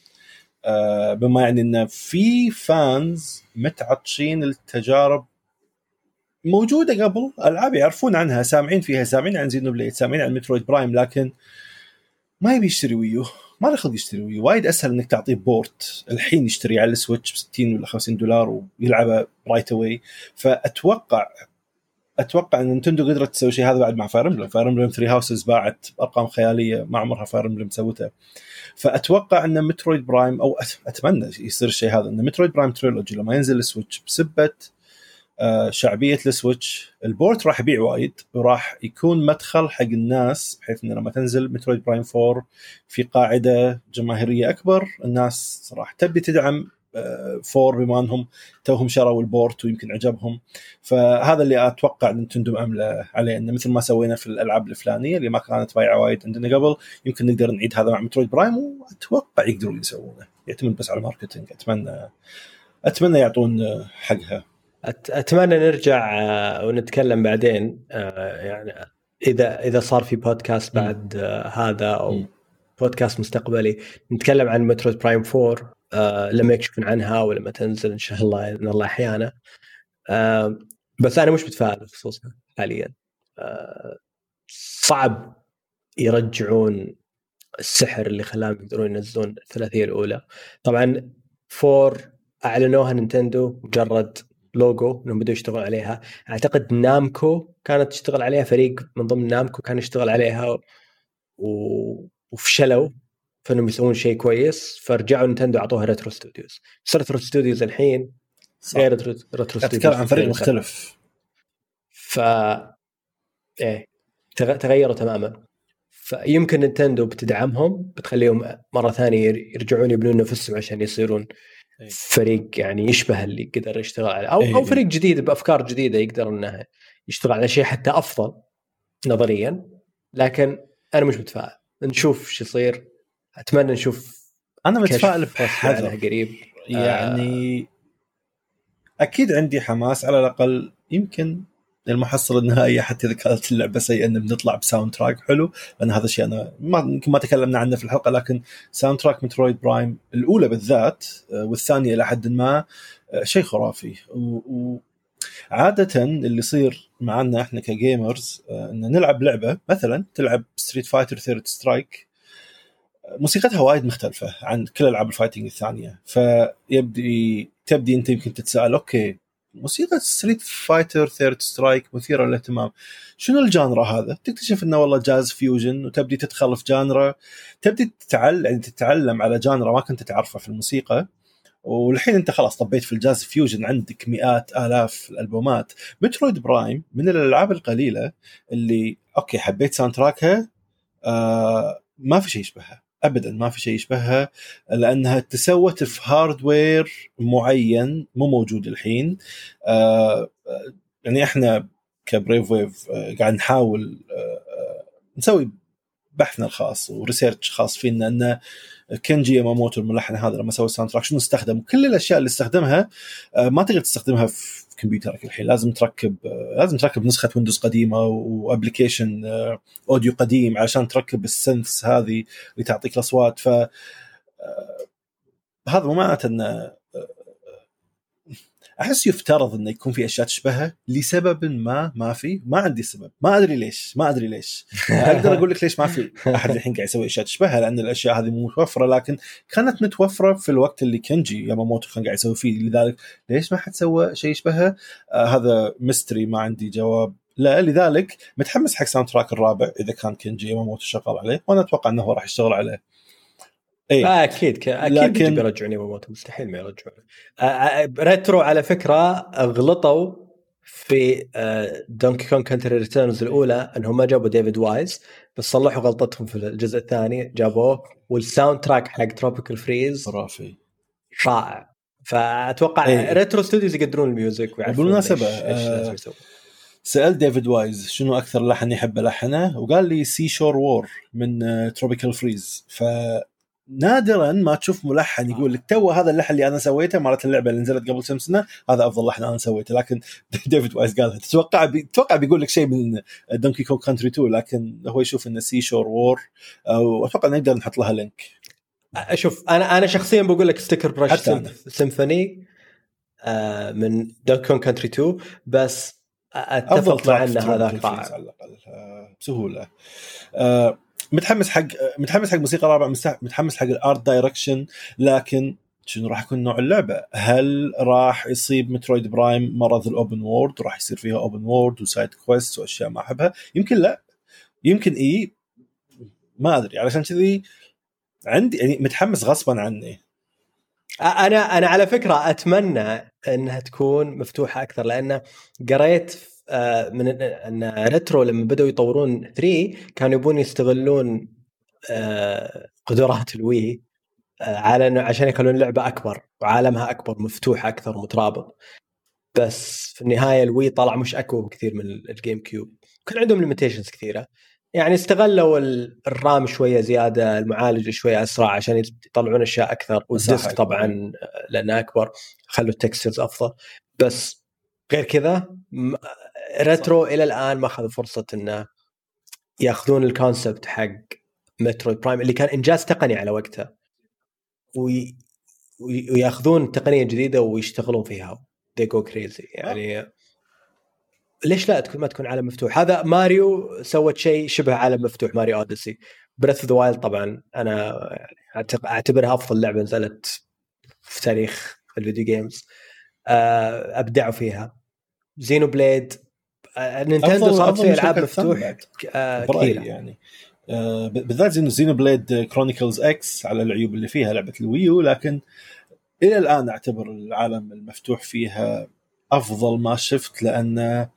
آه، بما يعني انه في fans متعطشين لتجارب موجودة قبل ألعاب يعرفون عنها سامعين فيها سامعين عن Xenoblade سامعين عن مترويد برايم لكن ما يبي يشتري Wii U ما له خلق يشتري Wii U. وايد أسهل إنك تعطيه port الحين يشتري على السويتش ب 60 ولا 50 دولار ويلعبه right away فأتوقع أتوقع إن نينتندو قدرت تسوي شيء هذا بعد مع Fire Emblem. Fire Emblem 3 Houses باعت أرقام خيالية ما عمرها Fire Emblem سوتها. فأتوقع إن مترويد برايم أو أتمنى يصير الشيء هذا إن Metroid Prime Trilogy لما ينزل السويتش بسبة آه، شعبية السويتش ال port راح يبيع وايد وراح يكون مدخل حق الناس بحيث انه لما تنزل مترويد برايم 4 في قاعدة جماهيرية أكبر الناس راح تبي تدعم four بما انهم توهم شروا ال port ويمكن عجبهم. فهذا اللي أتوقع نينتندو امله عليه إنه مثل ما سوينا في الألعاب الفلانية اللي ما كانت بايعة وايد عندنا قبل يمكن نقدر نعيد هذا مع مترويد برايم وأتوقع يقدرون يسوونه. يعتمد بس على ال marketing أتمنى أتمنى يعطون حقها. أتمنى نرجع آه، ونتكلم بعدين آه، يعني إذا إذا صار في بودكاست بعد آه، هذا أو بودكاست مستقبلي نتكلم عن مترويد برايم 4 آه لما يكشفون عنها ولما تنزل إن شاء الله إن الله أحيانا آه بس أنا مش متفائل بخصوصها حاليا. آه صعب يرجعون السحر اللي خلاهم يقدرون ينزلون الثلاثية الأولى. طبعا four أعلنوها نينتندو مجرد لوجو إنهم بدوا يشتغلون عليها. أعتقد نامكو كانت تشتغل عليها فريق من ضمن نامكو كان يشتغل عليها و... وفشلوا. فانهم يسوون شيء كويس فرجعوا نينتندو أعطوها Retro Studios بس Retro Studios الحين غير Retro Studios تتكلم عن فريق مختلف. ف إيه تغيروا تماما. فيمكن نينتندو بتدعمهم بتخليهم مرة ثانية يرجعون يبنون نفسهم عشان يصيرون إيه. فريق يعني يشبه اللي قدر يشتغل عليه. أو أو إيه. فريق جديد بأفكار جديدة يقدر إنه يشتغل على شيء حتى أفضل نظريا. لكن أنا مش متفائل. نشوف شو يصير. أتمنى نشوف أنا متفائل بحذر قريب. يعني آه. أكيد عندي حماس. على الأقل يمكن المحصله النهائيه حتى اذا كانت اللعبة سيئة إن بنطلع بساوند تراك حلو لأن هذا الشيء أنا ما يمكن ما تكلمنا عنه في الحلقة لكن soundtrack مترويد برايم الأولى بالذات آه، والثانية إلى حد ما آه، شيء خرافي. و... عادة اللي يصير معنا إحنا ك gamers إن نلعب لعبة مثلا تلعب Street Fighter Third Strike موسيقتها وايد مختلفة عن كل ألعاب ال fighting الثانية. فيبدي تبدي أنت يمكن تتساءل okay موسيقى Street Fighter Third Strike مثيرة للاهتمام. شنو ال genre هذا؟ تكتشف إنه والله jazz fusion وتبدي تدخل في genre. تبدي تتعلم يعني تتعلم على genre ما كنت تعرفها في الموسيقى. والحين أنت خلاص طبيت في ال jazz fusion عندك مئات آلاف الألبومات. مترويد برايم من الألعاب القليلة اللي okay حبيت soundtrack ها آه ما في شيء يشبهها. ابدا ما في شيء يشبهها لأنها تسوت في hardware معين مو موجود الحين. آه يعني إحنا ك Brave Wave آه قاعد نحاول آه نسوي بحثنا الخاص و research خاص فينا إنه كنجي ياماموتو الملحن هذا لما سوى ال soundtrack شنو استخدم؟ كل الأشياء اللي استخدمها آه ما تقدر تستخدمها في كمبيوترك الحين لازم تركب لازم تركب نسخة ويندوز قديمة و application audio قديم عشان تركب ال synths هذه اللي تعطيك الأصوات. ف آه، هذا مو معناته انه أحس يفترض إنه يكون في أشياء تشبهها لسبب ما ما في. ما عندي سبب. ما أدري ليش. ما أدري ليش. أقدر أقول لك ليش ما في. أحد الحين قاعد يسوي أشياء تشبهها لأن الأشياء هذه مو متوفرة. لكن كانت متوفرة في الوقت اللي كنجي ياماموتو كان قاعد يسوي فيه. لذلك ليش ما حد سوى شيء يشبهها آه هذا mystery ما عندي جواب. لا لذلك متحمس حق soundtrack الرابع إذا كان كنجي ياماموتو شغال عليه. وأنا أتوقع إنه راح يشتغل عليه. إيه. آه أكيد أكيد لكن... بيرجعون ياماموتو مستحيل ما يرجعون آه, آه، ريترو على فكرة غلطوا في دونكي كونغ كانتري ريتيرنز الأولى إنهم ما جابوا ديفيد وايز بس صلحوا غلطتهم في الجزء الثاني جابوه وال soundtrack حق تروبيكال فريز خرافي. رائع. فأتوقع إيه. ريترو ستوديوز يقدرون ال music بالمناسبه آه سالت ديفيد وايز شنو أكثر لحن يحب لحنه وقال لي سي شور وور من تروبيكال آه، فريز ف نادرا ما تشوف ملحن يقول لك ترى هذا اللحن اللي أنا سويته مالت اللعبة اللي نزلت قبل كم سنة هذا أفضل لحن أنا سويته لكن ديفيد وايز قالها. تتوقع بي... تتوقع بيقول لك شيء من دونكي كونغ كانتري 2 لكن هو يشوف إنه سي شور وور واتوقع نقدر نحط لها link أشوف أنا أنا شخصيا بقول لك ستيكر برش سيمفوني آه من دونكي كونغ كانتري 2 بس أتفق مع إن هذا بسهولة. آه متحمس حق متحمس حق موسيقى رابعه متحمس حق ال art direction لكن شنو راح يكون نوع اللعبة؟ هل راح يصيب مترويد برايم مرض ال open world وراح يصير فيها open world و side quest واشياء ما أحبها؟ يمكن لا. يمكن إي. ما أدري. علشان كذي عندي يعني متحمس غصبا عني. أنا أنا على فكرة أتمنى إنها تكون مفتوحة أكثر لأن قريت من إن ريترو لما بدأوا يطورون 3 كانوا يبون يستغلون آه، قدرات الوي آه، على إنه عشان يخلون اللعبة أكبر وعالمها أكبر مفتوح أكثر مترابط. بس في النهاية الوي طلع مش أقوى بكثير من الجيم كيوب كان عندهم limitations كثيرة. يعني استغلوا ال RAM شوية زيادة المعالج شوية أسرع عشان يطلعون أشياء أكثر. وال disc طبعا لأنه أكبر خلوا ال textures أفضل. بس غير كذا ريترو إلى الآن ما اخذ فرصة انه يأخذون ال concept حق مترويد برايم اللي كان إنجاز تقني على وقته وي... ويأخذون تقنية جديدة ويشتغلون فيها. They go crazy. يعني ليش لا تكون ما تكون عالم مفتوح؟ هذا ماريو سوت شيء شبه عالم مفتوح ماريو أوديسي. بريث اوف ذا وايلد طبعا أنا أعتبرها أفضل لعبة نزلت في تاريخ ال video games آه، أبدعوا فيها. زينو بليد نينتندو صارت فيها ألعاب مفتوح آه، كثيرة. يعني. بالذات زينو زينو بليد كرونيكلز إكس على العيوب اللي فيها لعبة الوي يو لكن إلى الآن أعتبر العالم المفتوح فيها أفضل ما شفت لأنه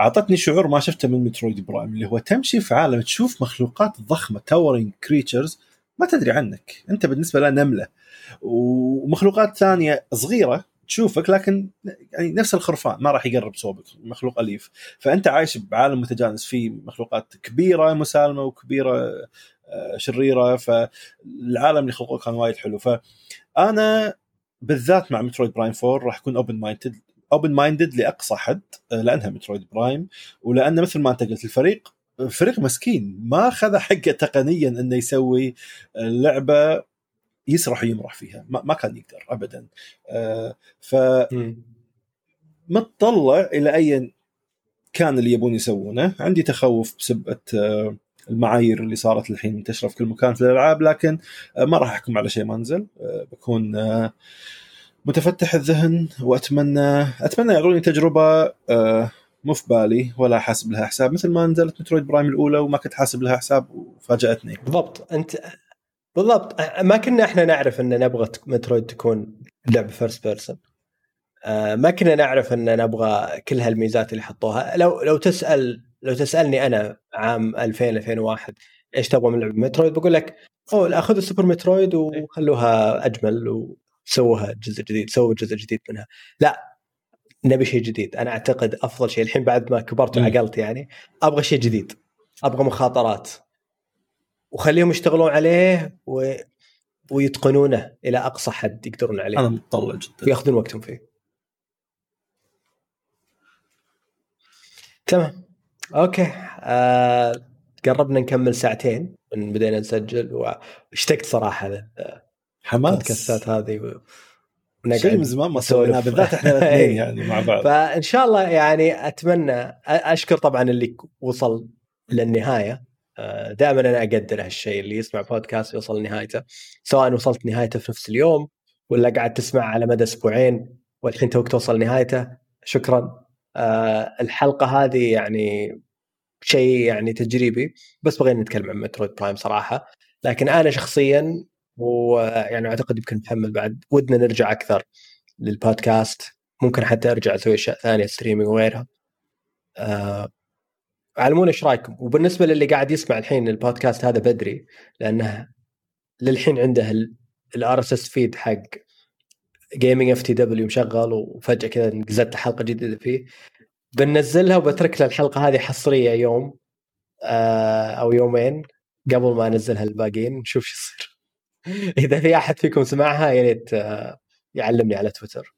أعطتني شعور ما شفته من مترويد برايم اللي هو تمشي في عالم تشوف مخلوقات ضخمة towering creatures ما تدري عنك. أنت بالنسبة لها نملة. ومخلوقات ثانية صغيرة تشوفك لكن يعني نفس الخرفان ما راح يقرب صوبك مخلوق أليف. فأنت عايش بعالم متجانس فيه مخلوقات كبيرة مسالمة وكبيرة آه، شريرة فالعالم اللي خلقوه كان وايد حلو. فأنا بالذات مع مترويد برايم 4 راح أكون open minded open minded لأقصى حد آه، لأنها مترويد برايم ولأن مثل ما أنت قلت الفريق فريق مسكين ما اخذ حقه تقنيا إنه يسوي لعبة يسرح ويمرح فيها. ما, ما كان يقدر ابدا. آه، ف متطلع إلى أي كان اللي يبون يسوونه. عندي تخوف بسبه آه، المعايير اللي صارت الحين منتشره في كل مكان في الألعاب لكن ما راح أحكم على شيء ما نزل بكون متفتح الذهن وأتمنى أتمنى يعطوني تجربة آه، مو في بالي ولا حاسب لها حساب. مثل ما نزلت مترويد برايم الأولى وما كنت حاسب لها حساب وفاجأتني. بالضبط. أنت بالضبط. ما كنا إحنا نعرف إن نبغى مترويد تكون لعبة first person ما كنا نعرف إن نبغى كل هالميزات اللي حطوها. لو لو تسأل لو تسألني أنا عام 2000 2001 إيش تبغى من لعبة مترويد بقول لك أوه اخذوا سوبر مترويد وخلوها أجمل و... سووها جزء جديد سووا جزء جديد منها. لا نبي شيء جديد. أنا أعتقد أفضل شيء الحين بعد ما كبرت وعقلت يعني أبغى شيء جديد. أبغى مخاطرات. وخليهم يشتغلون عليه و... ويتقنونه إلى أقصى حد يقدرون عليه. أنا متطلع جدا. ويأخذون وقتهم فيه. تمام. أوكي. آه... قربنا نكمل ساعتين. من بدينا نسجل. واشتقت صراحة حماس. البودكاستات هذه شيء من زمان ما سويناه بالذات إحنا الاثنين يعني مع بعض. فإن شاء الله يعني أتمنى أشكر طبعا اللي وصل للنهاية. آه، دائما أنا أقدر هالشيء اللي يسمع بودكاست يوصل لنهايته سواء وصلت نهايته في نفس اليوم ولا قاعد تسمع على مدى أسبوعين والحين توك توصل نهايته. شكرا. آه، الحلقة هذه يعني شيء يعني تجريبي بس بغينا نتكلم عن مترويد برايم صراحة. لكن أنا شخصيا ويعني أعتقد يمكن محمد بعد ودنا نرجع أكثر للبودكاست ممكن حتى أرجع أسوي أشياء ثانية streaming وغيرها. آه علمونا إيش رأيكم؟ وبالنسبة للي قاعد يسمع الحين البودكاست هذا بدري لأنه للحين عنده ال RSS feed حق Gaming FTW مشغل وفجأة كذا نزلت حلقة جديدة فيه. بنزلها وبترك له الحلقة هذه حصرية يوم آه أو يومين قبل ما أنزلها الباقيين نشوف شو يصير. إذا في أحد فيكم سمعها يا ريت آه، يعلمني على تويتر.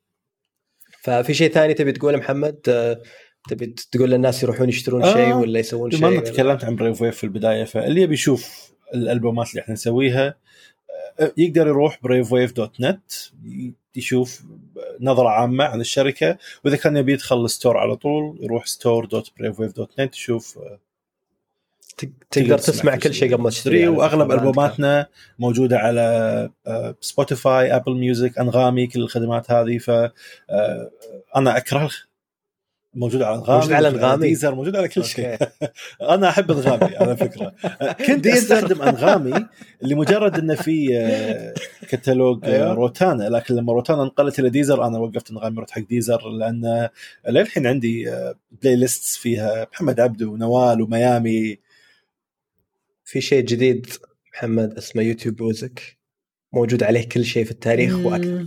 ففي شيء ثاني تبي تقوله محمد؟ آه، تبي تقول للناس يروحون يشترون آه. شيء ولا يسوون شيء؟ ما تكلمت عن Brave Wave في البداية فاللي يبي يشوف الألبومات اللي إحنا نسويها آه، يقدر يروح Brave Wave dot net يشوف نظرة عامة عن الشركة وإذا كان يبي يدخل ال store على طول يروح store dot Brave Wave dot net يشوف تقدر تسمع كل شيء قبل ما تشتري وأغلب ألبوماتنا موجودة على Spotify Apple Music أنغامي كل الخدمات هذه ف أنا أكره موجود على انغامي موجود على انغامي Deezer موجود على كل شيء. أنا أحب انغامي على فكرة. كنت أستخدم أنغامي لمجرد انه في آه، كتالوج أيوه. روتانا. لكن لما روتانا انقلت إلى Deezer أنا وقفت أنغامي رحت حق Deezer لأن للحين عندي playlist فيها محمد عبده ونوال وميامي. في شيء جديد محمد اسمه YouTube Music. موجود عليه كل شيء في التاريخ وأكثر.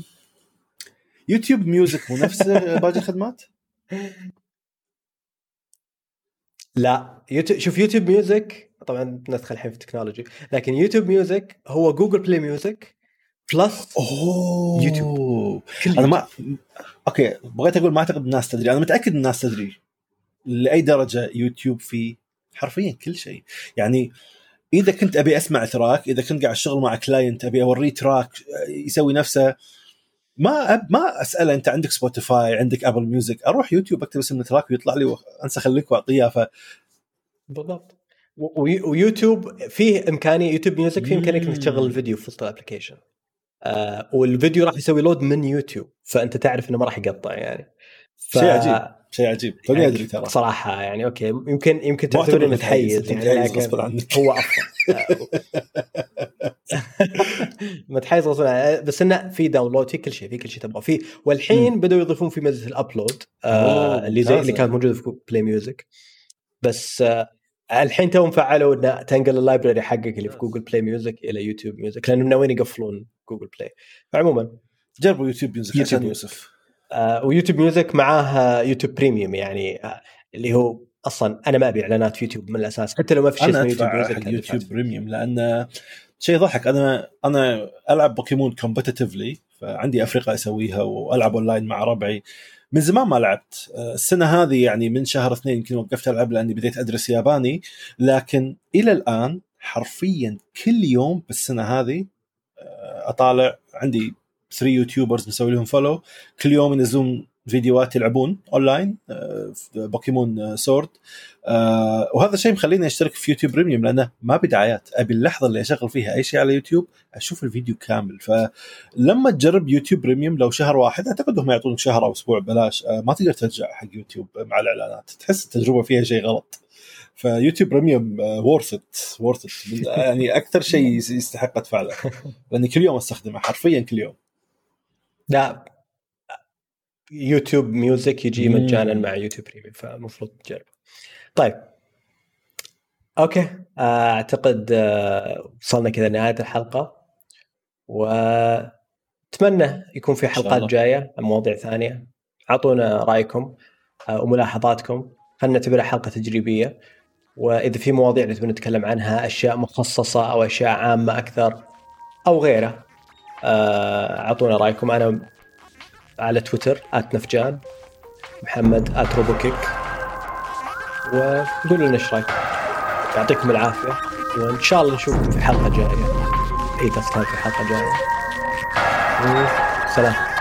YouTube Music مو نفس باقي الخدمات؟ لا يوتيوب شوف YouTube Music طبعا ندخل الحين في ال technology لكن YouTube Music هو Google Play Music plus أوه. يوتيوب. أنا ما okay بغيت أقول ما أعتقد الناس تدري أنا متأكد الناس تدري لأي درجة يوتيوب فيه حرفيا كل شيء. يعني إذا كنت أبي أسمع track إذا كنت قاعد أشتغل مع client أبي أوريه track يسوي نفسه ما أب ما أسأله أنت عندك Spotify عندك Apple Music أروح يوتيوب أكتب اسم ال track ويطلع لي انسخ ال link وأعطيه ف بالضبط. ويوتيوب فيه إمكانية YouTube Music فيه إمكانية إنك تشغل الفيديو في وسط ال application آه والفيديو راح يسوي load من يوتيوب فأنت تعرف إنه ما راح يقطع يعني. ف... شيء عجيب. شيء عجيب. يعني أدري ترى. صراحة يعني okay يمكن يمكن تعتبر متحيز يعني لكن هو أفضل. متحيز غصبا بس إنه في download في كل شيء في كل شيء تبغاه فيه والحين بدأوا يضيفون في ميزة ال upload آه اللي زي اللي كانت موجودة في Play Music بس آه الحين توهم فعلوا إنه تنقل ال library حقك اللي في Google Play Music إلى YouTube Music لأنه ناويين يقفلون Google Play فعموما جربوا YouTube Music عشان يوسف. و YouTube Music معاه YouTube Premium يعني آه اللي هو أصلا أنا ما أبي إعلانات في يوتيوب من الأساس حتى لو ما في شيء اسمه YouTube Music YouTube Premium لأن شيء ضحك أنا أنا ألعب Pokémon competitively فعندي أفريقيا أسويها وألعب اونلاين مع ربعي. من زمان ما لعبت. آه، السنة هذه يعني من شهر اثنين يمكن وقفت ألعب لأني بديت أدرس ياباني لكن إلى الآن حرفيا كل يوم بالسنة هذه آه، أطالع عندي 3 YouTubers مسوي لهم follow كل يوم ينزلون فيديوهات يلعبون online Pokémon Sword وهذا الشيء مخليني أشترك في YouTube Premium لأنه ما أبي دعايات. أبي اللحظة اللي أشغل فيها أي شيء على يوتيوب أشوف الفيديو كامل. فلما تجرب YouTube Premium لو شهر واحد أعتقد هم يعطونك شهر أو أسبوع ببلاش. آه، ما تقدر ترجع حق يوتيوب مع الإعلانات. تحس التجربة فيها شيء غلط. ف YouTube Premium worth it worth يعني أكثر شيء يستحق أدفع له. لأني كل يوم أستخدمه حرفيا كل يوم. لا. YouTube Music يجي مجانا مع YouTube Premium فالمفروض تجرب طيب. okay. أعتقد آه، وصلنا كذا لنهاية الحلقة. وأتمنى يكون في حلقات جاية مواضيع ثانية. اعطونا رأيكم آه، وملاحظاتكم. خلينا نعتبرها حلقة تجريبية. وإذا في مواضيع نتكلم عنها أشياء مخصصة أو أشياء عامة أكثر أو غيره اعطونا رأيكم. أنا على تويتر @نفجان محمد @روبوكيك. وقولوا لنا إيش رأيكم. يعطيكم العافية وإن شاء الله نشوفكم في حلقة جاية. اذا كانت في حلقة جاية. وسلام.